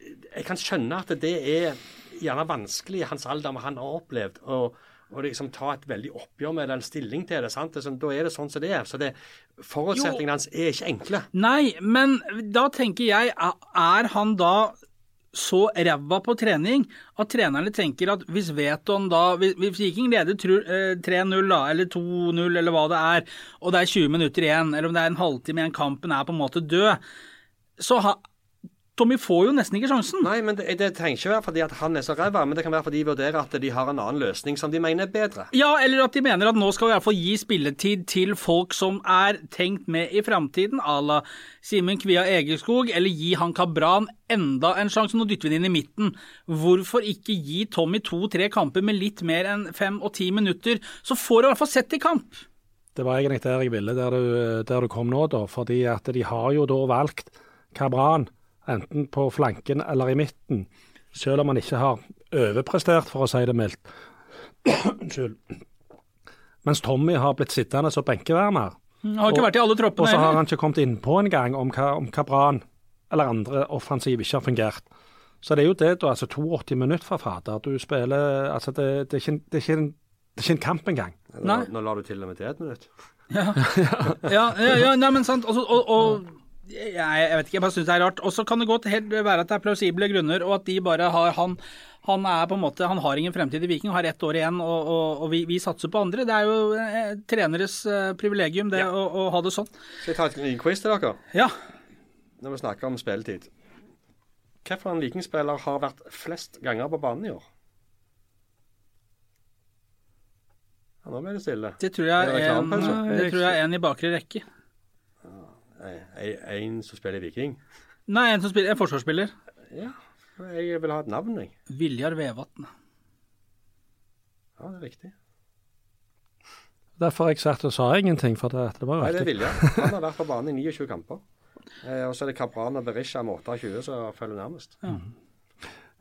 jeg kan skjønne at det er gjerne vanskelig i hans alder, men han har opplevd. og og liksom ta et veldig oppgjør med den stilling til det. sant? Det er sånn, da er det sånn som det er. Så det, Forutsetningene hans er ikke enkle. Nei, men da tenker jeg, er han da så ræva på trening at trenerne tenker at hvis Veton da Hvis Viking leder 3-0 da, eller 2-0 eller hva det er, og det er 20 minutter igjen, eller om det er en halvtime igjen, kampen er på en måte død, så Tommy får jo nesten ikke sjansen. Nei, men det, det trenger ikke være fordi at han er så ræva, men det kan være fordi de vurderer at de har en annen løsning som de mener er bedre. Ja, eller at de mener at nå skal vi i hvert fall gi spilletid til folk som er tenkt med i framtiden, à la Simen Kvia Egerskog, eller gi han Kabran enda en sjanse. Nå dytter vi den inn i midten. Hvorfor ikke gi Tommy to-tre kamper med litt mer enn fem og ti minutter, så får du i hvert fall sett i kamp? Det var egentlig der jeg ville, der du, der du kom nå, da. Fordi at de har jo da valgt Kabran enten på flanken eller i midten, selv om han ikke har overprestert, for å si det mildt. (clears throat) Unnskyld. Mens Tommy har blitt sittende som benkeverner. Han har ikke og, vært i alle troppene Og så har han ikke kommet innpå engang om hva, om hva Bran eller andre offensiv ikke har fungert. Så det er jo det, da. altså 82 minutter fra fader. Du spiller altså det, det, er ikke, det, er ikke en, det er ikke en kamp engang. Nå, nå la du til og med til et minutt. Ja, ja, ja, ja nei, men sant. og, og, og jeg, jeg, vet ikke, jeg bare syns det er rart. Og så kan det godt helt være at det er plausible grunner, og at de bare har han han er på en måte, han har ingen fremtid i Viking, har ett år igjen, og, og, og vi, vi, satser på andre. Det er jo eh, treneres eh, privilegium det ja. å, å, ha det sånn. Skal jeg ta en quiz til dere? Ja. Når vi snakker om spilletid. Hvilken vikingspiller har vært flest ganger på banen i år? Ja, nå ble det stille. Det tror jeg er en, det tror jeg en i bakre rekke. En som spiller Viking? Nei, en som spiller, en forsvarsspiller. Ja, jeg vil ha et navn, jeg. Viljar Vevatn. Ja, det er riktig. Derfor har jeg sagt og sa ingenting, for det, det var jo Nei, det er Viljar. Han har vært på banen i 29 kamper. Eh, og så er det Kabran og Berisha med 28 som følger nærmest. Ja. Mm.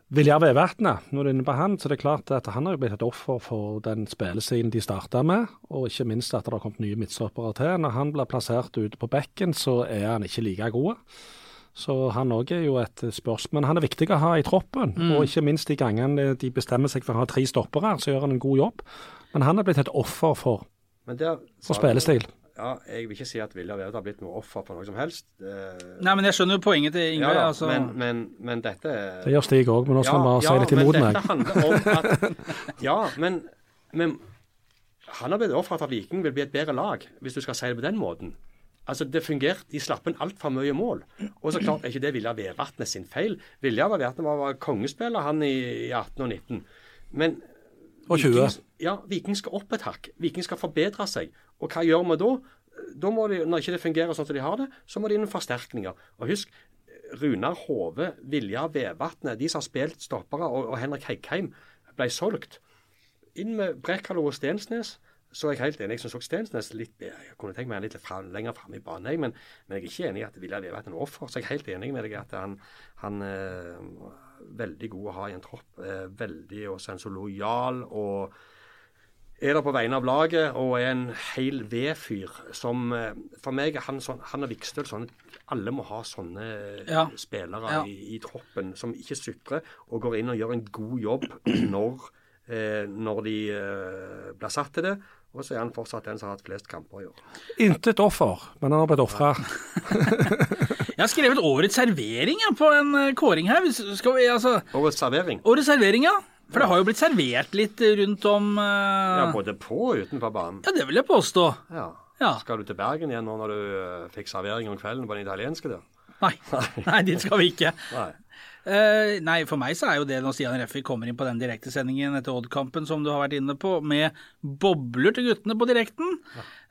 Viljar Vevatnet, når du er inne på han, så det er klart at han har blitt et offer for den spillesiden de starta med, og ikke minst at det har kommet nye midtstoppere til. Når han blir plassert ute på bekken, så er han ikke like god. Så han òg er jo et spørsmål. Men han er viktig å ha i troppen, mm. og ikke minst de gangene de bestemmer seg for å ha tre stoppere, så gjør han en god jobb. Men han er blitt et offer for, for spillestil. Ja, jeg vil ikke si at Vilja Vevet har blitt noe offer for noe som helst. Det... Nei, men jeg skjønner jo poenget til Ingrid. Ja, altså... men, men, men, dette Det gjør Stig òg, men nå skal han bare ja, si litt imot meg. At... ja, men, men han har blitt offer for at Viking vil bli et bedre lag, hvis du skal si det på den måten. Altså, Det fungerte, De slapp inn altfor mye mål. Og så klart er ikke det Vilja Vevatnet sin feil. Vilja Vevatnet var, var kongespiller, han i, i 18 og 19. Men og 20. Viking, ja, Viking skal opp et hakk. Viking skal forbedre seg. Og hva gjør vi da? da må de, når ikke det fungerer sånn som de har det, så må de inn forsterkninger. Og husk, Runar Hove, Vilja Vevatnet, de som har spilt stoppere, og, og Henrik Heggheim, ble solgt. Inn med Brekkalo og Stensnes så er jeg helt enig. Jeg syns Stensnes litt. Jeg kunne tenkt meg litt fra, lenger fram i banen, men, men, jeg er ikke enig i at Vilja Vevatnet er en offer. Så jeg er helt enig med deg at han, han øh, veldig god å ha i en tropp. Eh, veldig også lojal og er der på vegne av laget og er en hel V-fyr som eh, For meg er han, sånn, han er Vikstøl sånn Alle må ha sånne ja. spillere ja. I, I, troppen som ikke sutrer og går inn og gjør en god jobb (clears throat) når, eh, når de eh, blir satt til det. Og så er han fortsatt den som har hatt flest kamper i år. Intet offer, men han har blitt ofra. (laughs) Jeg har skrevet Årets servering ja, på en eh, kåring her. Skal vi, altså, Årets servering. årets servering, ja. For det har jo blitt servert litt rundt om Ja, eh, både på og utenfor banen. Ja, det vil jeg påstå. Ja. Ja. Skal du til Bergen igjen nå når du eh, fikk servering om kvelden på den italienske der? Nei, nei dit skal vi ikke. Nei. Eh, nei, for meg så er jo det når Stian Reffi kommer inn på den direktesendingen etter Odd-kampen som du har vært inne på, med bobler til guttene på direkten.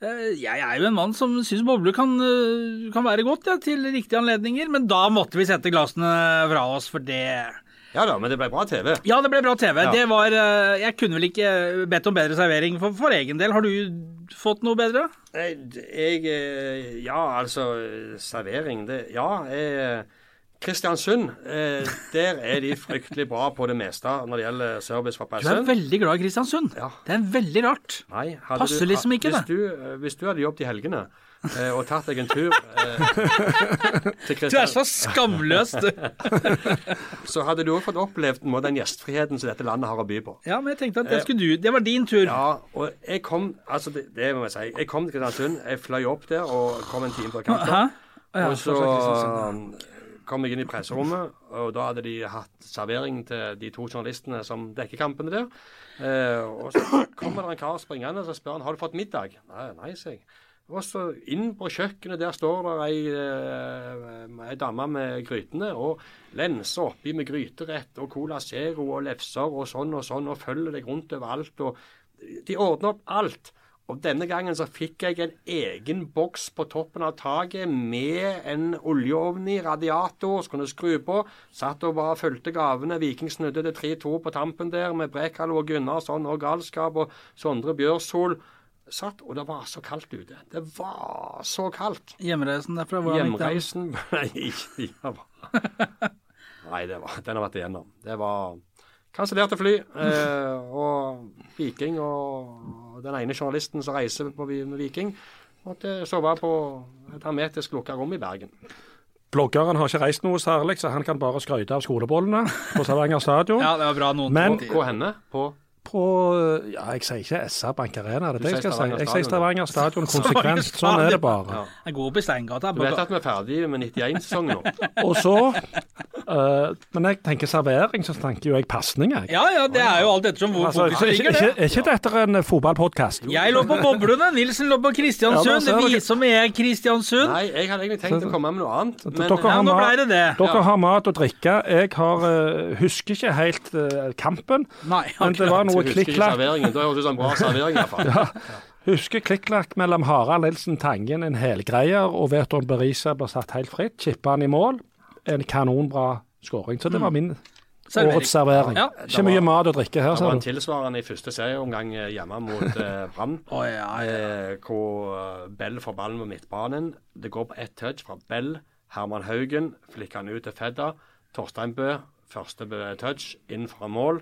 Eh, jeg er jo en mann som syns bobler kan, uh, kan være godt ja, til riktige anledninger, men da måtte vi sette glassene fra oss, for det Ja da, men det ble bra TV. Ja, det ble bra TV. Ja. Det var Jeg kunne vel ikke bedt om bedre servering for, for egen del. Har du fått noe bedre? Jeg, Jeg Ja, altså Servering, det Ja. Jeg, Kristiansund, eh, der er de fryktelig bra på det meste når det gjelder service fra Du er veldig glad i Kristiansund. Ja. Det er veldig rart. Nei, Passer du, liksom ikke, hvis det. Du, eh, hvis du hadde jobbet i helgene eh, og tatt deg en tur eh, til Du er så Kristiansund, skamløs, du. (laughs) så hadde du òg fått opplevd den gjestfriheten som dette landet har å by på. Ja, men jeg tenkte at det skulle du Det var din tur. Ja, og jeg kom altså det, det må jeg si. Jeg kom til Kristiansund, jeg fløy opp der og kom en time før kampen. Ja, og så Kristiansund. Kom jeg inn i presserommet, og da hadde de hatt servering til de to journalistene som dekker kampene der. Eh, og så kommer det en kar springende og spør han, har du fått middag. Nei, nei, sier jeg. Og så inn på kjøkkenet, der står det ei, eh, ei dame med grytene, og lenser oppi med gryterett og Cola Zero og lefser og sånn og sånn, og følger deg rundt overalt. og De ordner opp alt. Og denne gangen så fikk jeg en egen boks på toppen av taket med en oljeovn i, radiator, så kunne jeg skru på. Satt og bare fulgte gavene. Viking snudde til 3-2 på tampen der, med Brekalo og Gunnarsson og Galskap og Sondre Bjørshol. Satt, og det var så kaldt ute. Det var så kaldt. Hjemreisen derfra, hvordan gikk den? Hjemreisen (laughs) ikke ja, (laughs) Nei, det var, den har vært igjennom. Det var kansellerte fly. Eh, og Viking og den ene journalisten som reiser på med Viking, måtte sove på et hermetisk lukka rom i Bergen. Bloggeren har ikke reist noe særlig, så han kan bare skryte av skolebollene på Stavanger stadion. (laughs) Ja, det var bra noen Men- Hvor henne? På På Ja, jeg sier ikke SR Bank Arena, det er det jeg skal si. Jeg sier Stavanger stadion (laughs) konsekvent. Sånn er det bare. Ja. Jeg går opp i Steingata. Du vet at vi er ferdig med 91-sesongen nå? Og så eh, Men jeg tenker servering, så tenker jo jeg pasning, jeg. Ja, ja, det er jo alt ettersom hvor Altså, fokuset ikke, ligger, ikke, det. er ikke dette en fotballpodkast? Jeg lå på boblene, Nilsen lå på Kristiansund. Ja, viser som er Kristiansund. Nei, jeg hadde egentlig tenkt å komme med noe annet. Men dere Ja, har, nå mat, ble det det. dere har mat og drikke. Jeg har, uh, husker ikke helt uh, kampen, Nei, men det var noe husker ikke klikk-klakk. serveringen. Da høres det ut som bra servering iallfall. (laughs) Husker klikk-klakk mellom Harald Nilsen Tangen, en helgreier, og Veton Berisa ble satt helt fritt. Chippa han i mål. En kanonbra skåring. Så det var min Servering. årets servering. Ja. Ikke mye mat og drikke her, Det var en tilsvarende i første serieomgang eh, hjemme mot eh, (laughs) Brann. oh, ja, ja. eh, hvor eh, Bell får ballen på midtbanen. Det går på ett touch fra Bell. Herman Haugen flikker han ut til Fedda. Torstein Bø, første touch, inn fra mål.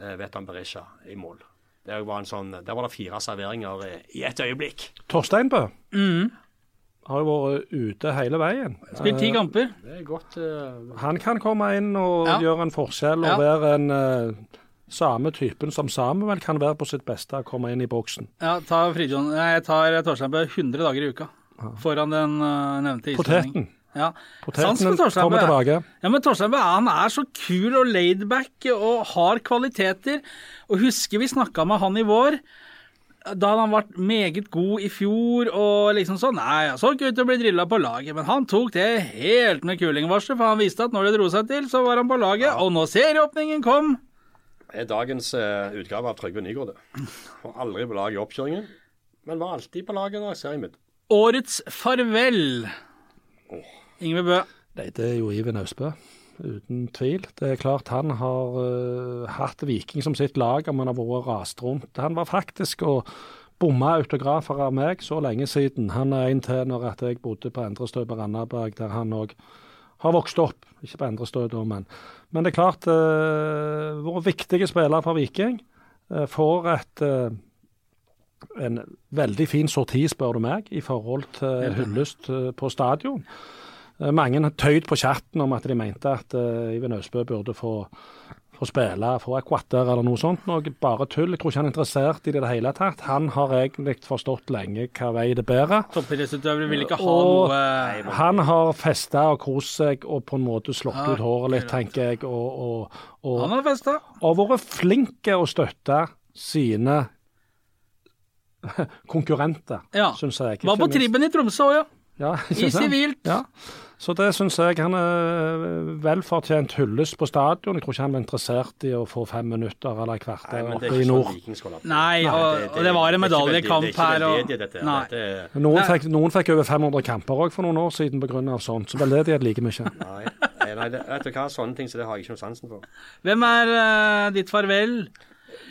Eh, Vetan Berisha i mål. Det var en sånn, Der var det fire serveringer i, i ett øyeblikk. Torstein Bø Mm. Har jo vært ute hele veien. Spilt ti kamper. Det er godt eh, Han kan komme inn og Ja. gjøre en forskjell og Ja. være en eh, samme typen som Samuel kan være på sitt beste, komme inn i boksen. Ja, ta Fridtjof jeg tar Torstein på 100 dager i uka. Foran den uh, nevnte islending. Poteten. Ja. Poteten kommer tilbake. Ja, men Torstein Bø han er så kul og laidback og har kvaliteter. Og husker vi snakka med han i vår. Da hadde han vært meget god i fjor og liksom sånn Nei, jeg så ikke ut til å bli drilla på laget, men han tok det helt med kulingvarsel, for han visste at når det dro seg til, så var han på laget. Og når serieåpningen kom Det er dagens eh, utgave av Trygve Nygaard. det. Var aldri på lag i oppkjøringen, men var alltid på laget når serien begynte. Årets farvel. Ingve Bø. Det er jo Iven Austbø, uten tvil. Det er klart han har uh, hatt Viking som sitt lag, om han har vært rast rundt. Han var faktisk og bomma autografer av meg så lenge siden. Han er en til når jeg bodde på Endrestø på Randaberg, der han òg har vokst opp. Ikke på Endrestø da, men Men det er klart, uh, våre viktige spillere fra Viking Uh, får et uh, en veldig fin sorti, spør du meg, i forhold til hyllest eh, på stadion. Eh, Mange har tøyd på chatten om at de mente at uh, Iven Østbø burde få, få spille, for et kvarter eller noe sånt. Noe bare tull. Jeg tror ikke han er interessert i det i det hele tatt. Han har egentlig forstått lenge hva vei det bærer. Toppidrettsutøvere vil ikke ha Og- noe Han har festa og kost seg og på en måte slått Ja, ut håret litt, tenker jeg. Og, og, og, Han har festa. og vært flinke å støtte sine konkurrenter, Ja. syns jeg. Var på tribben i Tromsø òg, ja. Ja, I sivilt. Ja. Så det syns jeg han er velfortjent hyllest på stadion. Jeg tror ikke han var interessert i å få fem minutter eller et kvarter oppe i nord. sånn. Nei, og, det var en det ikke medaljekamp her. Det er ikke Og, Noen fikk, noen fikk over 500 kamper òg for noen år siden pga. sånt. Så veldedighet like mye. Nei, nei, nei, det, vet du hva, sånne ting så det har jeg ikke noe sansen for. Hvem er uh, ditt farvel?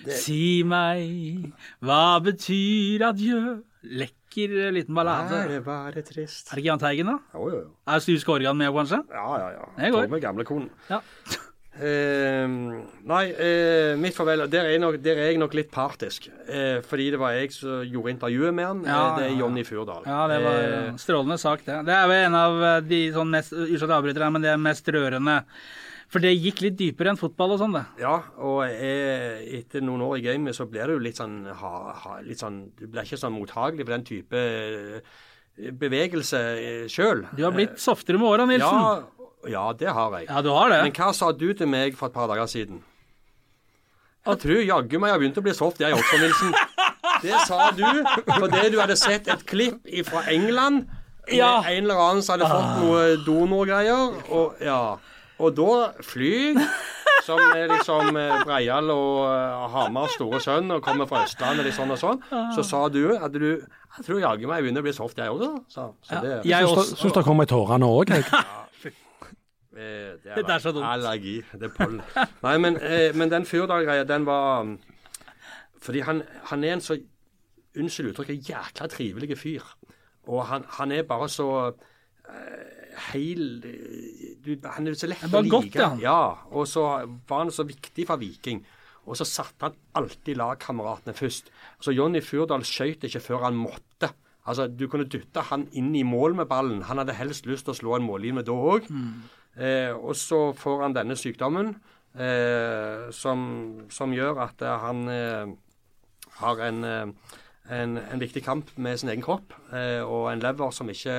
Si meg, hva betyr adjø? Lekker eh, liten ballade. Er det bare trist? Er det ikke Jahn Teigen, da? Jo, jo, jo. Er Styr Skorgan med, kanskje? Ja, ja, ja. Det går. Med gamle konen. Ja. Uh, (laughs) nei, uh, mitt farvel der er, nok, der er jeg nok litt partisk. Uh, fordi det var jeg som gjorde intervjuet med han. Ja, det er. Jonny Furdal. Ja, det var strålende sak, det. Det er vel en av de sånn mest Unnskyld at jeg avbryter deg, men det er mest rørende. For det gikk litt dypere enn fotball og sånn, det. Ja, og jeg, etter noen år i gamet så blir du litt sånn, ha, ha, litt sånn Du blir ikke sånn mottagelig for den type eh, bevegelse sjøl. Du har blitt softere med åra, Nilsen. Ja, ja, det har jeg. Ja, du har det. Men hva sa du til meg for et par dager siden? Jeg tror jaggu meg jeg har begynt å bli soft, jeg også, Nilsen. Det sa du fordi du hadde sett et klipp fra England Ja. en eller annen som hadde fått noe donorgreier. Og, ja. Og da fly som er liksom eh, Breial og Hamar Hamars store sønn og kommer fra Østlandet litt sånn og sånn, så sa du at du Jeg tror jaggu meg jeg begynner å bli soft, jeg også. Så, så det, Jeg Syns det- syns det kommer i tårene òg, jeg. (laughs) Eh, det er så dumt. Allergi. Det er pollen. Nei, men, eh, men den Fyrdal-greia, den var um, Fordi han, han er en så Unnskyld uttrykket, jækla trivelig fyr. Og han, han er bare så eh, heil du, Han er så lett å godt, like. ja. Ja, og så var han så viktig for Viking. Og så satte han alltid lagkameratene først. Så Jonny Furdal skøyt ikke før han måtte. Altså, Du kunne dytte han inn i mål med ballen. Han hadde helst lyst til å slå en mållinje da òg. Eh, og så får han denne sykdommen eh, som, som gjør at eh, han eh, har en, eh, en, en viktig kamp med sin egen kropp eh, og en lever som ikke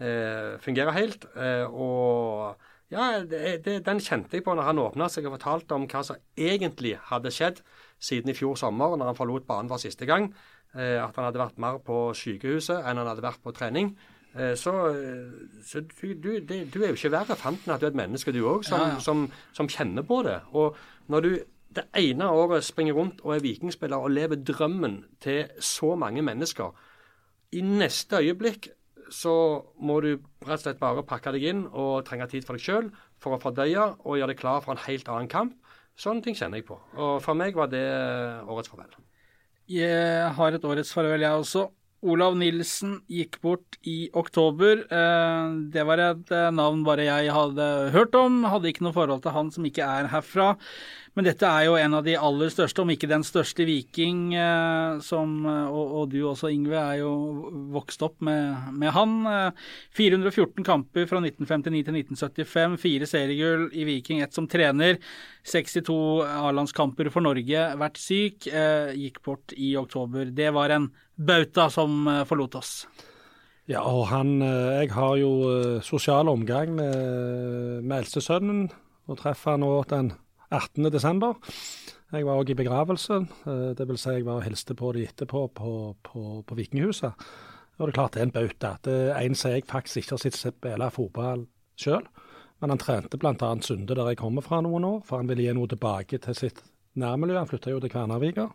eh, fungerer helt. Eh, og ja, det, det, den kjente jeg på når han åpna seg og fortalte om hva som egentlig hadde skjedd siden i fjor sommer, når han forlot banen for siste gang. Eh, at han hadde vært mer på sykehuset enn han hadde vært på trening. Eh, Så, eh, så du, du, det, du er jo ikke verre fanten at du er et menneske, du òg, som, Ja, ja. som, som kjenner på det. Og når du det ene året springer rundt og er vikingspiller og lever drømmen til så mange mennesker, i neste øyeblikk så må du rett og slett bare pakke deg inn og trenge tid for deg sjøl for å fordøye og gjøre deg klar for en helt annen kamp. Sånne ting kjenner jeg på. Og for meg var det årets farvel. Jeg har et årets farvel, jeg også. Olav Nilsen gikk bort i oktober. Eh, Det var et eh, navn bare jeg hadde hørt om. Hadde ikke noe forhold til han som ikke er herfra. Men dette er jo en av de aller største, om ikke den største viking, eh, som, eh, og, og du også, Ingve, er jo vokst opp med, med han. Eh, 414 kamper fra 1959 til 1975, fire seriegull i Viking, ett som trener. 62 A-landskamper for Norge, vært syk, eh, gikk bort i oktober. Det var en bauta som eh, forlot oss. Ja, og han eh, Jeg har jo eh, sosial omgang med, med eldstesønnen, og treffer nå den 18. desember. Jeg var òg i begravelsen, eh, det vil si jeg var og hilste på de etterpå på, på, på Vikinghuset. Og det er klart det er en bauta. Det er en som jeg faktisk ikke har sett spille fotball sjøl. Men han trente bl.a. Sunde, der jeg kommer fra noen år, for han ville gi noe tilbake til sitt nærmiljø. Han flytta jo til Kværnervika.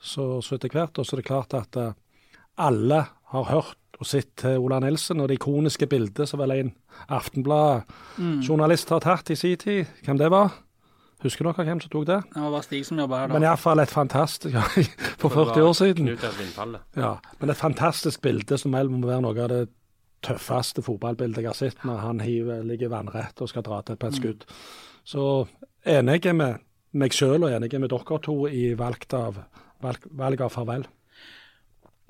Så, så etter hvert og så er det klart at eh, alle har hørt og sett til Ola Nelson og det ikoniske bildet som vel en Aftenblad-journalist har tatt i sin tid. Hvem det var? Husker dere hvem som tok det? Det var bare Stig som jobba her da. Men iallfall et fantastisk ja, (laughs) For 40 år siden. Ja, men et fantastisk bilde som vel må være noe av det tøffeste fotballbildet jeg har sett, når han hiver, ligger vannrett og skal dra til på et skudd. Så enig med meg sjøl og enig med dere to i valg av, valg, valg av farvel.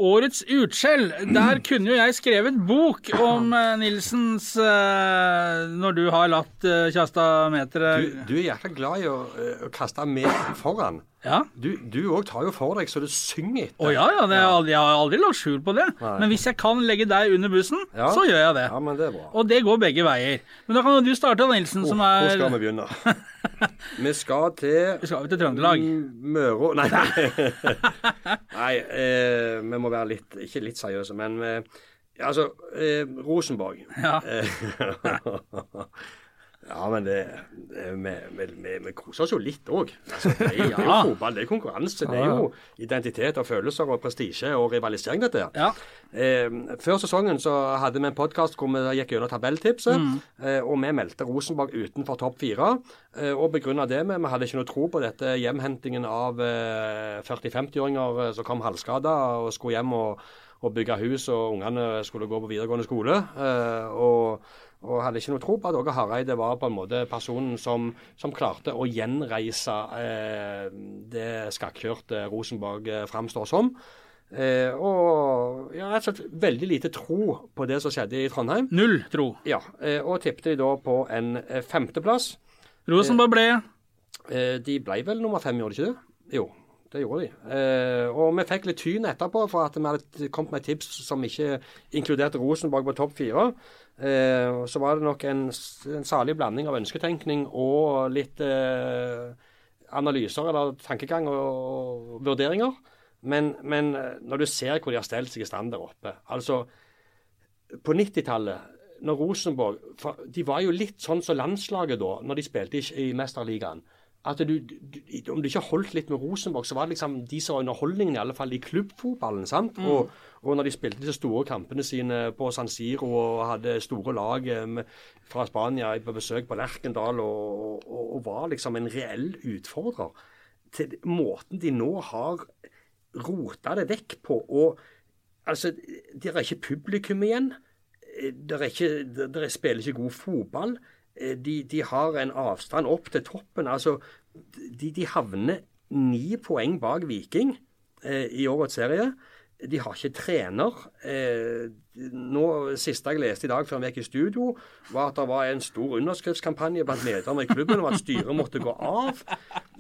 Årets utskjell. Der kunne jo jeg skrevet bok om eh, Nilsens eh, Når du har latt uh, Kjastameteret Du, du er jækla glad i å, eh, å kaste meter foran. Ja. Du òg tar jo for deg så du synger etter. Å ja, ja, det er jeg har aldri lagt skjul på det. Nei. Men hvis jeg kan legge deg under bussen, Ja. så gjør jeg det. Ja, men det er bra. Og det går begge veier. Men da kan du starte, Nilsen, som er Hvor skal vi begynne? (laughs) vi skal til Vi skal til Trøndelag. Møre nei. (laughs) nei eh, vi må være litt Ikke litt seriøse, men eh, Altså, eh, Rosenborg. Ja. (laughs) Eh, ja, men det, vi, koser oss jo litt òg. Altså, (laughs) det, er jo- fotball, det er konkurranse. Det er jo identitet og følelser og prestisje og rivalisering, dette her. Ja. Eh, før sesongen så hadde vi en podkast hvor vi gikk gjennom tabelltipset. Mm. Eh, og vi meldte Rosenborg utenfor topp fire. Eh, og begrunna det med vi hadde ikke noe tro på dette hjemhentingen av eh, 40-50-åringer eh, som kom halvskada og skulle hjem og, og bygge hus, og ungene skulle gå på videregående skole. Eh, og, og hadde ikke noe tro på at Åge Hareide var på en måte personen som, som klarte å gjenreise eh, det skakkjørte Rosenborg eh, framstår som. Eh, og ja, rett og slett veldig lite tro på det som skjedde i Trondheim. Null tro. Ja, eh, Og tippte de da på en eh, femteplass. Rosenborg ble Eh, de ble vel nummer fem, gjorde de ikke det? Jo, det gjorde de. Eh, og vi fikk litt tyn etterpå for at vi hadde kommet med tips som ikke inkluderte Rosenborg på topp fire. Eh, så var det nok en, en salig blanding av ønsketenkning og litt eh, analyser eller tankegang og, og vurderinger. Men, men eh, når du ser hvor de har stelt seg i stand der oppe altså På 90-tallet, når Rosenborg for De var jo litt sånn som landslaget da, når de spilte i, i Mesterligaen. At du, du, Om du ikke holdt litt med Rosenborg, så var det liksom de som var underholdningen, i alle fall i klubbfotballen. sant? Og, og når de spilte disse store kampene sine på San Siro og hadde store lag eh, fra Spania på besøk på Lerkendal og, og, og var liksom en reell utfordrer til måten de nå har rota det vekk på. og altså, der er ikke publikum igjen. Der, er ikke, det, det spiller ikke god fotball. Eh, De, de har en avstand opp til toppen. altså De, de havner ni poeng bak Viking eh, i årets serie. De har ikke trener. Eh, nå, siste jeg leste i dag før vi gikk i studio, var at det var en stor underskriftskampanje blant lederne i klubben om at styret måtte gå av.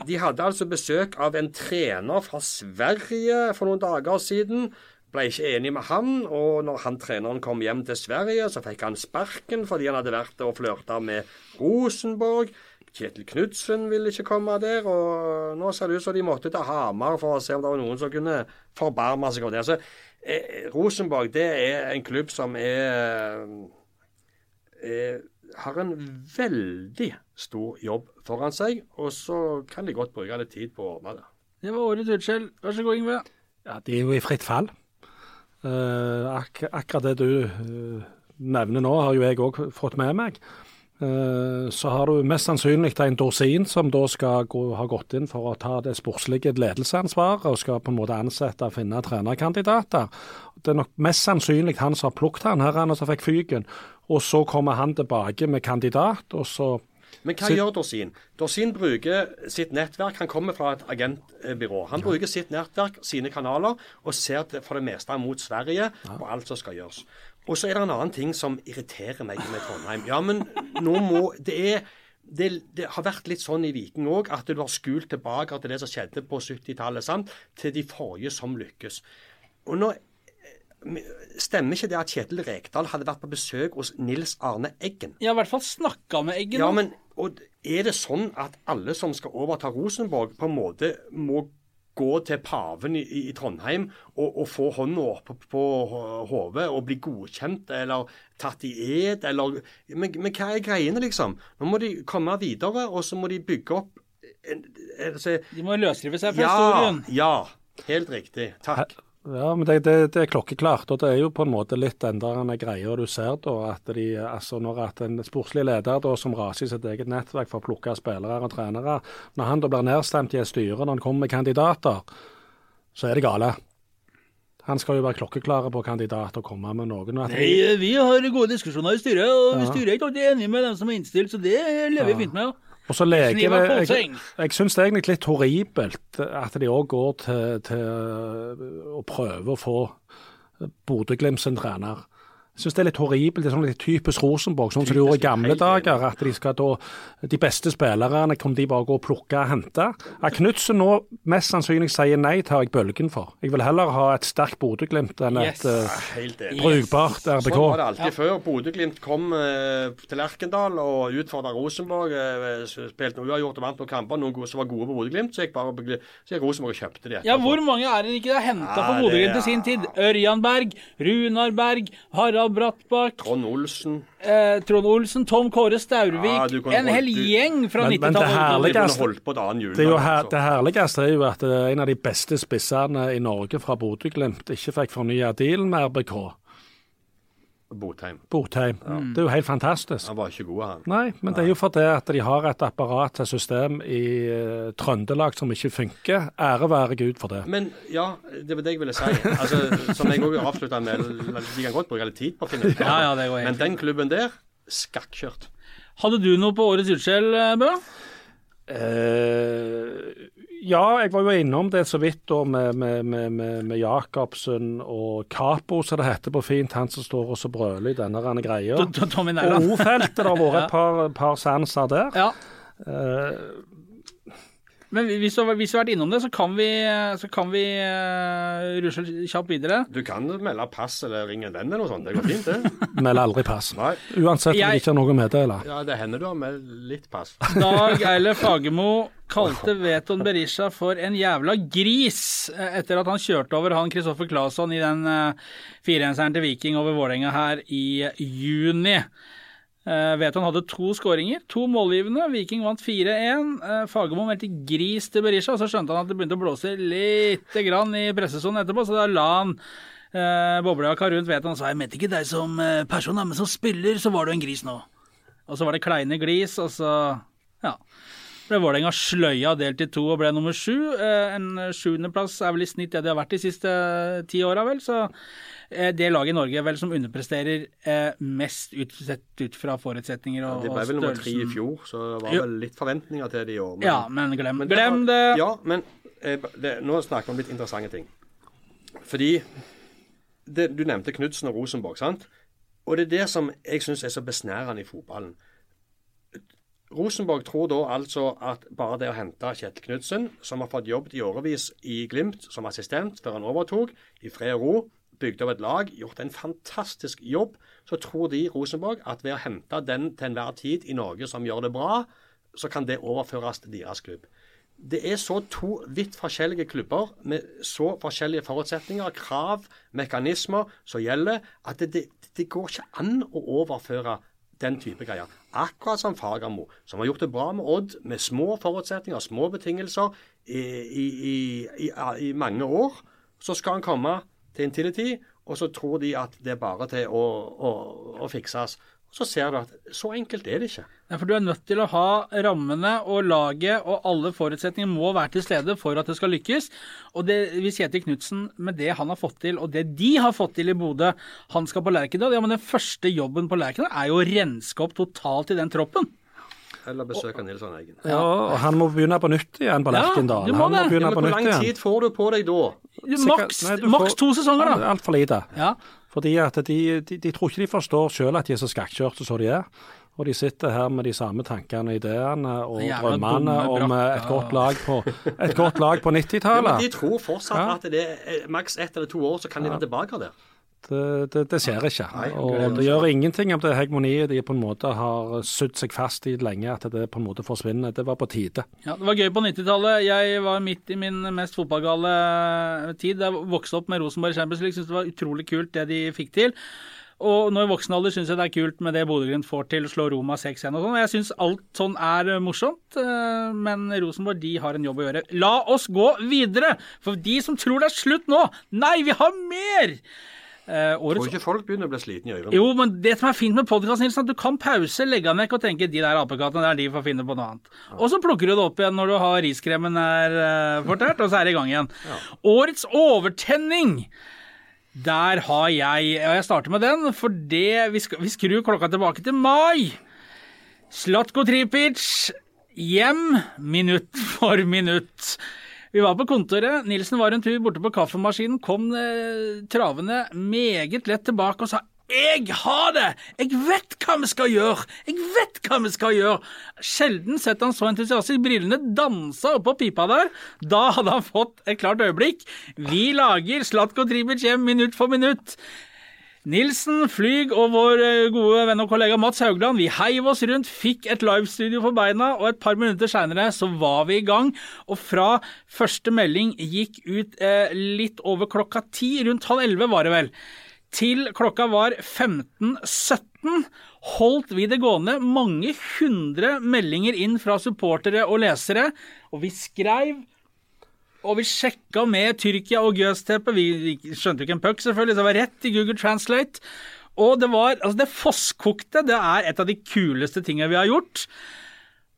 De hadde altså besøk av en trener fra Sverige for noen dager siden. Ble ikke enig med han, og når han treneren kom hjem til Sverige, så fikk han sparken fordi han hadde vært og flørta med Rosenborg. Kjetil Knutsen ville ikke komme der, og nå ser det ut som de måtte til Hamar for å se om det var noen som kunne forbarme seg over det. Så eh, Rosenborg det er en klubb som er, er har en veldig stor jobb foran seg, og så kan de godt bruke litt tid på å ordne det. Det var Åre utskjell. Vær så god, Ingve. Ja, De er jo i fritt fall. Eh, ak akkurat det du eh, nevner nå, har jo jeg òg fått med meg. Eh, så har du mest sannsynlig en dorsin som da skal gå, ha gått inn for å ta det sportslige ledelsesansvaret, og skal på en måte ansette og finne trenerkandidater. Det er nok mest sannsynlig han som har plukket han her, han som fikk fyken. Og så kommer han tilbake med kandidat, og så Men hva Så- gjør Dorsin? Dorsin bruker sitt nettverk. Han kommer fra et agentbyrå. Han bruker sitt nettverk, sine kanaler, og ser for det meste mot Sverige og alt som skal gjøres. Og så er det en annen ting som irriterer meg med Trondheim. Ja, men nå må Det er det, det har vært litt sånn i Viking òg, at du har skult tilbake til det som skjedde på 70-tallet, sant? til de forrige som lykkes. Og nå Stemmer ikke det at Kjetil Rekdal hadde vært på besøk hos Nils Arne Eggen? Ja, i hvert fall snakka med Eggen. Ja, men og er det sånn at alle som skal overta Rosenborg, på en måte må gå til paven i, i Trondheim og, og få hånda opp på, på hodet og bli godkjent eller tatt i ed, eller men, men hva er greiene, liksom? Nå må de komme videre, og så må de bygge opp en, altså, De må løsrive seg fra Ja, historien. ja. Helt riktig. Takk. Ja, men det, det, det er klokkeklart. Og det er jo på en måte litt den der greia du ser da, at de, altså når at en sportslig leder da, som raser i sitt eget nettverk for å plukke spillere og trenere, når han da blir nedstemt i et styre når han kommer med kandidater, så er det gale. Han skal jo være klokkeklare på kandidat og komme med noen. Nei, vi har gode diskusjoner i styret, og Ja. styret er ikke alltid enig med dem som er innstilt, så det lever vi Ja. fint med. ja. Og så leker det Jeg, jeg syns det er egentlig litt horribelt at de òg går til, til å prøve å få Bodø-Glimt sin trener. Syns det er litt horribelt. Det er sånn litt typisk Rosenborg, sånn som de gjorde i gamle dager. At de skal da De beste spillerne kan de bare gå og plukke og hente. At Knutsen nå mest sannsynlig sier nei, tar jeg bølgen for. Jeg vil heller ha et sterkt Bodø-Glimt enn Yes. et eh, Helt brukbart Sånn RBK. var det alltid før. Bodø-Glimt kom uh, til Lerkendal og utfordra Rosenborg. Uh, spilte noe uavgjort og vant noen kamper. Noen som var gode på Bodø-Glimt, så gikk bare på så gikk Rosenborg og kjøpte de. Ja, hvor mange er det ikke de har henta Ja, for det Bodø-Glimt i sin tid? Ørjan Berg, Runar Berg, Harald Brattbakk, Trond Olsen. eh, Trond Olsen, Tom Kåre Staurvik. Ja, en hel du- gjeng fra Men- men det 90-tallet. men De kunne Herligste- holdt på et annet jul. Det, er altså. det herligste er jo at er en av de beste spissene i Norge fra Bodø-Glimt ikke fikk fornya dealen med RBK. Botheim. Botheim. Det er jo helt fantastisk. Han var ikke god, han. Nei, men det er jo fordi at de har et apparat til system i uh, Trøndelag som ikke funker. Ære være Gud for det. Men ja, det var det jeg ville si. Altså, som jeg òg avslutta med De kan godt bruke litt tid på å finne ut (laughs) Ja, ja, det går Men den klubben der, skakkjørt. Hadde du noe på årets utskjell, Bø? Eh, ja, jeg var jo innom det så vidt da med, med, med, med, med Jacobsen og Capo, som det heter på fint. Han som står og så brøler i denne rene greia. Og O-feltet, det har vært et (laughs) par, par sanser der. Ja. Eh, Men hvis du, har- hvis du har vært innom det, så kan vi, så kan vi uh, rusle kjapt videre. Du kan melde pass eller ringe en venn eller noe sånt. Det går fint, det. (laughs) melder aldri pass. Nei. Uansett om Jeg- det ikke har noe å meddele. Ja, det hender du har med litt pass. Dag Eilef Fagermo (laughs) kalte Veton Berisha for en jævla gris eh, etter at han kjørte over han Kristoffer Claesson i den uh, 4-1-seieren til Viking over Vålerenga her i juni. Uh, Veton hadde to skåringer, to målgivende. Viking vant 4-1. Uh, Fagermo meldte gris til Berisha, og så skjønte han at det begynte å blåse lite grann i pressesonen etterpå, så da la han uh, boblejakka rundt Veton og sa jeg mente ikke deg som uh, person, men som spiller så var du en gris nå. Og så var det kleine glis, og så ja. Ble Vålerenga sløya delt i to og ble nummer sju. Eh, En sjuendeplass er vel i snitt det de har vært de siste eh, ti åra, vel. Så eh, det laget i Norge vel som underpresterer mest ut, sett ut fra forutsetninger og, De ble vel nummer tre i fjor, så det var vel litt forventninger til det i år. men- Ja, men glem, Men glem var- det. Ja, men det, nå snakker vi om litt interessante ting. Fordi det, Du nevnte Knutsen og Rosenborg, sant? Og det er det som jeg syns er så besnærende i fotballen. Rosenborg tror da altså at bare det å hente Kjetil Knutsen, som har fått jobb i årevis i Glimt som assistent før han overtok, i fred og ro, bygd opp et lag, gjort en fantastisk jobb, så tror de Rosenborg at ved å hente den til enhver tid i Norge som gjør det bra, så kan det overføres til deres klubb. Det er så to vidt forskjellige klubber med så forskjellige forutsetninger, krav, mekanismer som gjelder, at det, det, det går ikke an å overføre den type greier. Akkurat som Fagermo, som har gjort det bra med Odd, med små forutsetninger, små betingelser i, i, i, i, mange år. Så skal han komme til Intility, og så tror de at det er bare til å, å, å fikses. Så ser du at så enkelt er det ikke. Ja, for du er nødt til å ha rammene og laget og alle forutsetninger må være til stede for at det skal lykkes. Og det, hvis Kjetil Knutsen, med det han har fått til, og det de har fått til i Bodø, han skal på Lerkendal, ja, men den første jobben på Lerkendal er jo å renske opp totalt i den troppen. Eller besøke Nilsson Eggen. Ja, og han må begynne på nytt igjen på Ja, Lerkendal. du må han må det. Ja, men på hvor lang tid får du på deg da? Maks, Nei, du maks to sesonger, da. Altfor lite. Ja. Fordi at de, de, de tror ikke de forstår selv at de er så skakkjørte som de er. Og de sitter her med de samme tankene og ideene og Jævla drømmene om eh, et godt lag på, et godt lag på (laughs) Ja, men 90-tallet. de tror fortsatt Ja. at det er maks ett eller to år, så kan de være tilbake der. Det, det, det ser ikke. Nei, Og det- gjør ingenting om det hegemoniet de på en måte har sydd seg fast i lenge, at det på en måte forsvinner. Det var på tide. Ja, Det var gøy på 90-tallet. Jeg var midt i min mest fotballgale tid. Jeg vokste opp med Rosenborg Champions League. Syntes det var utrolig kult det de fikk til. Og nå i voksen alder syns jeg det er kult med det Bodø-Glimt får til, slå Roma 6-1 og sånn. Jeg syns alt sånn er morsomt, eh, men Rosenborg de har en jobb å gjøre. La oss gå videre! For de som tror det er slutt nå Nei, vi har mer! Eh, Tror ikke folk begynner å bli slitne i øynene. jo, men det som er fint med podkast, er at du kan pause, legge den vekk og tenke de der apekattene der, de får finne på noe annet. Og så plukker du det opp igjen når du har riskremen er uh, fortært, og så er det i gang igjen. Årets overtenning. Der har jeg Og jeg starter med den, for det Vi, vi skrur klokka tilbake til mai. Slatko Tripic. hjem minutt for minutt. Vi var på kontoret. Nilsen var en tur borte på kaffemaskinen, kom eh, travende meget lett tilbake og sa jeg har det! Jeg vet hva vi skal gjøre! Jeg vet hva vi skal gjøre! Sjelden sett han så entusiastisk. Brillene dansa oppå pipa der. Da hadde han fått et klart øyeblikk. Vi lager Slatko Tribic hjem minutt for minutt. Nilsen, Flyg og vår eh, gode venn og kollega Mats Haugland vi heiv oss rundt, fikk et livestudio for beina, og et par minutter seinere så var vi i gang. Og fra første melding gikk ut eh, litt over klokka ti, rundt halv elleve var det vel, til klokka var 15.17 holdt vi det gående. Mange hundre meldinger inn fra supportere og lesere, og vi skreiv og vi sjekka med Tyrkia og Gøsteppet. Vi skjønte jo ikke en puck, selvfølgelig, så det var rett i Google Translate. Og det var Altså, det fosskokte. Det er et av de kuleste tingene vi har gjort.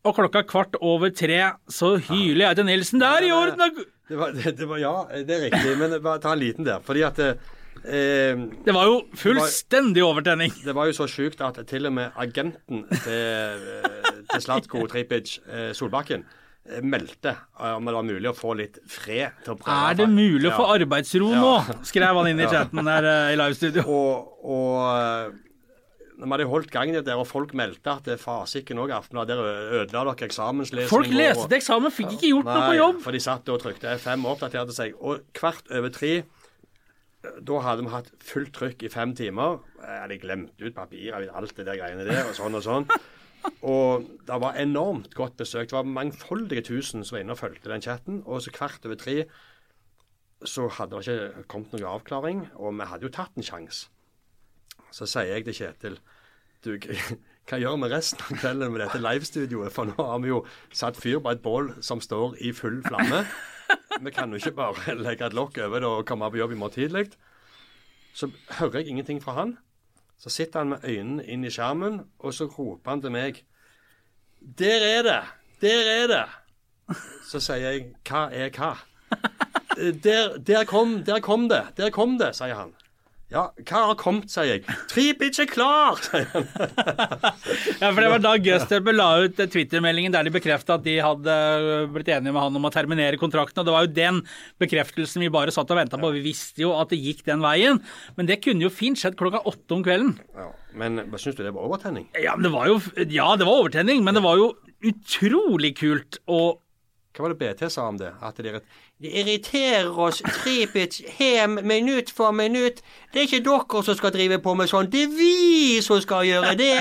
Og klokka kvart over tre så hyler jeg til Nilsen. Det er i orden! Det var, det, var, ja, det er riktig. Men bare ta en liten der. Fordi at Eh, det var jo fullstendig overtenning. Det var jo så sjukt at til og med agenten til, til Slatko Tripic, eh, Solbakken, Eh, meldte eh, om det var mulig å få litt fred til å prøve. Er det mulig å få arbeidsro nå? (laughs) skrev han inn i chatten der eh, i livestudio. (laughs) Og, og når vi hadde holdt gang der, og folk meldte at det fasiken òg Aftenbladet der ødela dere eksamenslesning. Folk leste til eksamen, fikk ikke gjort nei, noe på jobb. For de satt og trykte F5 og oppdaterte seg. Og kvart over tre da hadde vi hatt fullt trykk i fem timer. Jeg hadde glemt ut papirer, alt det der greiene der, og sånn og sånn. Og det var enormt godt besøk. Det var mangfoldige tusen som var inne og fulgte den chatten. Og så kvart over tre så hadde det ikke kommet noen avklaring, og vi hadde jo tatt en sjanse. Så sier jeg til Kjetil du, hva gjør vi resten av kvelden med dette livestudioet? For nå har vi jo satt fyr på et bål som står i full flamme. Vi kan jo ikke bare (laughs) legge et lokk over det og komme på jobb i morgen tidlig. Så hører jeg ingenting fra han. Så sitter han med øynene inn i skjermen, og så roper han til meg Der er det! Der er det! Så sier jeg Hva er hva? (laughs) Der, der, kom, der kom det! Der kom det, sier han. Ja, hva har kommet, sier jeg. Tre er klar, sier han. (laughs) ja, for det var da Guster la ut Twitter-meldingen der de bekrefta at de hadde blitt enige med han om å terminere kontrakten. Og det var jo den bekreftelsen vi bare satt og venta på. Vi visste jo at det gikk den veien. Men det kunne jo fint skjedd klokka åtte om kvelden. Ja, men syns du det var overtenning? Ja, det var jo, ja, det var overtenning, men det var jo utrolig kult å hva var det BT sa om det? At det, det irriterer oss Tripic hem minutt for minutt. Det er ikke dere som skal drive på med sånn, det er vi som skal gjøre det.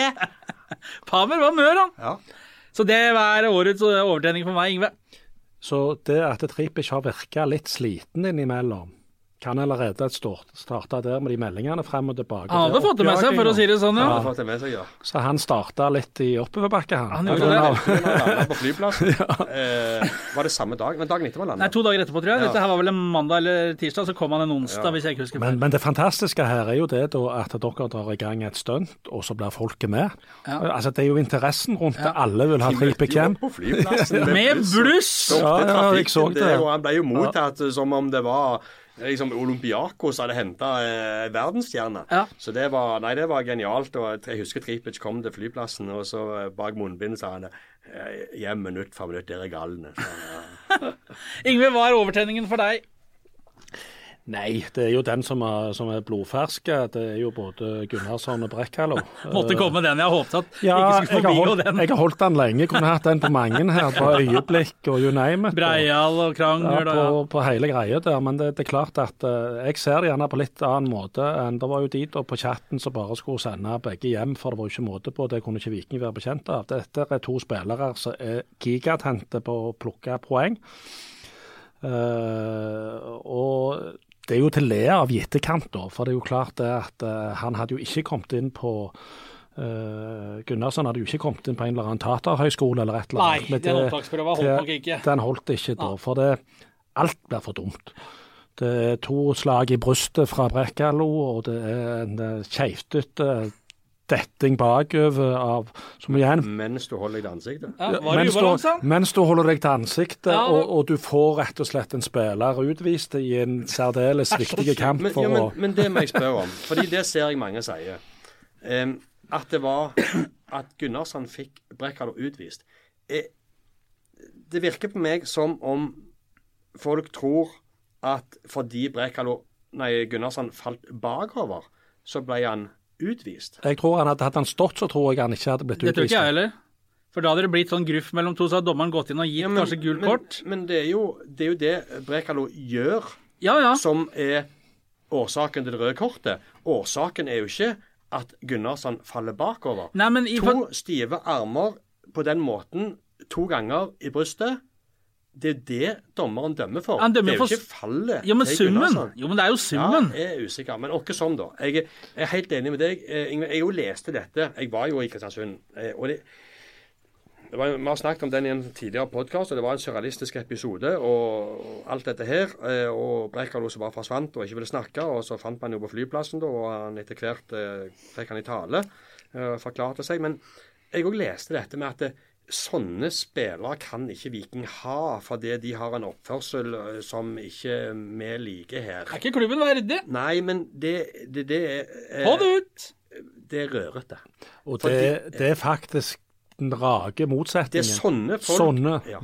(laughs) Pavel var mør, han. Ja. Så det var årets overtenning for meg, Ingve. Så det at Tripic har virka litt sliten innimellom kan allerede starte der med de meldingene frem og tilbake. Han hadde fått det med seg, for å si det sånn, ja. ja. Det med seg, ja. Så han starta litt i oppoverbakke, han. han gjorde det. Han på flyplassen. (laughs) ja. eh, var det samme dag? Men dagen etter var landet? Nei, to dager etterpå, tror jeg. Dette her var vel en mandag eller tirsdag, så kom han en onsdag, hvis jeg ikke husker feil. Men, men, det fantastiske her er jo det da at dere drar i gang et stunt, og så blir folket med. Altså, Det er jo interessen rundt det. Alle vil ha trippecam. På flyplassen. (laughs) med bluss! Ja, ja, jeg så det. Og han ble jo mottatt som om det var liksom Olympiakos hadde henta eh, verdensstjerne. Ja. Så det var, nei, det var genialt. og Jeg husker Tripic kom til flyplassen, og så eh, bak munnbindet sa han eh, hjem minutt for minutt, dere er galne. Ja. (laughs) Hva er overtenningen for deg? Nei, det er jo den som er, som er blodferske. Det er jo både Gunnarsson og Brekkhallo. (laughs) Måtte komme den. Jeg har håpet at ja, ikke skulle forbi holdt, den. Jeg har holdt den lenge. Kunne hatt den på mange her. På øyeblikk og you name it. Breial og krangel. Ja, på, på hele greia der. Men det, det, er klart at uh, jeg ser det gjerne på litt annen måte enn det var jo de da på chatten som bare skulle sende begge hjem, for det var jo ikke måte på. Det kunne ikke Viking være bekjent av. Dette er to spillere som er gigatente på å plukke poeng. Uh, og det er jo til le av i etterkant, da. For det er jo klart det at uh, han hadde jo ikke kommet inn på uh, Gunnarsson hadde jo ikke kommet inn på en eller annen taterhøyskole eller et eller annet. Nei, den opptaksprøva holdt nok ikke. Den holdt ikke da, for det, alt blir for dumt. Det er to slag i brystet fra Brekkalo, og det er en uh, keitete detting bakover av som igjen Mens du holder deg til ansiktet? Ja, var det mens, du, mens du holder deg til ansiktet, ja. og, og, du får rett og slett en spiller utvist i en særdeles viktig kamp. Men, ja, men, men, det må jeg spørre om, fordi det ser jeg mange sier. Um, at det var at Gunnarsson fikk Brekkalo utvist. Er, det virker på meg som om folk tror at fordi Brekalo, nei, Gunnarsson falt bakover, så ble han utvist. Jeg tror han hadde, Hadde han stått, så tror jeg han ikke hadde blitt utvist. Det tror ikke jeg heller. For da hadde det blitt sånn gruff mellom to, så hadde dommeren gått inn og gitt Ja, men- kanskje gult kort. Men det er jo det, er jo det Brekalo gjør, Ja, ja. som er årsaken til det røde kortet. Årsaken er jo ikke at Gunnarsson faller bakover. Nei, men i, To stive armer på den måten to ganger i brystet. Det er jo det dommeren dømmer for. Han dømmer det er jo for- ikke fallet Jo, men summen. Jo, men det er jo summen. Ja, jeg er usikker. Men åkke sånn, da. Jeg er- helt enig med deg. Ingvild, jeg jo leste dette. Jeg var jo i Kristiansund. eh, og det, var, Vi har snakket om den i en tidligere podkast, og det var en surrealistisk episode. Og, og alt dette her. eh, Og Brekalo som bare forsvant og ikke ville snakke. Og så fant man jo på flyplassen, da, og han etter hvert eh, fikk han i tale. eh, forklarte seg. Men jeg òg leste dette med at det, sånne spillere kan ikke Viking ha, fordi de har en oppførsel eh, som ikke vi liker her. Er ikke klubben verdig? Nei, men det, det, det er eh, Få det ut! Det er rørete. Og det, det er faktisk den rake Det er sånne folk Sånne. Ja,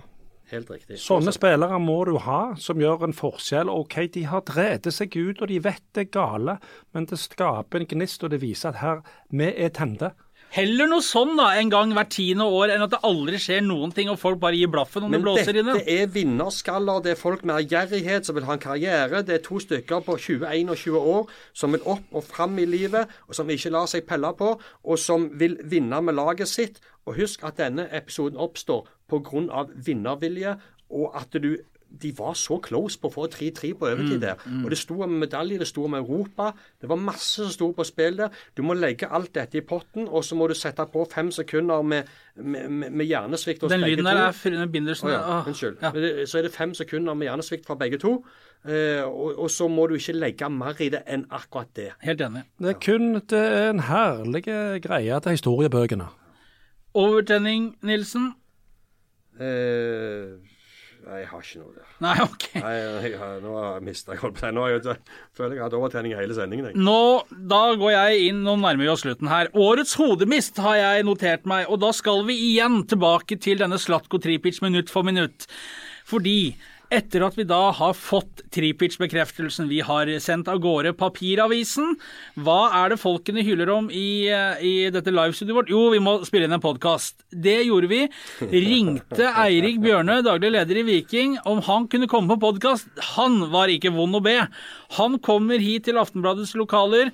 helt riktig. Sånne spillere må du ha, som gjør en forskjell. OK, de har drevet seg ut, og de vet det er gale, men det skaper en gnist, og det viser at her, vi er tente. Heller noe sånn da, en gang hvert tiende år, enn at det aldri skjer noen ting, og folk bare gir blaffen om det Men dette er vinnerskaller. Det er folk med ærgjerrighet som vil ha en karriere. Det er to stykker på 21 og 20 år som vil opp og fram i livet, og som ikke lar seg pelle på, og som vil vinne med laget sitt. Og husk at denne episoden oppstår pga. vinnervilje, og at du de var så close på å få 3-3 på overtid der. Og Det sto om medalje, det sto om Europa. Det var masse som sto på spill der. Du må legge alt dette i potten, og så må du sette på fem sekunder med, med, med, med hjernesvikt hos Den begge lyden to. der er Frune Bindersen. Oh, ja, Åh, unnskyld. ja. Så er det fem sekunder med hjernesvikt fra begge to. Eh, og, og så må du ikke legge mer i det enn akkurat det. Helt enig. Det er kun det er en herlig greie til historiebøkene. Overtenning, Nilsen? Eh, nei, jeg har ikke noe der. Nei, OK. Nei, jeg, har- nå har jeg mista jeg holdt på. Nå jeg, føler jeg jeg har hatt overtenning i hele sendingen. Jeg. Nå, da går jeg inn, nå nærmer oss slutten her. Årets hodemist har jeg notert meg, og da skal vi igjen tilbake til denne Slatko Tripic minutt for minutt. Fordi etter at vi da har fått Tripic-bekreftelsen, vi har sendt av gårde papiravisen, hva er det folkene hyler om i, i dette livestudioet vårt? Jo, vi må spille inn en podkast. Det gjorde vi. Ringte Eirik Bjørnø, daglig leder i Viking, om han kunne komme på podkast. Han var ikke vond å be. Han kommer hit til Aftenbladets lokaler.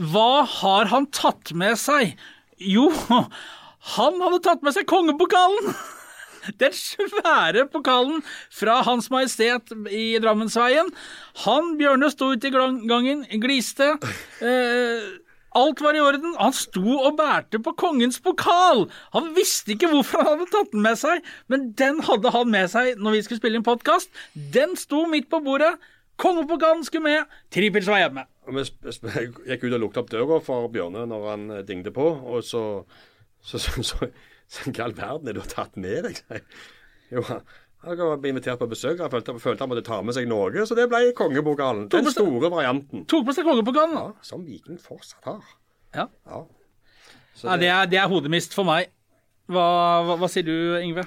Hva har han tatt med seg? Jo, (laughs) han hadde tatt med seg kongepokalen! (laughs) Den svære pokalen fra Hans Majestet i Drammensveien. Han, Bjørne, sto ute i gangen, gliste. Eh, alt var i orden. Han sto og bærte på kongens pokal! Han visste ikke hvorfor han hadde tatt den med seg, men den hadde han med seg når vi skulle spille inn podkast. Den sto midt på bordet. Kongepokalen skulle med. Trippels var hjemme. Jeg gikk ut og lukket opp døra for Bjørne når han eh, dingte på, og så Så, så, så, så Hva i all verden er du har tatt med deg? Jo, han ble invitert på besøk. Jeg følte, følte han måtte ta med seg noe, så det ble kongepokalen. Den seg- store varianten. Tok med seg kongepokalen. Ja, som Viking fortsatt har. Ja. Ja. Så Ja, det, er, det er hodemist for meg. Hva, hva, hva sier du, Yngve?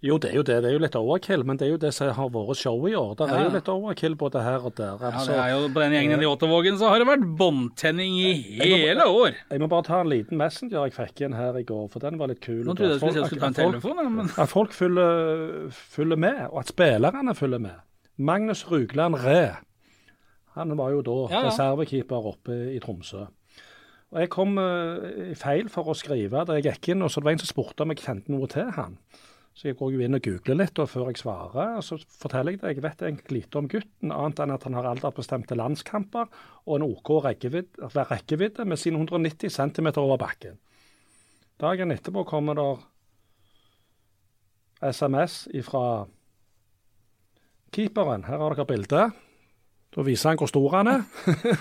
Jo, det er jo det. Det er jo litt overkill, men det er jo det som har vært show i år. Det er jo litt overkill både her og der. Ja, Altså, det er jo På den gjengen i Återvågen så har det vært båndtenning i hele år. Jeg må bare ta en liten messenger jeg fikk inn her i går, for den var litt kul. Nå trodde jeg si at skulle ta en telefon, ja, men At folk følger, med, og at spillerne følger med. Magnus Rugland Ræ, han var jo da Ja, ja. reservekeeper oppe i Tromsø. Og Jeg kom eh, i feil for å skrive da jeg gikk inn, og så det var en som spurte om jeg kjente noe til han. Så jeg går jo inn og googler litt og før jeg svarer, og så forteller jeg det. Jeg vet egentlig lite om gutten, annet enn at han har aldersbestemte landskamper og en OK rekkevidde, rekkevidde med sine 190 cm over bakken. Dagen etterpå kommer der SMS ifra keeperen. Her har dere bilde. Da viser han hvor stor han er.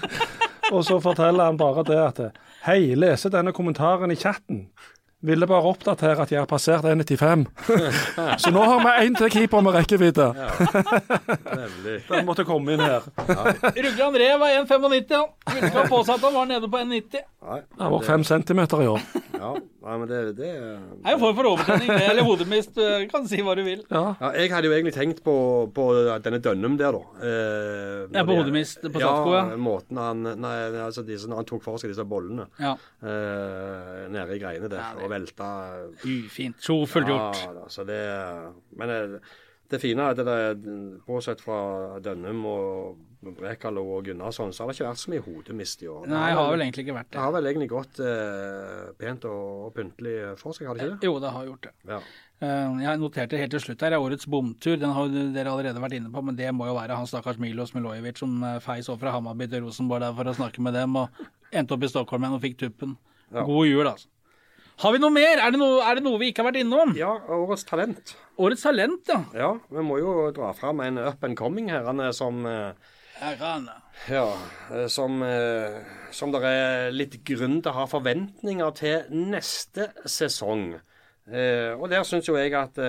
(laughs) og så forteller han bare det at Hei, leser denne kommentaren i chatten. Ville bare oppdatere at jeg har passert 1,95. (laughs) så nå har vi én til keeper med rekkevidde. Nemlig. (laughs) Den måtte komme inn her. Rugland Rev er 1,95. han. Ville ikke ha påsatt han var nede på 1,90. Han Det var 5 centimeter i år. ja, Nei, men det, det Det er jo en form for overtenning, det, eller hodemist. Du kan si hva du vil. Ja. ja, Jeg hadde jo egentlig tenkt på, på denne Dønnum der, da. Eh, Ja, på hodemist på Statskog, ja. måten han Nei, altså disse, når han tok for seg disse bollene Ja. eh, nede i greiene der, og velta Ufint. Sjofelt gjort. Ja, da, så det Men det, det fine er at det er, bortsett fra Dønnum og Brekalo og Gunnarsson, så har det ikke vært så mye hodemist i år. Nei, har har vel- egentlig ikke vært Det det. har vel egentlig gått eh, pent og, og pyntelig for seg, har det ikke det? Jo, det har gjort det. Ja. Eh, Jeg noterte helt til slutt her, er årets bomtur. Den har dere allerede vært inne på, men det må jo være han stakkars Milos Milojevic som eh, feis over fra Hammarby til Rosenborg der for å snakke med dem, og endte opp i Stockholm igjen og fikk tuppen. Ja. God jul, altså. Har vi noe mer? Er det noe, er det noe vi ikke har vært innom? ja, årets talent. Årets talent, ja. Ja, vi må jo dra fram en up and coming her, han er som eh, Herrene. Ja, eh, som, eh, som det er litt grunn til å ha forventninger til neste sesong. Og der syns jo jeg at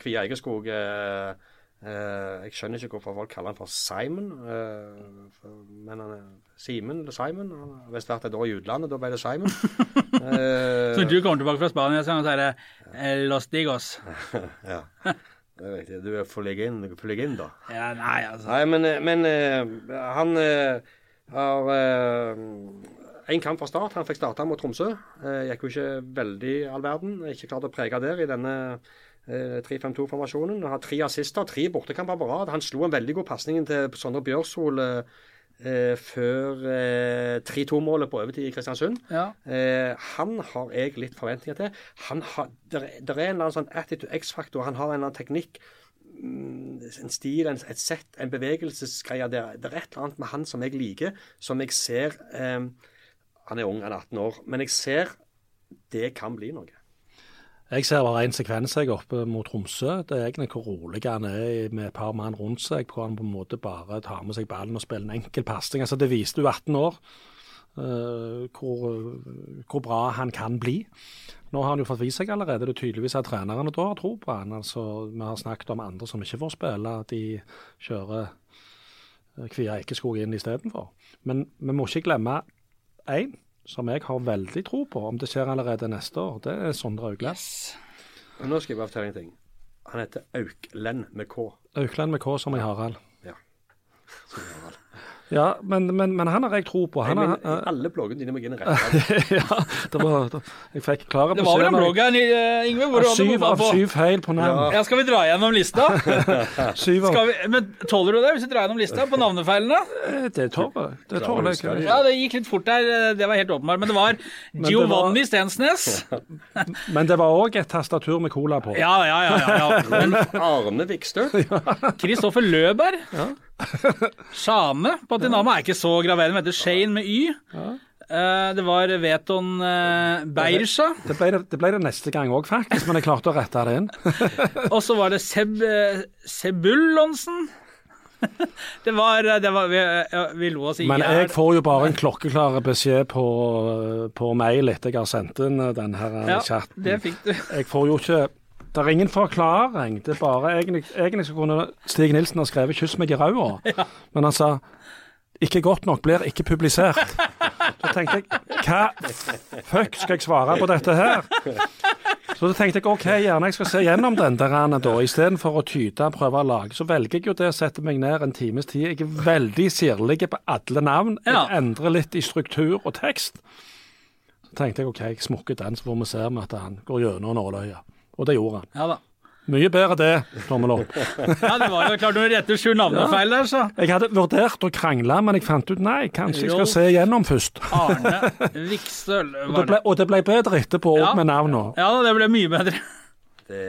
Kvia Egerskog eh, eh, Jeg skjønner ikke hvorfor folk kaller han for Simon. Uh, for, men han er Simen eller Simon. Han har visst vært et år i utlandet, da ble det Simon. Uh, (laughs) Så du kommer tilbake fra Spania, så sier eh, Los Digos. (laughs) ja, det er riktig. Du er forlegin, inn da. Ja, nei, altså. Nei, men, men han har en kamp fra start. Han fikk starta mot Tromsø. Gikk jo ikke veldig all verden. Ikke klart å prege der i denne 3-5-2-formasjonen. Han har tre assister, tre bortekamper på rad. Han slo en veldig god pasning til Sondre Bjørsol eh, eh, før eh, 3-2-målet på overtid i Kristiansund. Ja. Eh, han har jeg litt forventninger til. Han har, der, der er en eller annen sånn attitude X-faktor. Han har en eller annen teknikk, mm, en stil, en, et sett, en bevegelsesgreie. Det, er- det er et eller annet med han som jeg liker, som jeg ser eh, Han er ung, han er 18 år, men jeg ser det kan bli noe. Jeg ser bare én sekvens jeg oppe mot Tromsø. Det er egentlig hvor rolig han er med et par mann rundt seg. Hvor han på en måte bare tar med seg ballen og spiller en enkel pasning. Altså, det viste jo 18 år uh, hvor, hvor bra han kan bli. Nå har han jo fått vist seg allerede. Det er tydeligvis at trenerne da har tro på han. Altså, vi har snakket om andre som ikke får spille, de kjører eh, Kvia Eikeskog inn istedenfor. Men vi må ikke glemme én som jeg har veldig tro på, om det skjer allerede neste år. Det er Sondre Augland. Yes. Og nå skal jeg bare fortelle en ting. Han heter Auklen med K. Auklend med K som i Harald. Ja. Som i har. Ja, men, men, men han har jeg tro på. Han Men har, alle bloggene dine må gå inn og rette. (laughs) ja, det var, det, jeg fikk klare Det var vel en bloggen, Ingve, eh, Yngve, hvor du hadde av på. syv feil på navn. Ja, skal vi dra gjennom lista? (laughs) Syv av Skal vi, men tåler du det, hvis vi drar gjennom lista på navnefeilene? Eh, Det tåler jeg. Det tåler jeg. Ja, det gikk litt fort der, eh, det var helt åpenbart. Men det var (laughs) det var- Giovanni Stensnes. Men det var òg et tastatur med cola på. Ja, ja, ja. ja, ja. Men Arne Vikstø. Kristoffer Løberg. Shane på Dinamo er ikke så graverende, men heter Shane med Y. Eh, det var Veton uh, Beirsa. Det ble det, det ble det neste gang òg, faktisk, men jeg klarte å rette det inn. (laughs) Og så var det Seb, uh, Sebullonsen. (laughs) det var, det var vi, vi lo oss i Men jeg får jo bare en klokkeklar beskjed på, på mail etter jeg har sendt inn den her Ja, chatten. det fikk du. Jeg får jo ikke Det er ingen forklaring. Det er bare Egentlig, egentlig så kunne Stig Nilsen ha skrevet 'kyss meg i ræva', (laughs) men han sa 'ikke godt nok, blir ikke publisert'. Da tenkte jeg hva fuck skal jeg svare på dette her? Så da tenkte jeg OK, gjerne jeg skal se gjennom den der han da, istedenfor å tyte og prøve å lage. Så velger jeg jo det å sette meg ned en times tid. Jeg er veldig sirlig på alle navn. Jeg Ja. endrer litt i struktur og tekst. Så tenkte jeg OK, jeg smukker den, så får vi se om at han går gjennom nåløyet. Og det gjorde han. Ja da. Mye bedre det, tommel opp. (laughs) Ja, det var jo klart når du retter sju navnefeil der, så. Jeg hadde vurdert å krangle, men jeg fant ut nei, kanskje jeg skal se igjennom først. (laughs) Arne Vikstøl Og var det ble, og det ble bedre etterpå, òg Ja. med navnene. Ja da, det ble mye bedre. Det,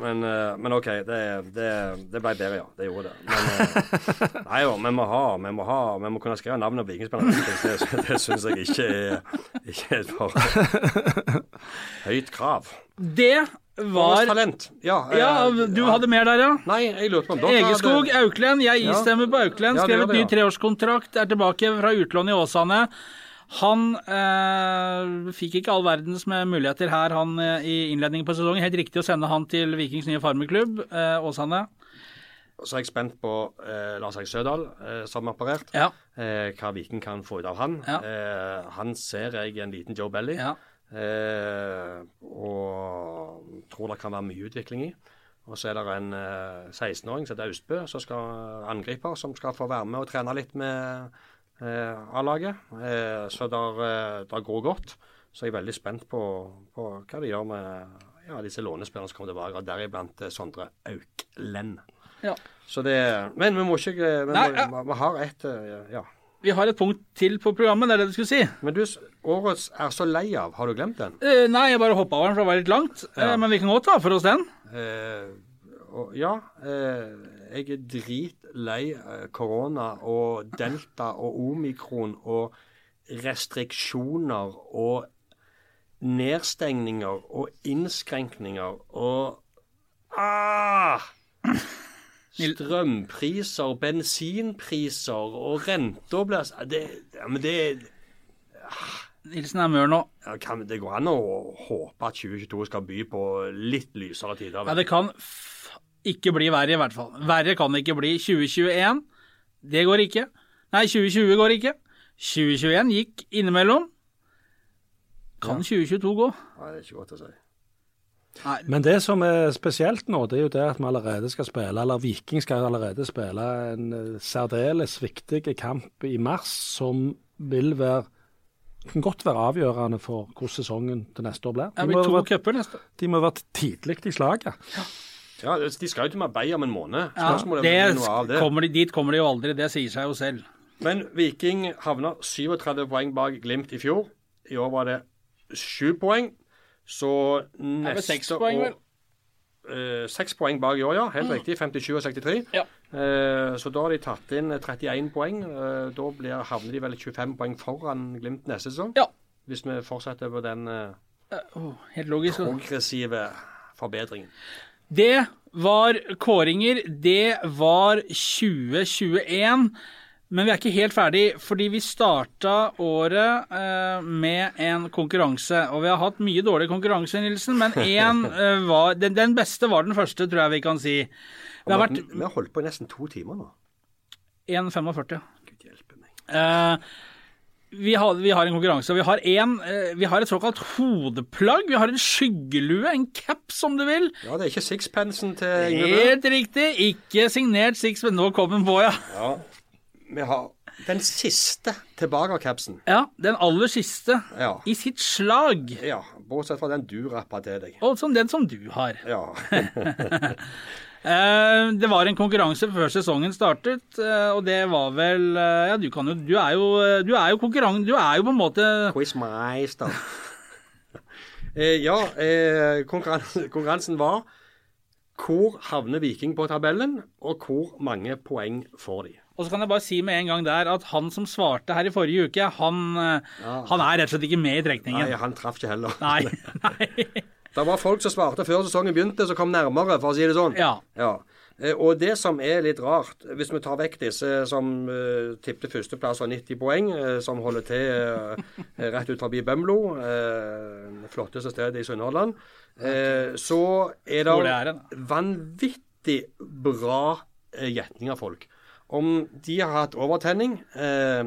men, eh, men OK, det, det, det ble bedre, ja. Det gjorde det. Men eh, (laughs) nei jo, vi må ha Vi må, ha, vi må kunne skrive navnet på vikingspillerne. Det, det syns jeg ikke er, ikke et for høyt krav. Det var talent. Ja, eh, Ja, du hadde mer der, ja. Nei, jeg lurte på om dere Egeskog, Auklend. Jeg Ja. istemmer på Auklend. Ja, det Skrev gjør et ny treårskontrakt, er tilbake fra utlån i Åsane. Han eh, fikk ikke all verdens med muligheter her han eh, i innledningen på sesongen. Helt riktig å sende han til Vikings nye farmerklubb, eh, Åsane. Så er jeg spent på eh, Lars Erik Sødal, eh, som er operert. Ja. Eh, hva Viking kan få ut av han. Ja. Eh, han ser jeg en liten Joe Belly. ja. Eh, og tror det kan være mye utvikling i. Og så er det en eh, 16-åring som heter Austbø, som skal angriper, som skal få være med og trene litt med A-laget. Eh, så det eh, går godt. Så jeg er veldig spent på, på hva de gjør med ja, disse lånespillerne som kommer tilbake, og deriblant eh, Sondre Auklend. Ja. Så det Men vi må ikke Vi, Nei, ja. vi har et eh, Ja. Vi har et punkt til på programmet, det er det du skulle si. Men du, årets er så lei av. Har du glemt den? Eh, nei, jeg bare hoppa over den, for det var litt langt. Ja. Eh, men vi kan godt ta for oss den. Eh, og, ja, eh, jeg er dritlei eh, korona og delta og omikron og restriksjoner og nedstengninger og innskrenkninger og ah! Strømpriser, bensinpriser og renta blir det, ja, men det, Nilsen er mør nå. ja, kan, det går an å håpe at 2022 skal by på litt lysere tider. Ja, det kan ikke bli verre, i hvert fall. Verre kan det ikke bli. 2021, det går ikke. Nei, 2020 går ikke. 2021 gikk innimellom. Kan 2022 gå? Nei, det er ikke godt å si. Nei, Men det som er spesielt nå, det er jo det at vi allerede skal spille, eller Viking skal allerede spille en eh, særdeles viktig kamp i mars, som vil være kan godt være avgjørende for hvordan sesongen til neste år blir. De ja, må, være, neste. de må være tidlig i slaget. Ja, De skal jo til Marbella om en måned. Ja, Spørsmålet det er noe av det. kommer de, dit kommer de jo aldri, det sier seg jo selv. Men Viking havna 37 poeng bak Glimt i fjor. I år var det 7 poeng. Så neste neste seks poeng, vel? år eh, Seks poeng bak i år, ja. Helt riktig. 57 og 63. Ja. Eh, så da har de tatt inn 31 poeng. Eh, da blir, havner de vel 25 poeng foran Glimt neste sesong. Ja. Hvis vi fortsetter på den eh, Eh, oh, helt logisk. progressive forbedringen. Det var kåringer. Det var 2021. Men vi er ikke helt ferdig, fordi vi starta året eh, med en konkurranse. Og vi har hatt mye dårlig konkurranse, Nilsen, men (laughs) en, eh, var den, den beste var den første, tror jeg vi kan si. Det har vært Vi vi har holdt på i nesten to timer nå. 1,45. Gud hjelpe meg. Eh, vi, har, vi har en konkurranse, og vi har, en, eh, vi har et såkalt hodeplagg. Vi har en skyggelue, en caps om du vil. Ja, det er ikke sixpensen til Yngve Helt riktig. Ikke signert Six, nå kom den på, ja. Ja, vi har den siste tilbake-capsen. Ja, Den aller siste Ja. i sitt slag. ja. Bortsett fra den du rappa til deg. Og som den som du har. Ja. (laughs) Eh, det var en konkurranse før sesongen startet, eh, og det var vel eh, Ja, du kan jo Du er jo, du er jo konkurran... Du er jo på en måte Quizmeister. (laughs) eh, ja, eh, konkurransen, (laughs) konkurransen var hvor havner Viking på tabellen, og hvor mange poeng får de? Og så kan jeg bare si med en gang der at han som svarte her i forrige uke, han, ja. han er rett og slett ikke med i trekningen. Nei, han traff ikke heller. Nei. (laughs) Nei. Det var folk som svarte før sesongen begynte, som kom nærmere, for å si det sånn. Ja. Ja. Eh, Og det som er litt rart, hvis vi tar vekk disse som uh, tippte førsteplass og 90 poeng, uh, som holder til uh, rett ut forbi Bømlo, uh, flotteste stedet i Sunnhordland, uh, så er det vanvittig bra gjetning av folk. Om de har hatt overtenning eh,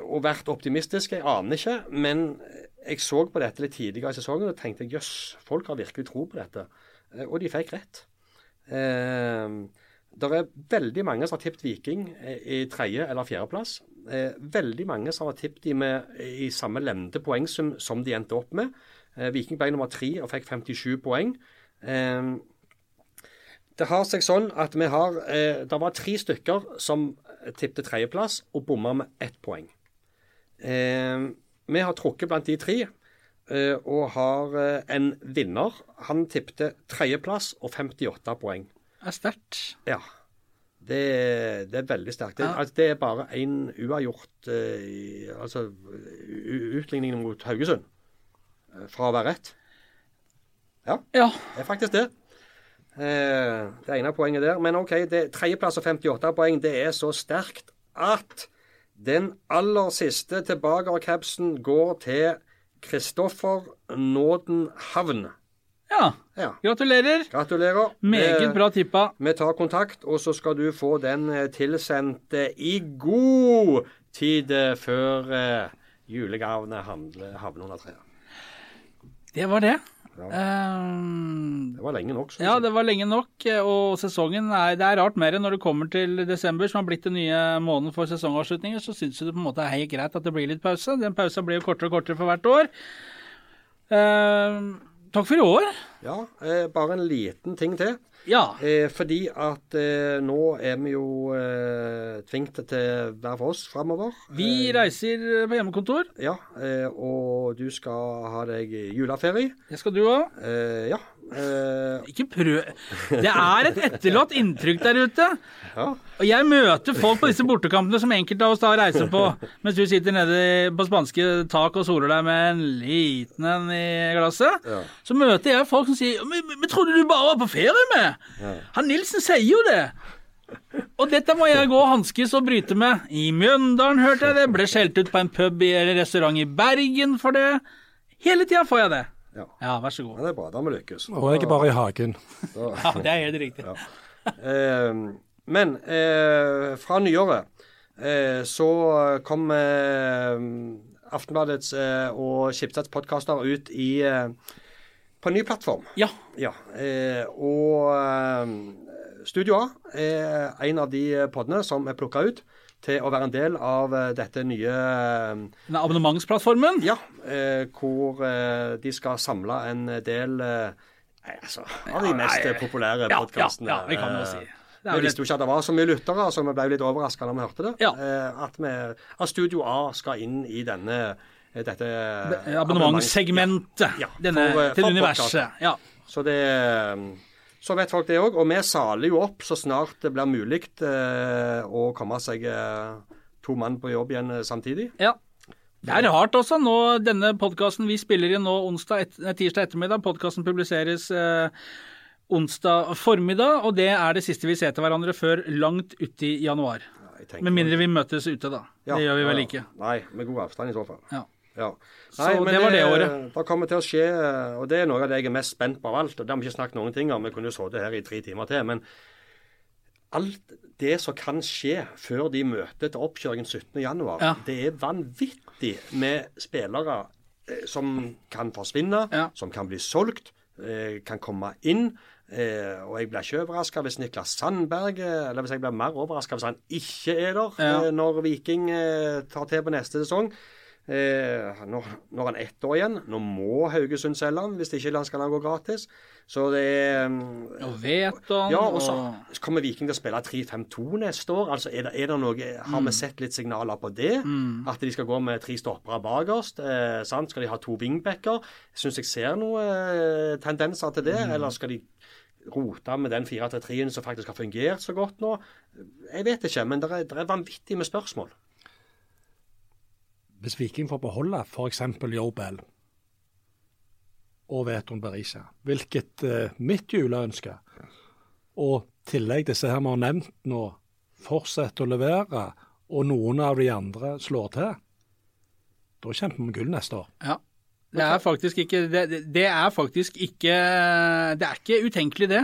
og vært optimistiske, jeg aner ikke. Men jeg så på dette litt tidligere i sesongen og tenkte jøss, folk har virkelig tro på dette. Eh, og de fikk rett. Eh, det er veldig mange som har tippet Viking eh, i tredje- eller fjerdeplass. Eh, veldig mange som har tippet dem i samme levde poengsum som de endte opp med. Eh, Viking ble nummer tre og fikk 57 poeng. Eh, det har seg sånn at vi har eh, Det var tre stykker som tippet tredjeplass og bomma med ett poeng. Eh, vi har trukket blant de tre eh, og har eh, en vinner. Han tippte tredjeplass og 58 poeng. Det er sterkt. Ja. Det, det er veldig sterkt. Det, Ja. altså, det er bare én uavgjort eh, Altså u- utligningen mot Haugesund fra å være rett. Ja. Det er faktisk det. Eh, det ene poenget der. Men OK, tredjeplass og 58 poeng, det er så sterkt at den aller siste tilbake-capsen går til Kristoffer Nåden Havn. ja. Ja, Gratulerer. gratulerer. Meget Eh, bra tippa. vi tar kontakt, og så skal du få den eh, tilsendt eh, i god tid før Julegavene havner under treet. Det var det. Ehm, Det var lenge nok. ja, det var lenge nok, og sesongen er Det er rart mer når det kommer til desember, som har blitt den nye måneden for sesongavslutninger, så syns du det på en måte er helt greit at det blir litt pause. Den pausa blir jo kortere og kortere for hvert år. Ehm, takk for i år. Ja, eh, bare en liten ting til. Ja. Eh, fordi at eh, nå er vi jo eh, tvunget til hver for oss framover. Vi reiser på hjemmekontor. Ja, eh, og du skal ha deg juleferie. Det skal du òg. Eh, ja. Eh, Ikke prøv Det er et etterlatt inntrykk der ute. ja. Og jeg møter folk på disse bortekampene som enkelte av oss da reiser på, mens du sitter nede på spanske tak og soler deg med en liten en i glasset. Ja. Så møter jeg folk som sier men trodde du bare var på ferie med? Han Nilsen sier jo det. Og dette må jeg gå og hanskes og bryte med. I Mjøndalen hørte jeg det. Ble skjelt ut på en pub eller restaurant i Bergen for det. Hele tida får jeg det. Ja. Ja, vær så ja, god. det er bra. Da må vi lykkes. Og jeg er bare i hagen. (laughs) Ja, Det er helt riktig. Eh, men eh, fra nyåret eh, så kom eh, Aftenbladets eh, og Schibsteds podkaster ut i, eh, på en ny plattform. Ja. Ja, eh, og eh, Studio A er en av de podene som er plukka ut til å være en del av eh, dette nye eh, Den abonnementsplattformen. Ja, eh, hvor de skal samle en del altså, av de mest populære Ja, ja, podkastene. ja, vi kan jo si. Vi visste jo ikke at det var så mye lyttere, så vi ble litt overraska når vi hørte det. Ja. Eh, at, vi, at Studio A skal inn i denne dette abonnementssegmentet. Ja, eh, til for universet. Ja. Så det Så vet folk det òg. Og vi saler jo opp så snart det blir mulig eh, å komme seg eh, to mann på jobb igjen eh, samtidig. ja. Det er rart også. nå, Denne podkasten vi spiller inn nå onsdag et, tirsdag ettermiddag. Podkasten publiseres eh, onsdag formiddag, og det er det siste vi ser til hverandre før langt uti januar. Ja, Med mindre vi møtes ute, da. Ja, det gjør vi vel ikke. Nei, med god avstand i så fall. Ja. Ja. Så det var det året. Det kommer til å skje, og det er noe av det jeg er mest spent på av alt. og Det har vi ikke snakket noen ting om. Vi kunne jo sittet her i tre timer til. Men alt det som kan skje før de møter til oppkjøringen 17.1, Ja. det er vanvittig med spillere eh, som kan forsvinne, Ja. som kan bli solgt, eh, kan komme inn. Eh, og jeg blir ikke overraska hvis Niklas Sandberg eh, Eller hvis jeg blir mer overraska hvis han ikke er der Ja. eh, når Viking eh, tar til på neste sesong. Eh, nå, nå er han ett år igjen. Nå må Haugesund selge han hvis ikke skal han gå gratis. Så det er mm, vet han Ja, og så kommer Viking til å spille 3-5-2 neste år. Altså, er det, er det noe, Har Mm. vi sett litt signaler på det? At de skal gå med tre stoppere bakerst? Eh, sant? Skal de ha to wingbacker? Syns jeg ser noen eh, tendenser til Mm. det. Eller skal de rote med den 4-3-3-en som faktisk har fungert så godt nå? Jeg vet ikke, men det er, det er vanvittig med spørsmål. Hvis Viking får beholde f.eks. Joe Bell og Veton Berisha, hvilket eh, mitt juleønske, og tillegg disse her vi har nevnt nå, fortsetter å levere, og noen av de andre slår til, da kjemper vi gull neste år. Ja. Det er faktisk ikke det, det- er faktisk ikke Det er ikke utenkelig, det.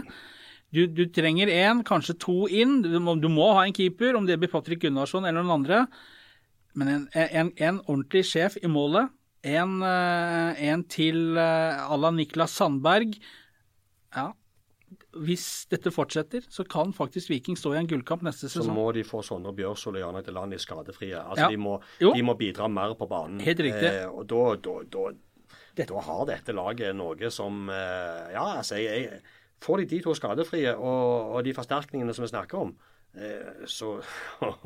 Du, du trenger én, kanskje to inn. Du du må ha en keeper, om det blir Patrick Gunnarsson eller noen andre. Men en, en, en ordentlig sjef i målet. En, eh, en til eh, à la Niklas Sandberg. Ja. Hvis dette fortsetter, så kan faktisk Viking stå i en gullkamp neste Så må de få sånne Bjørsol og Jan Eiteland i skadefrie. Altså, Ja. de, må, de må bidra mer på banen. Helt riktig. Eh, og da, da, da, da har dette laget noe som eh, Ja, altså, jeg, jeg, får de de to skadefrie og, og de forsterkningene som vi snakker om, så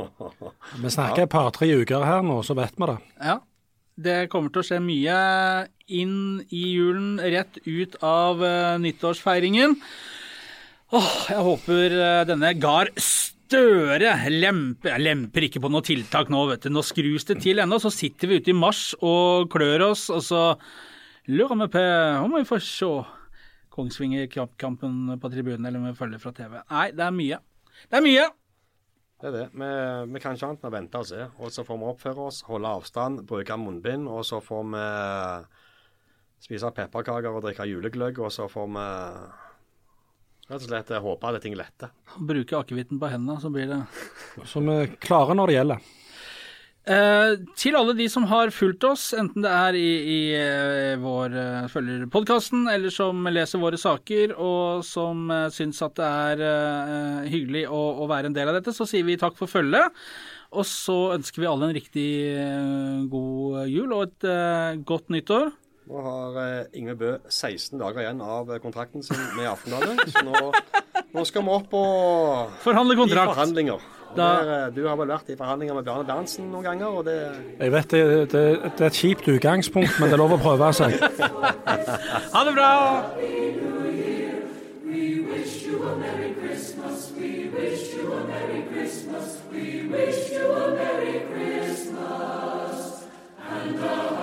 (laughs) Vi snakker et par-tre uker her nå, så vet vi det. Ja. Det kommer til å skje mye inn i julen, rett ut av eh, nyttårsfeiringen. Åh, jeg håper eh, denne Gar Støre lemper Jeg lemper ikke på noe tiltak nå, vet du. Nå skrus det til ennå. Så sitter vi ute i mars og klør oss, og så lurer vi på om vi får se Kongsvinger-kampen på tribunen, eller om vi følger fra TV. Nei, det er mye. Det er mye! Det er det. Vi, vi kan ikke annet enn å vente og se. Og så får vi oppføre oss, holde avstand, bruke munnbind, og så får vi spise pepperkaker og drikke julegløgg, og så får vi rett og slett håpe at ting letter. Bruke akevitten på hendene, så blir det Så vi klarer klare når det gjelder. Eh, til alle de som har fulgt oss, enten det er i, i eh, vår følgerpodkasten, eller som leser våre saker, og som uh, syns at det er eh, hyggelig å, å være en del av dette, så sier vi takk for følget. Og så ønsker vi alle en riktig eh, god jul og et eh, godt nyttår. Nå har eh, Yngve Bø 16 dager igjen av eh, kontrakten sin med Aftenbladet. Så nå, nå skal vi opp og Forhandle i kontrakt. forhandlinger. Da, der, eh, du har vel vært i forhandlinger med Bjarne Berntsen noen ganger, og det Jeg vet det, det, det er et kjipt utgangspunkt, men det er lov å prøve seg. (laughs) ha det bra! We wish you And a